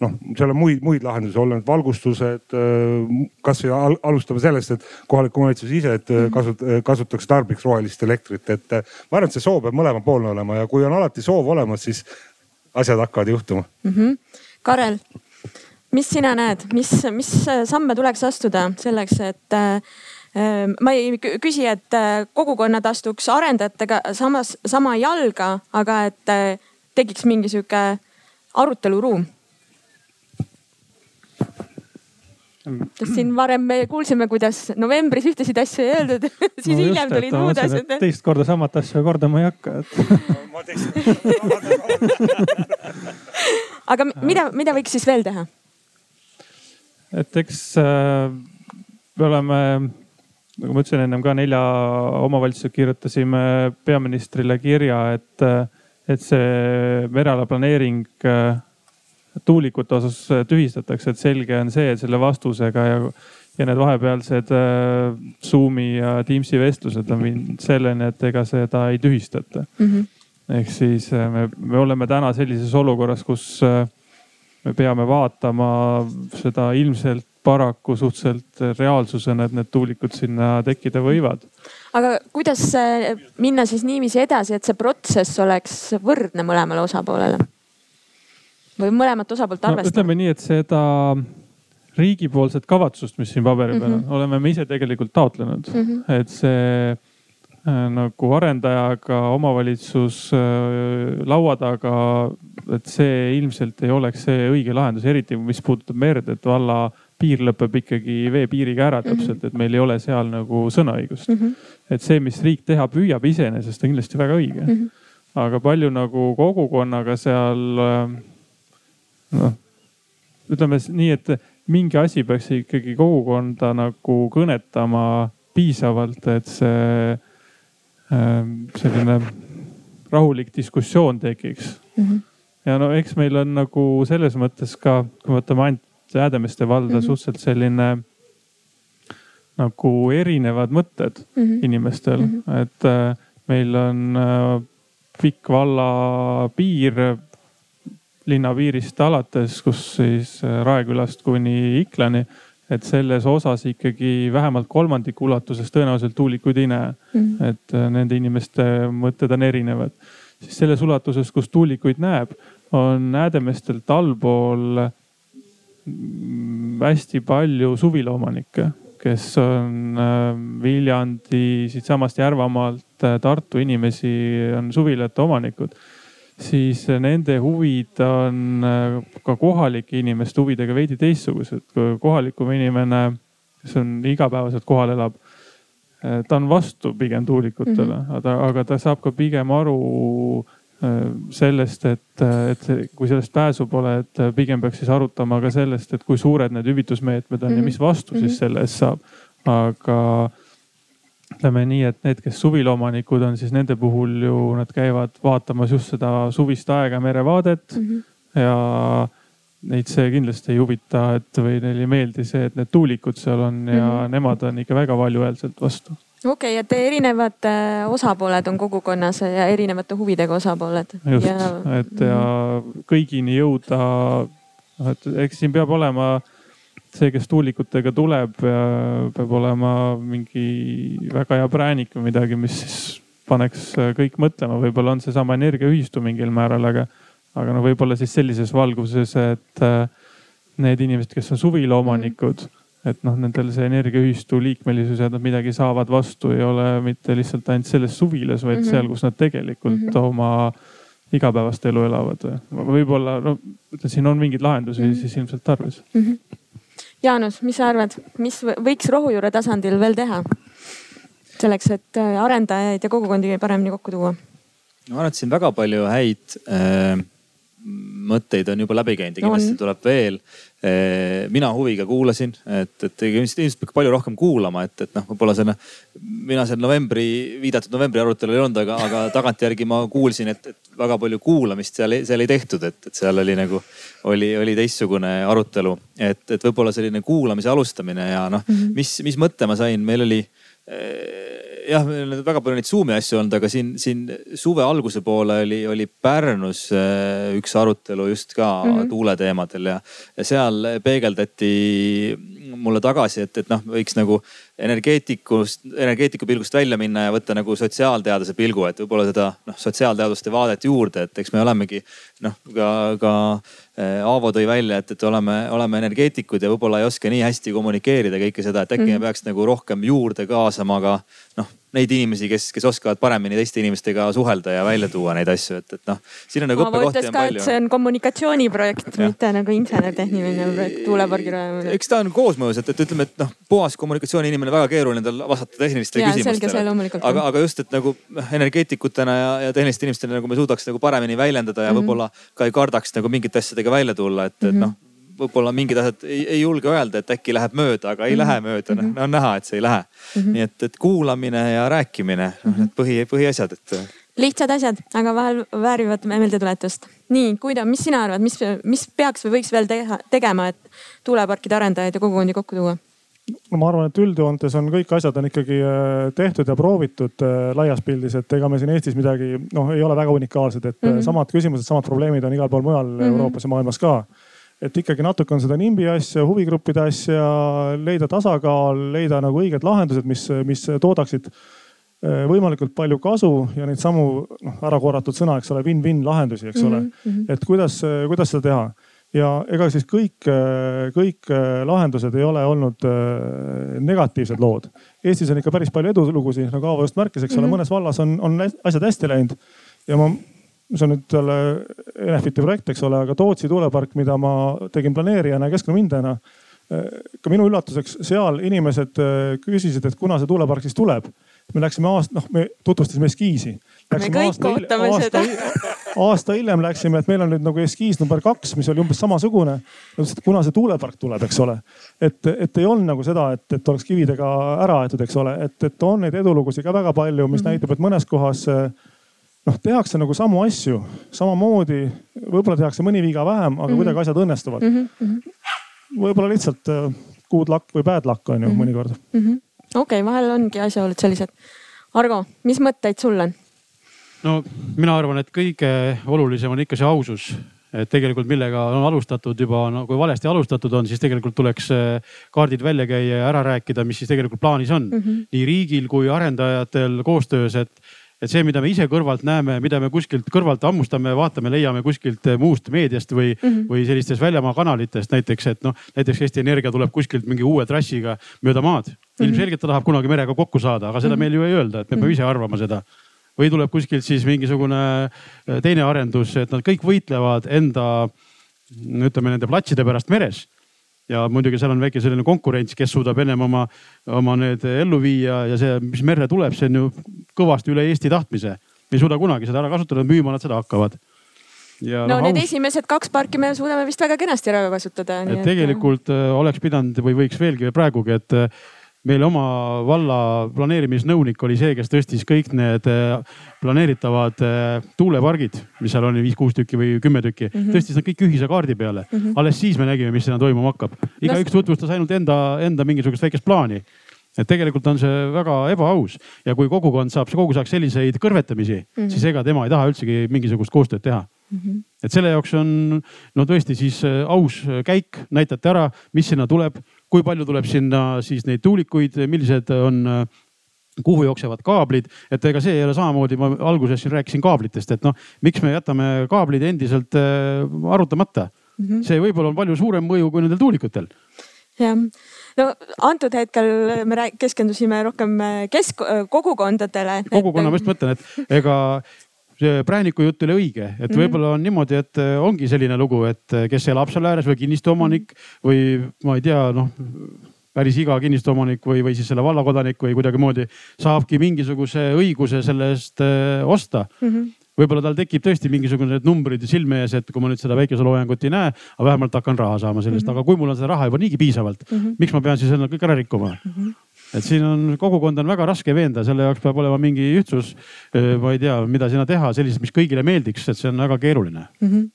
noh, seal on muid, muid lahendusi, olla need valgustused, kasvõi al alustame sellest, et kohalik omavalitsus ise, et -hmm. kasut-, kasutaks tarbiks rohelist elektrit, et ma arvan, et see soov peab mõlemapoolne olema ja kui on alati soov olemas, siis asjad hakkavad juhtuma mm. -hmm Karel, mis sina näed, mis, mis samme tuleks astuda selleks, et äh, ma ei küsi, et äh, kogukonnad astuks arendajatega samas, sama jalga, aga et äh, tekiks mingi sihuke aruteluruum sest siin varem me kuulsime, kuidas novembris ühtesid asju ei öeldud *laughs* siis no hiljem tulid muud asjad. teist korda samat asja kordama ei hakka, et *laughs* *laughs* aga mida, mida võiks siis veel teha? et eks äh, me oleme, nagu ma ütlesin ennem ka nelja omavalitsusega kirjutasime peaministrile kirja, et, et see mereala planeering äh, tuulikute osas tühistatakse, et selge on see, et selle vastusega ja, ja need vahepealsed äh, Zoom'i ja Teams'i vestlused on viinud selleni, et ega seda ei tühistata mm. -hmm. Ehk siis äh, me, me oleme täna sellises olukorras, kus äh, me peame vaatama seda ilmselt paraku suhteliselt reaalsusena, et need tuulikud sinna tekkida võivad. aga kuidas minna siis niiviisi edasi, et see protsess oleks võrdne mõlemale osapoolele? või mõlemat osapoolt arvestada no,? ütleme nii, et seda riigipoolset kavatsust, mis siin paberi peal on mm, -hmm. oleme me ise tegelikult taotlenud mm, -hmm. et see äh, nagu arendajaga omavalitsus äh, laua taga, et see ilmselt ei oleks see õige lahendus, eriti mis puudutab merd, et valla piir lõpeb ikkagi veepiiriga ära täpselt, mhm. et meil ei ole seal nagu sõnaõigust mm. -hmm. et see, mis riik teha püüab, iseenesest on kindlasti väga õige mm. -hmm. aga palju nagu kogukonnaga seal äh, noh, ütleme nii, et mingi asi peaks ikkagi kogukonda nagu kõnetama piisavalt, et see selline rahulik diskussioon tekiks mm. -hmm. ja no eks meil on nagu selles mõttes ka, kui me võtame ainult Häädemeeste valda mm -hmm. suhteliselt selline nagu erinevad mõtted mm -hmm. inimestel mm, -hmm. et äh, meil on äh, pikk valla piir linnapiirist alates, kus siis äh, Raekülast kuni Iklani. Et selles osas ikkagi vähemalt kolmandiku ulatuses tõenäoliselt tuulikuid ei näe mm. -hmm. et äh, nende inimeste mõtted on erinevad. siis selles ulatuses, kus tuulikuid näeb, on Häädemeestelt allpool mm, hästi palju suvilaomanikke, kes on äh, Viljandi, siitsamast Järvamaalt, Tartu inimesi on suvilate omanikud siis nende huvid on äh, ka kohalike inimeste huvidega veidi teistsugused. kohalikum inimene, kes on igapäevaselt kohal elab, äh, ta on vastu pigem tuulikutele mm, -hmm. aga, aga ta saab ka pigem aru äh, sellest, et, et kui sellest pääsu pole, et pigem peaks siis arutama ka sellest, et kui suured need hüvitusmeetmed on mm -hmm. ja mis vastu siis mhm. selle eest saab. aga ütleme nii, et need, kes suvilaomanikud on, siis nende puhul ju nad käivad vaatamas just seda suvist aega, merevaadet mm -hmm. ja neid see kindlasti ei huvita, et või neile ei meeldi see, et need tuulikud seal on ja mm -hmm. nemad on ikka väga valjuhäälselt vastu. okei okay,, et erinevad äh, osapooled on kogukonnas ja erinevate huvidega osapooled. just ja..., et ja mhm. kõigini jõuda, noh et eks siin peab olema see, kes tuulikutega tuleb, peab olema mingi väga hea präänik või midagi, mis siis paneks kõik mõtlema, võib-olla on seesama energiaühistu mingil määral, aga, aga no võib-olla siis sellises valguses, et äh, need inimesed, kes on suvilaomanikud, et noh, nendel see energiaühistu liikmelisus ja nad midagi saavad vastu, ei ole mitte lihtsalt ainult selles suvilas, vaid mm -hmm. seal, kus nad tegelikult mm -hmm. oma igapäevast elu elavad. võib-olla no siin on mingeid lahendusi mm -hmm. siis ilmselt tarvis mm. -hmm Jaanus, mis sa arvad, mis võiks rohujuure tasandil veel teha? selleks, et äh, arendajaid ja kogukondi paremini kokku tuua? ma arvan, et siin väga palju häid äh, mõtteid on juba läbi käinud ja kindlasti no, tuleb veel. Äh, mina huviga kuulasin, et, et ilmselt peab palju rohkem kuulama, et, et noh, võib-olla selle, mina seal novembri, viidatud novembri arutelul ei olnud, aga, aga tagantjärgi ma kuulsin, et, et väga palju kuulamist seal, seal ei tehtud, et, et seal oli nagu, oli, oli teistsugune arutelu. et, et võib-olla selline kuulamise alustamine ja noh mm -hmm., mis, mis mõtte ma sain, meil oli jah, meil on väga palju neid Zoom'i asju olnud, aga siin, siin suve alguse poole oli, oli Pärnus äh, üks arutelu just ka mm -hmm. tuuleteemadel ja, ja seal peegeldati mulle tagasi, et, et noh, võiks nagu energeetikust, energeetiku pilgust välja minna ja võtta nagu sotsiaalteaduse pilgu, et võib-olla seda noh, sotsiaalteaduste vaadet juurde, et eks me olemegi noh, ka, ka äh, Aavo tõi välja, et, et oleme, oleme energeetikud ja võib-olla ei oska nii hästi kommunikeerida kõike seda, et äkki mm -hmm. me peaks nagu rohkem juurde kaasama ka noh neid inimesi, kes, kes oskavad paremini teiste inimestega suhelda ja välja tuua neid asju, et, et noh, siin on nagu õppekohti on palju. see on kommunikatsiooniprojekt, mitte nagu insener-tehniline projekt, tuulepargi rajamine. eks ta on koosmõjus, et, et ütleme, et noh, puhas kommunikatsiooniinimene, väga keeruline tal vastata tehnilistele ja, küsimustele. aga, aga just, et nagu energeetikutena ja, ja tehniliste inimestena nagu me suudaks nagu paremini väljendada ja mm -hmm. võib-olla ka ei kardaks nagu mingite asjadega välja tulla, et mm, -hmm. et noh võib-olla mingid asjad ei, ei julge öelda, et äkki läheb mööda, aga ei mm -hmm. lähe mööda, noh mhm. on näha, et see ei lähe mm. -hmm. nii et, et kuulamine ja rääkimine, noh need põhi, põhiasjad, et. lihtsad asjad, aga vahel väärivad meeldetuletust. nii, Guido, mis sina arvad, mis, mis peaks või võiks veel teha, tegema, et tuuleparkide arendajaid ja kogukondi kokku tuua? no ma arvan, et üldjoontes on kõik asjad on ikkagi äh, tehtud ja proovitud äh, laias pildis, et ega me siin Eestis midagi noh, ei ole väga unikaalsed, et mm -hmm. samad küsimused, samad probleemid on igal pool mujal mm -hmm. Euroopas ja maailmas ka. Et ikkagi natuke on seda nimbi asja, huvigruppide asja, leida tasakaal, leida nagu õiged lahendused, mis, mis toodaksid võimalikult palju kasu ja neid samu noh, ära korratud sõna, eks ole, win-win lahendusi, eks ole mm. -hmm. et kuidas, kuidas seda teha ja ega siis kõik, kõik lahendused ei ole olnud äh, negatiivsed lood. Eestis on ikka päris palju edulugusid, nagu Aavo just märkis, eks ole mm -hmm., mõnes vallas on, on asjad hästi läinud. ja ma, see on nüüd jälle Enefiti projekt, eks ole, aga Tootsi tuulepark, mida ma tegin planeerijana ja keskkonnamindajana. Äh, ka minu üllatuseks seal inimesed äh, küsisid, et kuna see tuulepark siis tuleb. me läksime aasta, noh, me tutvustasime eskiisi. me kõik aasta, ootame aasta, seda aasta hiljem läksime, et meil on nüüd nagu eskiis number kaks, mis oli umbes samasugune. kuna see tuulepark tuleb, eks ole, et, et ei olnud nagu seda, et, et oleks kividega ära aetud, eks ole, et, et on neid edulugusid ka väga palju, mis mm -hmm. näitab, et mõnes kohas noh, tehakse nagu samu asju samamoodi, võib-olla tehakse mõni viga vähem, aga mm -hmm. kuidagi asjad õnnestuvad mm. -hmm. võib-olla lihtsalt äh, good luck või bad luck on ju mm -hmm. mõnikord mm -hmm.. okei okay,, vahel ongi asjaolud sellised. Argo, mis mõtteid sul on? no mina arvan, et kõige olulisem on ikka see ausus et tegelikult millega on alustatud juba, no kui valesti alustatud on, siis tegelikult tuleks äh, kaardid välja käia ja ära rääkida, mis siis tegelikult plaanis on mm. -hmm. nii riigil kui arendajatel koostöös, et, et see, mida me ise kõrvalt näeme, mida me kuskilt kõrvalt hammustame, vaatame, leiame kuskilt äh, muust meediast või mm, -hmm. või sellistest väljamaa kanalitest näiteks, et noh, näiteks Eesti Energia tuleb kuskilt mingi uue trassiga mööda maad. -hmm. ilmselgelt ta tahab kunagi merega kokku saada, aga seda mm -hmm. meil ju ei öelda, et me peame mhm. ise arvama seda või tuleb kuskilt siis mingisugune äh, teine arendus, et nad kõik võitlevad enda, ütleme nende platside pärast meres ja muidugi seal on väike selline konkurents, kes suudab ennem oma, oma need ellu viia ja see, mis merre tuleb, see on ju kõvasti üle Eesti tahtmise. me ei suuda kunagi seda ära kasutada, müüma nad seda hakkavad. Ja no, no need aus... esimesed kaks parki me suudame vist väga kenasti ära kasutada. et tegelikult et... Äh, oleks pidanud või võiks veelgi praegugi, et äh, meil oma valla planeerimisnõunik oli see, kes tõstis kõik need äh, planeeritavad äh, tuulepargid, mis seal oli viis-kuus tükki või kümme tükki mm, -hmm. tõstis nad kõik ühise kaardi peale mm. -hmm. alles siis me nägime, mis sinna toimuma hakkab. igaüks tutvustas ainult enda, enda mingisugust väikest plaani et tegelikult on see väga ebaaus ja kui kogukond saab kogu aeg selliseid kõrvetamisi mm, -hmm. siis ega tema ei taha üldsegi mingisugust koostööd teha mm. -hmm. et selle jaoks on no tõesti siis äh, aus käik, näidati ära, mis sinna tuleb kui palju tuleb sinna siis neid tuulikuid, millised on kuhu jooksevad kaablid, et ega see ei ole samamoodi, ma alguses siin rääkisin kaablitest, et noh, miks me jätame kaablid endiselt äh, arutamata mm. -hmm. see võib-olla on palju suurem mõju kui nendel tuulikutel. jah, no antud hetkel me keskendusime rohkem äh, kesk-, kogukondadele. kogukonna, ma just mõtlen, et ega prääniku jutt oli õige, et mhm. võib-olla on niimoodi, et äh, ongi selline lugu, et äh, kes elab seal ääres või kinnistuomanik või ma ei tea, noh päris iga kinnistuomanik või, või siis selle vallakodanik või kuidagimoodi saabki mingisuguse õiguse selle eest äh, osta mm. -hmm võib-olla tal tekib tõesti mingisugused numbrid silme ees, et kui ma nüüd seda päikeseloojangut ei näe, aga vähemalt hakkan raha saama sellest mm, -hmm. aga kui mul on seda raha juba niigi piisavalt mm, -hmm. miks ma pean siis enne kõik ära rikkuma mm? -hmm et siin on, kogukond on väga raske veenda, selle jaoks peab olema mingi ühtsus. ma ei tea, mida sinna teha sellist, mis kõigile meeldiks, et see on väga keeruline mm. -hmm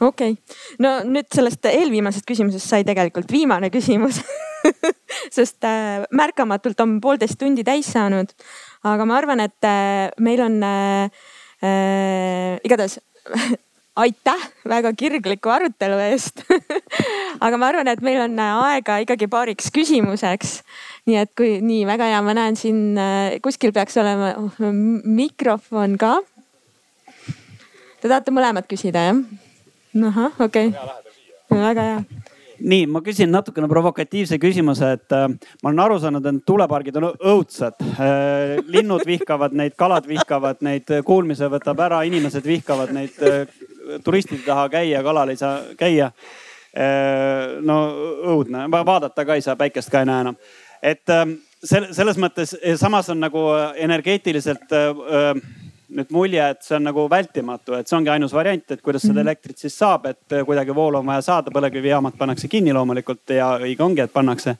okei okay., no nüüd sellest eelviimasest küsimusest sai tegelikult viimane küsimus *laughs* sest äh, märkamatult on poolteist tundi täis saanud. aga ma arvan, et äh, meil on äh, äh, igatahes *laughs* aitäh väga kirgliku arutelu eest *laughs* aga ma arvan, et meil on aega ikkagi paariks küsimuseks. nii et kui nii väga hea, ma näen siin äh, kuskil peaks olema oh, mikrofon ka. Te tahate mõlemad küsida jah? ahah, okei okay.. väga hea nii, ma küsin natukene provokatiivse küsimuse, et äh, ma olen aru saanud, et tuulepargid on õudsad äh,. linnud vihkavad neid, kalad vihkavad neid, kuulmise võtab ära, inimesed vihkavad neid äh,. turistid ei taha käia, kalal ei saa käia äh,. No õudne, vaadata ka ei saa, päikest ka ei näe enam. et äh, selles mõttes samas on nagu energeetiliselt äh, nüüd mulje, et see on nagu vältimatu, et see ongi ainus variant, et kuidas seda mhm. elektrit siis saab, et kuidagi voolu on vaja saada, põlevkivijaamad pannakse kinni loomulikult ja õige ongi, et pannakse.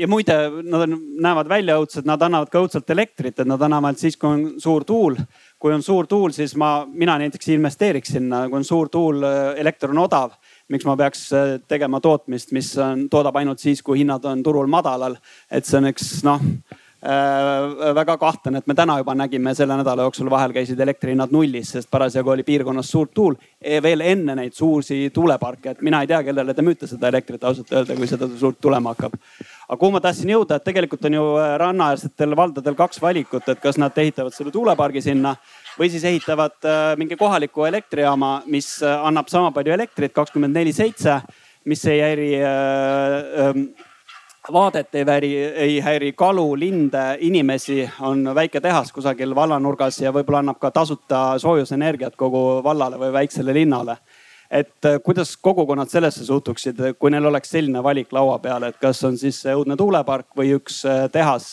ja muide, nad on, näevad välja õudsed, nad annavad ka õudselt elektrit, et nad annavad siis, kui on suur tuul. kui on suur tuul, siis ma, mina näiteks investeeriks sinna, kui on suur tuul, elekter on odav miks ma peaks äh, tegema tootmist, mis on, toodab ainult siis, kui hinnad on turul madalal. et see on üks noh äh, väga kahtlane, et me täna juba nägime selle nädala jooksul vahel käisid elektrihinnad nullis, sest parasjagu oli piirkonnas suurt tuul. E, veel enne neid suursi tuuleparke, et mina ei tea, kellele te müüte seda elektrit ausalt öelda, kui seda suurt tulema hakkab. aga kuhu ma tahtsin jõuda, et tegelikult on ju äh, rannaäärsetel valdadel kaks valikut, et kas nad ehitavad selle tuulepargi sinna või siis ehitavad äh, mingi kohaliku elektrijaama, mis äh, annab sama palju elektrit kakskümmend neli seitse, mis ei häiri äh, ähm, vaadet ei häiri, ei häiri kalu, linde, inimesi, on väike tehas kusagil vallanurgas ja võib-olla annab ka tasuta soojusenergiat kogu vallale või väiksele linnale. et kuidas kogukonnad sellesse suhtuksid, kui neil oleks selline valik laua peal, et kas on siis õudne tuulepark või üks tehas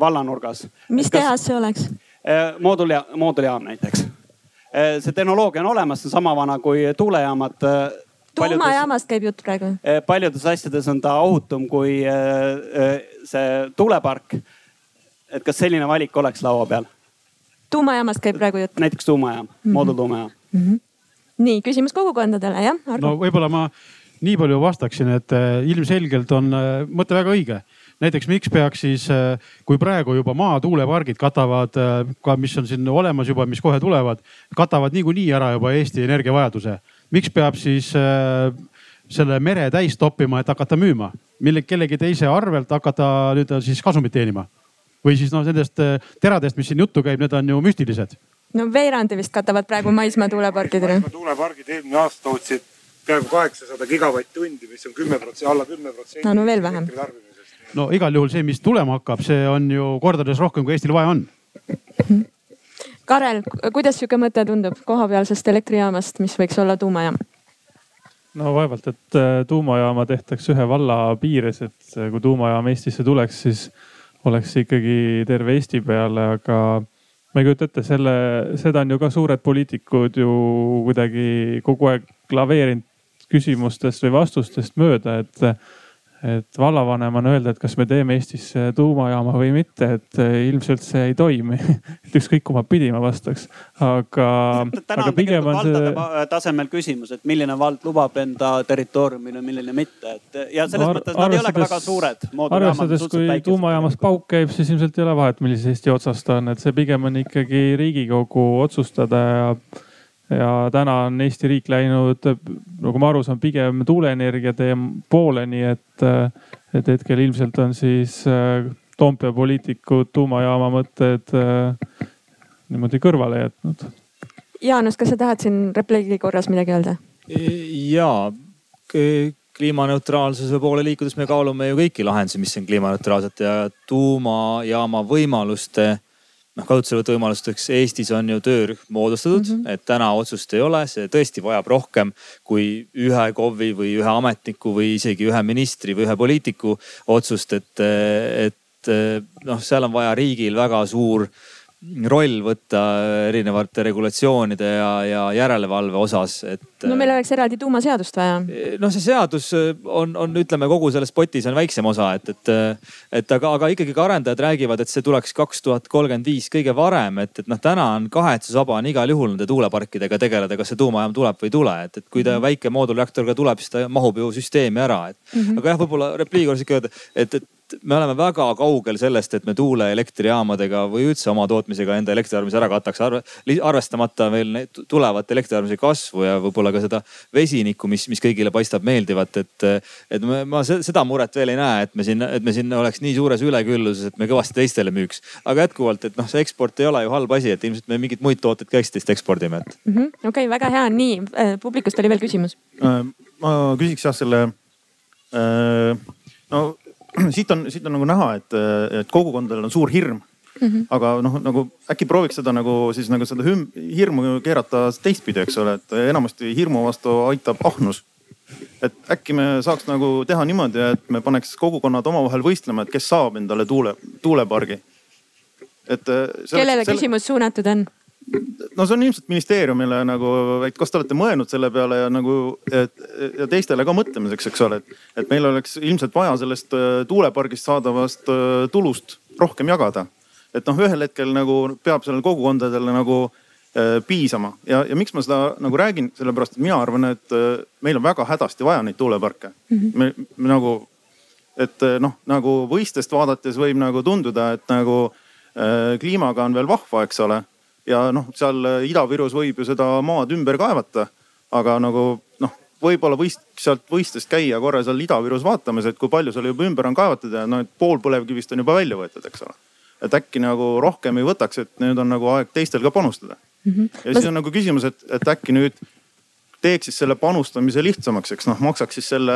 vallanurgas? mis kas... tehas see oleks? Eh, mooduli, moodulijaam näiteks. Eh, see tehnoloogia on olemas, see on sama vana kui tuulejaamad. Eh, tuumajaamast käib jutt praegu. paljudes asjades on ta ohutum kui see tuulepark. et kas selline valik oleks laua peal? tuumajaamast käib praegu jutt? näiteks tuumajaam mm, -hmm. moodultuumajaam mm. -hmm. nii küsimus kogukondadele jah? no võib-olla ma nii palju vastaksin, et ilmselgelt on mõte väga õige näiteks miks peaks siis, äh, kui praegu juba maatuulepargid katavad äh, ka, mis on siin olemas juba, mis kohe tulevad, katavad niikuinii ära juba Eesti energiavajaduse. miks peab siis äh, selle mere täis toppima, et hakata müüma, mille, kellegi teise arvelt hakata nüüd siis kasumit teenima? või siis noh, nendest teradest, mis siin juttu käib, need on ju müstilised. no veerandi vist katavad praegu maismaa tuuleparkidele. maismaa tuulepargid eelmine aasta tootsid peaaegu kaheksasada gigavatt-tundi, mis on kümme protsenti, alla kümne protsendi. no no veel vähem no igal juhul see, mis tulema hakkab, see on ju kordades rohkem, kui Eestil vaja on. Karel, kuidas sihuke mõte tundub kohapealsest elektrijaamast, mis võiks olla tuumajaam? no vaevalt, et äh, tuumajaama tehtaks ühe valla piires, et äh, kui tuumajaam Eestisse tuleks, siis oleks ikkagi terve Eesti peale, aga ma ei kujuta ette selle, seda on ju ka suured poliitikud ju kuidagi kogu aeg laveerinud küsimustest või vastustest mööda, et et vallavanemana öelda, et kas me teeme Eestisse tuumajaama või mitte, et eh, ilmselt see ei toimi *laughs* et ükskõik kumma pidi ma vastaks, aga. täna on tegelikult valdade see... tasemel küsimus, et milline vald lubab enda territooriumile, milline mitte, et ja selles Ar mõttes nad ei ole ka väga suured. arvestades, kui tuumajaamas pauk käib, siis ilmselt ei ole vahet, millises Eesti otsas ta on, et see pigem on ikkagi Riigikogu otsustada ja ja täna on Eesti riik läinud, nagu ma aru saan, pigem tuuleenergia poole, nii et, et hetkel ilmselt on siis äh, Toompea poliitikud tuumajaama mõtted äh, niimoodi kõrvale jätnud. Jaanus, kas sa tahad siin repliigi korras midagi öelda? ja kliimaneutraalsuse poole liikudes me kaalume ju kõiki lahendusi, mis on kliimaneutraalsed ja tuumajaama võimaluste noh, kasutuselevõtu võimalusteks Eestis on ju töörühm moodustatud mm, -hmm. et täna otsust ei ole, see tõesti vajab rohkem kui ühe KOV-i või ühe ametniku või isegi ühe ministri või ühe poliitiku otsust, et, et noh, seal on vaja riigil väga suur roll võtta erinevate regulatsioonide ja, ja järelevalve osas, et. no meil oleks eraldi tuumaseadust vaja. noh, see seadus on, on, ütleme kogu selles potis on väiksem osa, et, et, et aga, aga ikkagi ka arendajad räägivad, et see tuleks kaks tuhat kolmkümmend viis kõige varem, et, et noh, täna on kahetsusvaba on igal juhul nende tuuleparkidega tegeleda, kas see tuumajaam tuleb või ei tule, et, et kui ta väike moodulreaktor ka tuleb, siis ta mahub ju süsteemi ära, et mm. -hmm. aga jah, võib-olla repliigi korras ikka öelda, et, et me oleme väga kaugel sellest, et me tuuleelektrijaamadega või üldse oma tootmisega enda elektriarvamisi ära kataks arve,, arvestamata veel tulevat elektriarvamise kasvu ja võib-olla ka seda vesinikku, mis, mis kõigile paistab meeldivat, et. et ma, ma seda muret veel ei näe, et me siin, et me siin oleks nii suures ülekülluses, et me kõvasti teistele müüks. aga jätkuvalt, et noh, see eksport ei ole ju halb asi, et ilmselt me mingeid muid tooteid ka Eestist ekspordime, et mm -hmm.. okei okay,, väga hea, nii äh, publikust oli veel küsimus. Äh, ma küsiks jah selle äh, no *clears throat* siit on, siit on nagu näha, et, et kogukondadel on suur hirm mm. -hmm. aga noh, nagu äkki prooviks seda nagu siis nagu seda hirmu keerata teistpidi, eks ole, et enamasti hirmu vastu aitab ahnus. et äkki me saaks nagu teha niimoodi, et me paneks kogukonnad omavahel võistlema, et kes saab endale tuule, tuulepargi. et. kellele selle... küsimus suunatud on? No see on ilmselt ministeeriumile nagu, et kas te olete mõelnud selle peale ja nagu, et ja teistele ka mõtlemiseks, eks ole, et, et meil oleks ilmselt vaja sellest äh, tuulepargist saadavast äh, tulust rohkem jagada. et noh, ühel hetkel nagu peab sellel kogukondadel nagu piisama ja, ja miks ma seda nagu räägin, sellepärast et mina arvan, et äh, meil on väga hädasti vaja neid tuuleparke mm. -hmm. me, me nagu, et äh, noh, nagu võistlust vaadates võib nagu tunduda, et nagu äh, kliimaga on veel vahva, eks ole. Ja noh, seal Ida-Virus võib ju seda maad ümber kaevata, aga nagu noh, võib-olla võist, sealt võistlust käia korra seal Ida-Virus vaatamas, et kui palju seal juba ümber on kaevatud ja noh, et pool põlevkivist on juba välja võetud, eks ole. et äkki nagu rohkem ei võtaks, et nüüd on nagu aeg teistel ka panustada mm. -hmm. ja siis on nagu küsimus, et, et äkki nüüd teeks siis selle panustamise lihtsamaks, eks noh, maksaks siis selle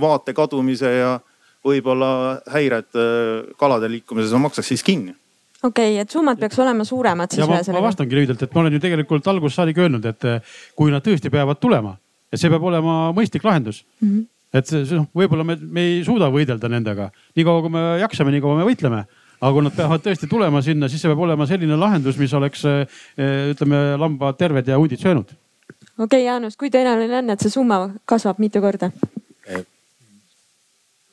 vaate kadumise ja võib-olla häired äh, kalade liikumises maksaks siis kinni okei okay,, et summad peaks olema suuremad siis. ma, ma vastangi lühidalt, et ma olen ju tegelikult algusest saadik öelnud, et äh, kui nad tõesti peavad tulema, et see peab olema mõistlik lahendus mm. -hmm. et noh, võib-olla me, me ei suuda võidelda nendega, niikaua kui me jaksame, niikaua me võitleme aga kui nad peavad tõesti tulema sinna, siis see peab olema selline lahendus, mis oleks eh, ütleme, lambad terved ja hundid söönud. okei okay,, Jaanus, kui tõenäoline on, et see summa kasvab mitu korda?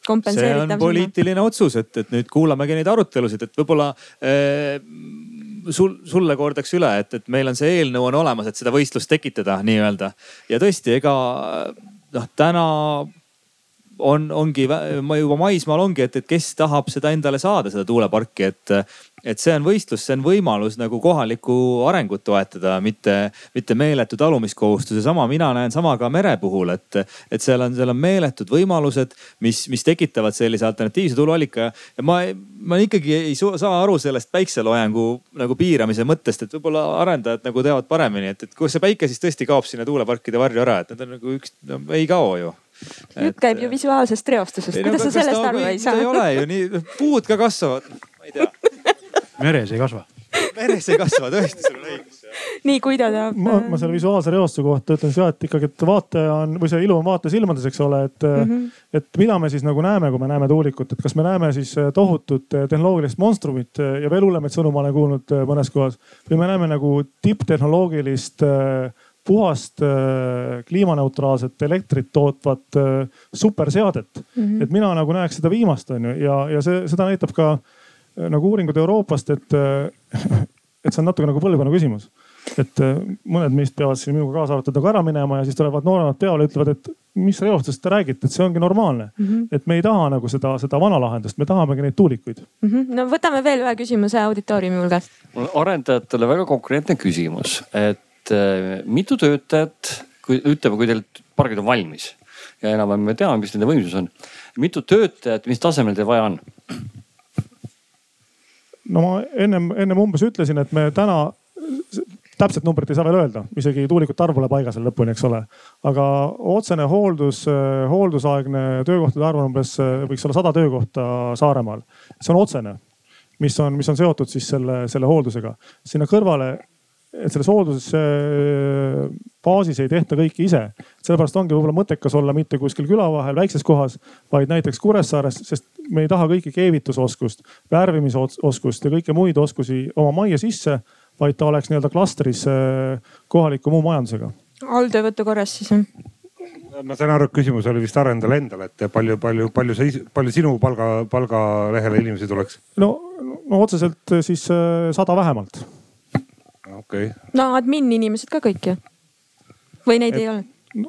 See on poliitiline summa. otsus, et, et nüüd kuulamegi neid arutelusid, et võib-olla äh, sul, sulle kordaks üle, et, et meil on see eelnõu on olemas, et seda võistlust tekitada nii-öelda. ja tõesti, ega noh, täna on, ongi juba maismaal ongi, et, et kes tahab seda endale saada, seda tuuleparki, et, et see on võistlus, see on võimalus nagu kohalikku arengut toetada, mitte, mitte meeletu talumiskohustus ja sama mina näen sama ka mere puhul, et, et seal on, seal on meeletud võimalused, mis, mis tekitavad sellise alternatiivse tuluallika. Ja ma, ma ikkagi ei saa aru sellest päikseloojangu nagu piiramise mõttest, et võib-olla arendajad nagu teavad paremini, et, et kus see päike siis tõesti kaob sinna tuuleparkide varju ära, et nad on nagu üks no,, ei kao ju. Jutt käib ju visuaalsest reostusest, kuidas no, sa sellest aru ei saa? ei ole ju nii, puud ka kasvavad, ma ei tea. Meres ei kasva. meres ei kasva tõesti, sul on õigus nii kui ta teab. ma, ma selle visuaalse reostuse kohta ütlen seda, et ikkagi, et vaataja on või see ilu on vaataja silmades, eks ole, et mm, -hmm. et mida me siis nagu näeme, kui me näeme tuulikut, et kas me näeme siis tohutut tehnoloogilist monstrumit ja veel hullemaid sõnu ma olen kuulnud mõnes kohas või me näeme nagu tipptehnoloogilist äh, puhast äh, kliimaneutraalset elektrit tootvat äh, superseadet mm. -hmm. et mina nagu näeks seda viimast, on ju, ja, ja see, seda näitab ka äh, nagu uuringud Euroopast, et, *laughs* et see on natuke nagu põlvkonna küsimus. et mõned meist peavad siin minuga kaasa arvatud nagu ära minema ja siis tulevad nooremad peale, ütlevad, et mis reostest te räägite, et see ongi normaalne mm. -hmm. et me ei taha nagu seda, seda vana lahendust, me tahamegi neid tuulikuid mm. -hmm. no võtame veel ühe küsimuse auditooriumi hulgast. mul on arendajatele väga konkreetne küsimus, et et äh, mitu töötajat, kui ütleme, kui teil pargid on valmis ja enam-vähem me teame, mis nende võimsus on. mitu töötajat, mis tasemel teil vaja on? No ma ennem, ennem umbes ütlesin, et me täna täpset numbrit ei saa veel öelda, isegi tuulikute arv pole paigas veel lõpuni, eks ole. aga otsene hooldus, hooldusaegne töökohtade arv on umbes, võiks olla sada töökohta Saaremaal. see on otsene, mis on, mis on seotud siis selle, selle hooldusega. sinna kõrvale et selles hoolduses baasis ei tehta kõike ise. sellepärast ongi võib-olla mõttekas olla mitte kuskil küla vahel väikses kohas, vaid näiteks Kuressaares, sest me ei taha kõiki keevitusoskust, värvimisoskust ja kõiki muid oskusi oma majja sisse, vaid ta oleks nii-öelda klastris kohaliku muu majandusega. alltöövõtu korras siis jah? ma saan aru, et küsimus oli vist arendajale endale, et palju, palju, palju sa, palju sinu palga, palgalehele inimesi tuleks? no, no otseselt siis sada vähemalt okei okay.. no admin inimesed ka kõik ju? või neid et, ei ole?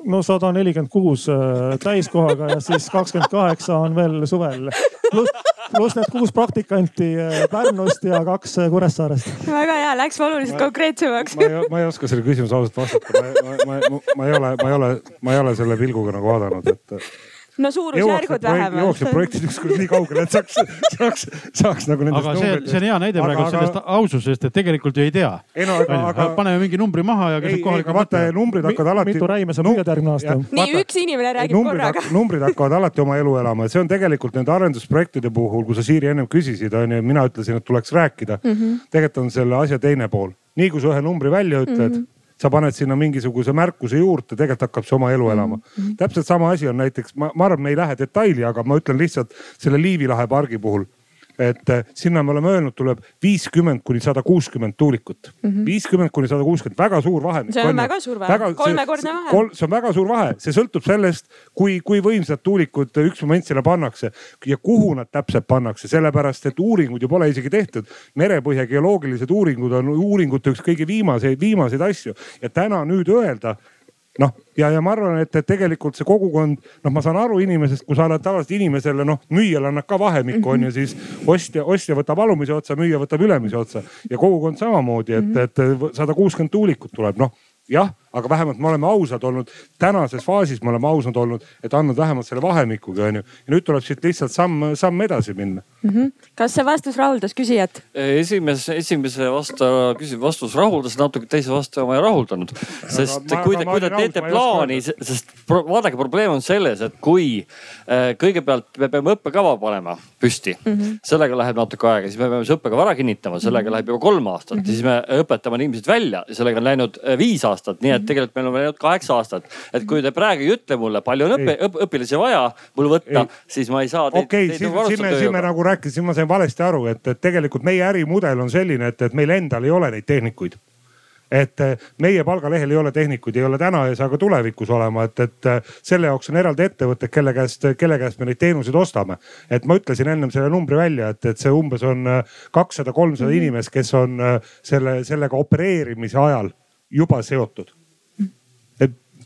no sada nelikümmend kuus äh, täiskohaga ja siis kakskümmend kaheksa on veel suvel. pluss, need kuus praktikanti äh, Pärnust ja kaks äh, Kuressaarest. väga hea, läks oluliselt konkreetsemaks. ma ei, ma ei oska selle küsimuse ausalt vastata, ma, ma, ma, ma ei ole, ma ei ole, ma ei ole selle pilguga nagu vaadanud, et no suurusjärgud vähemalt. jookseb projektid ükskord nii kaugele, et saaks, saaks, saaks nagu nendest aga see, see on hea näide praegu aga... sellest aususest, et tegelikult ju ei tea. ei no aga, aga. paneme mingi numbri maha ja käsib kohaliku. vaata numbrid hakkavad alati. mitu räime sa müüad järgmine aasta? nii üks inimene räägib korraga. numbrid hakkavad alati oma elu elama ja see on tegelikult nende arendusprojektide puhul, kui sa Siiri ennem küsisid, on ju, mina ütlesin, et tuleks rääkida mm. -hmm. tegelikult on selle asja teine pool. nii kui sa ühe numbri välja ütled mm. -hmm sa paned sinna mingisuguse märkuse juurde, tegelikult hakkab see oma elu elama mm. -hmm. täpselt sama asi on näiteks, ma, ma arvan, me ei lähe detaili, aga ma ütlen lihtsalt selle Liivi lahe pargi puhul. Et äh, sinna me oleme öelnud, tuleb viiskümmend kuni sada kuuskümmend tuulikut. Mhm. viiskümmend kuni sada kuuskümmend, väga suur vahe. see on väga suur vahe, kolmekordne vahe. see on väga suur vahe, see sõltub sellest, kui, kui võimsad tuulikud üks moment sinna pannakse ja kuhu nad täpselt pannakse, sellepärast et uuringud ju pole isegi tehtud. merepõhja geoloogilised uuringud on uuringute üks kõige viimaseid, viimaseid asju ja täna nüüd öelda noh, ja, ja ma arvan, et, et tegelikult see kogukond, noh, ma saan aru inimesest, kui sa annad tavaliselt inimesele, noh, müüjale annad ka vahemikku on ju, Mhm. siis ostja, ostja võtab alumise otsa, müüja võtab ülemise otsa ja kogukond samamoodi, et, Mhm. et sada kuuskümmend tuulikut tuleb, noh jah, aga vähemalt me oleme ausad olnud, tänases faasis me oleme ausad olnud, et andnud vähemalt selle vahemikugi onju. ja nüüd tuleb siit lihtsalt samm, samm edasi minna mm. -hmm. kas see vastus rahuldas küsijat? esimese, esimese vastaja küsimus, vastus rahuldas, natuke teise vastaja ma ei rahuldanud. sest ma- kui te, kui te teete plaani, sest pro, vaadake, probleem on selles, et kui äh, kõigepealt me peame õppekava panema püsti mm, -hmm. sellega läheb natuke aega, siis me peame see õppekava ära kinnitama, sellega mm -hmm. läheb juba kolm aastat mm -hmm. siis me õpetame inimesed välja ja sellega on läinud äh, viis aastat, nii et tegelikult meil on läinud kaheksa aastat. et kui te praegu ei ütle mulle, palju on õpi, õp, õpilasi vaja mul võtta, siis ma ei saa okei siin, nagu siin me, siin me tööga. nagu rääkisime, ma sain valesti aru, et, et tegelikult meie ärimudel on selline, et, et meil endal ei ole neid tehnikuid et eh, meie palgalehel ei ole tehnikuid, ei ole täna ja saa ka tulevikus olema, et, et eh, selle jaoks on eraldi ettevõtted, kelle käest, kelle käest me neid teenuseid ostame. et ma ütlesin ennem selle numbri välja, et, et see umbes on eh, kakssada, kolmsada inimest, kes on selle, sellega opereerimise ajal juba seotud.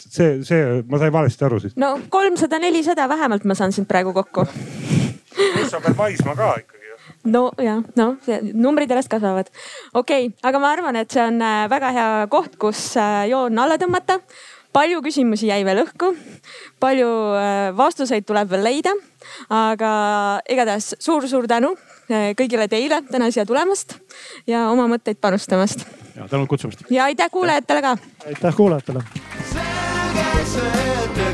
See, see, ma sain valesti aru siis. no kolmsada, nelisada vähemalt ma saan sind praegu kokku. pluss on veel maismaa ka ikkagi no ja noh, numbrid järjest kasvavad. okei okay,, aga ma arvan, et see on äh, väga hea koht, kus äh, joon alla tõmmata. palju küsimusi jäi veel õhku, palju äh, vastuseid tuleb veel leida, aga igatahes suur-suur tänu kõigile teile täna siia tulemast ja oma mõtteid panustamast. ja tänud kutsumast. ja aitäh kuulajatele ka. aitäh kuulajatele. Selge see, et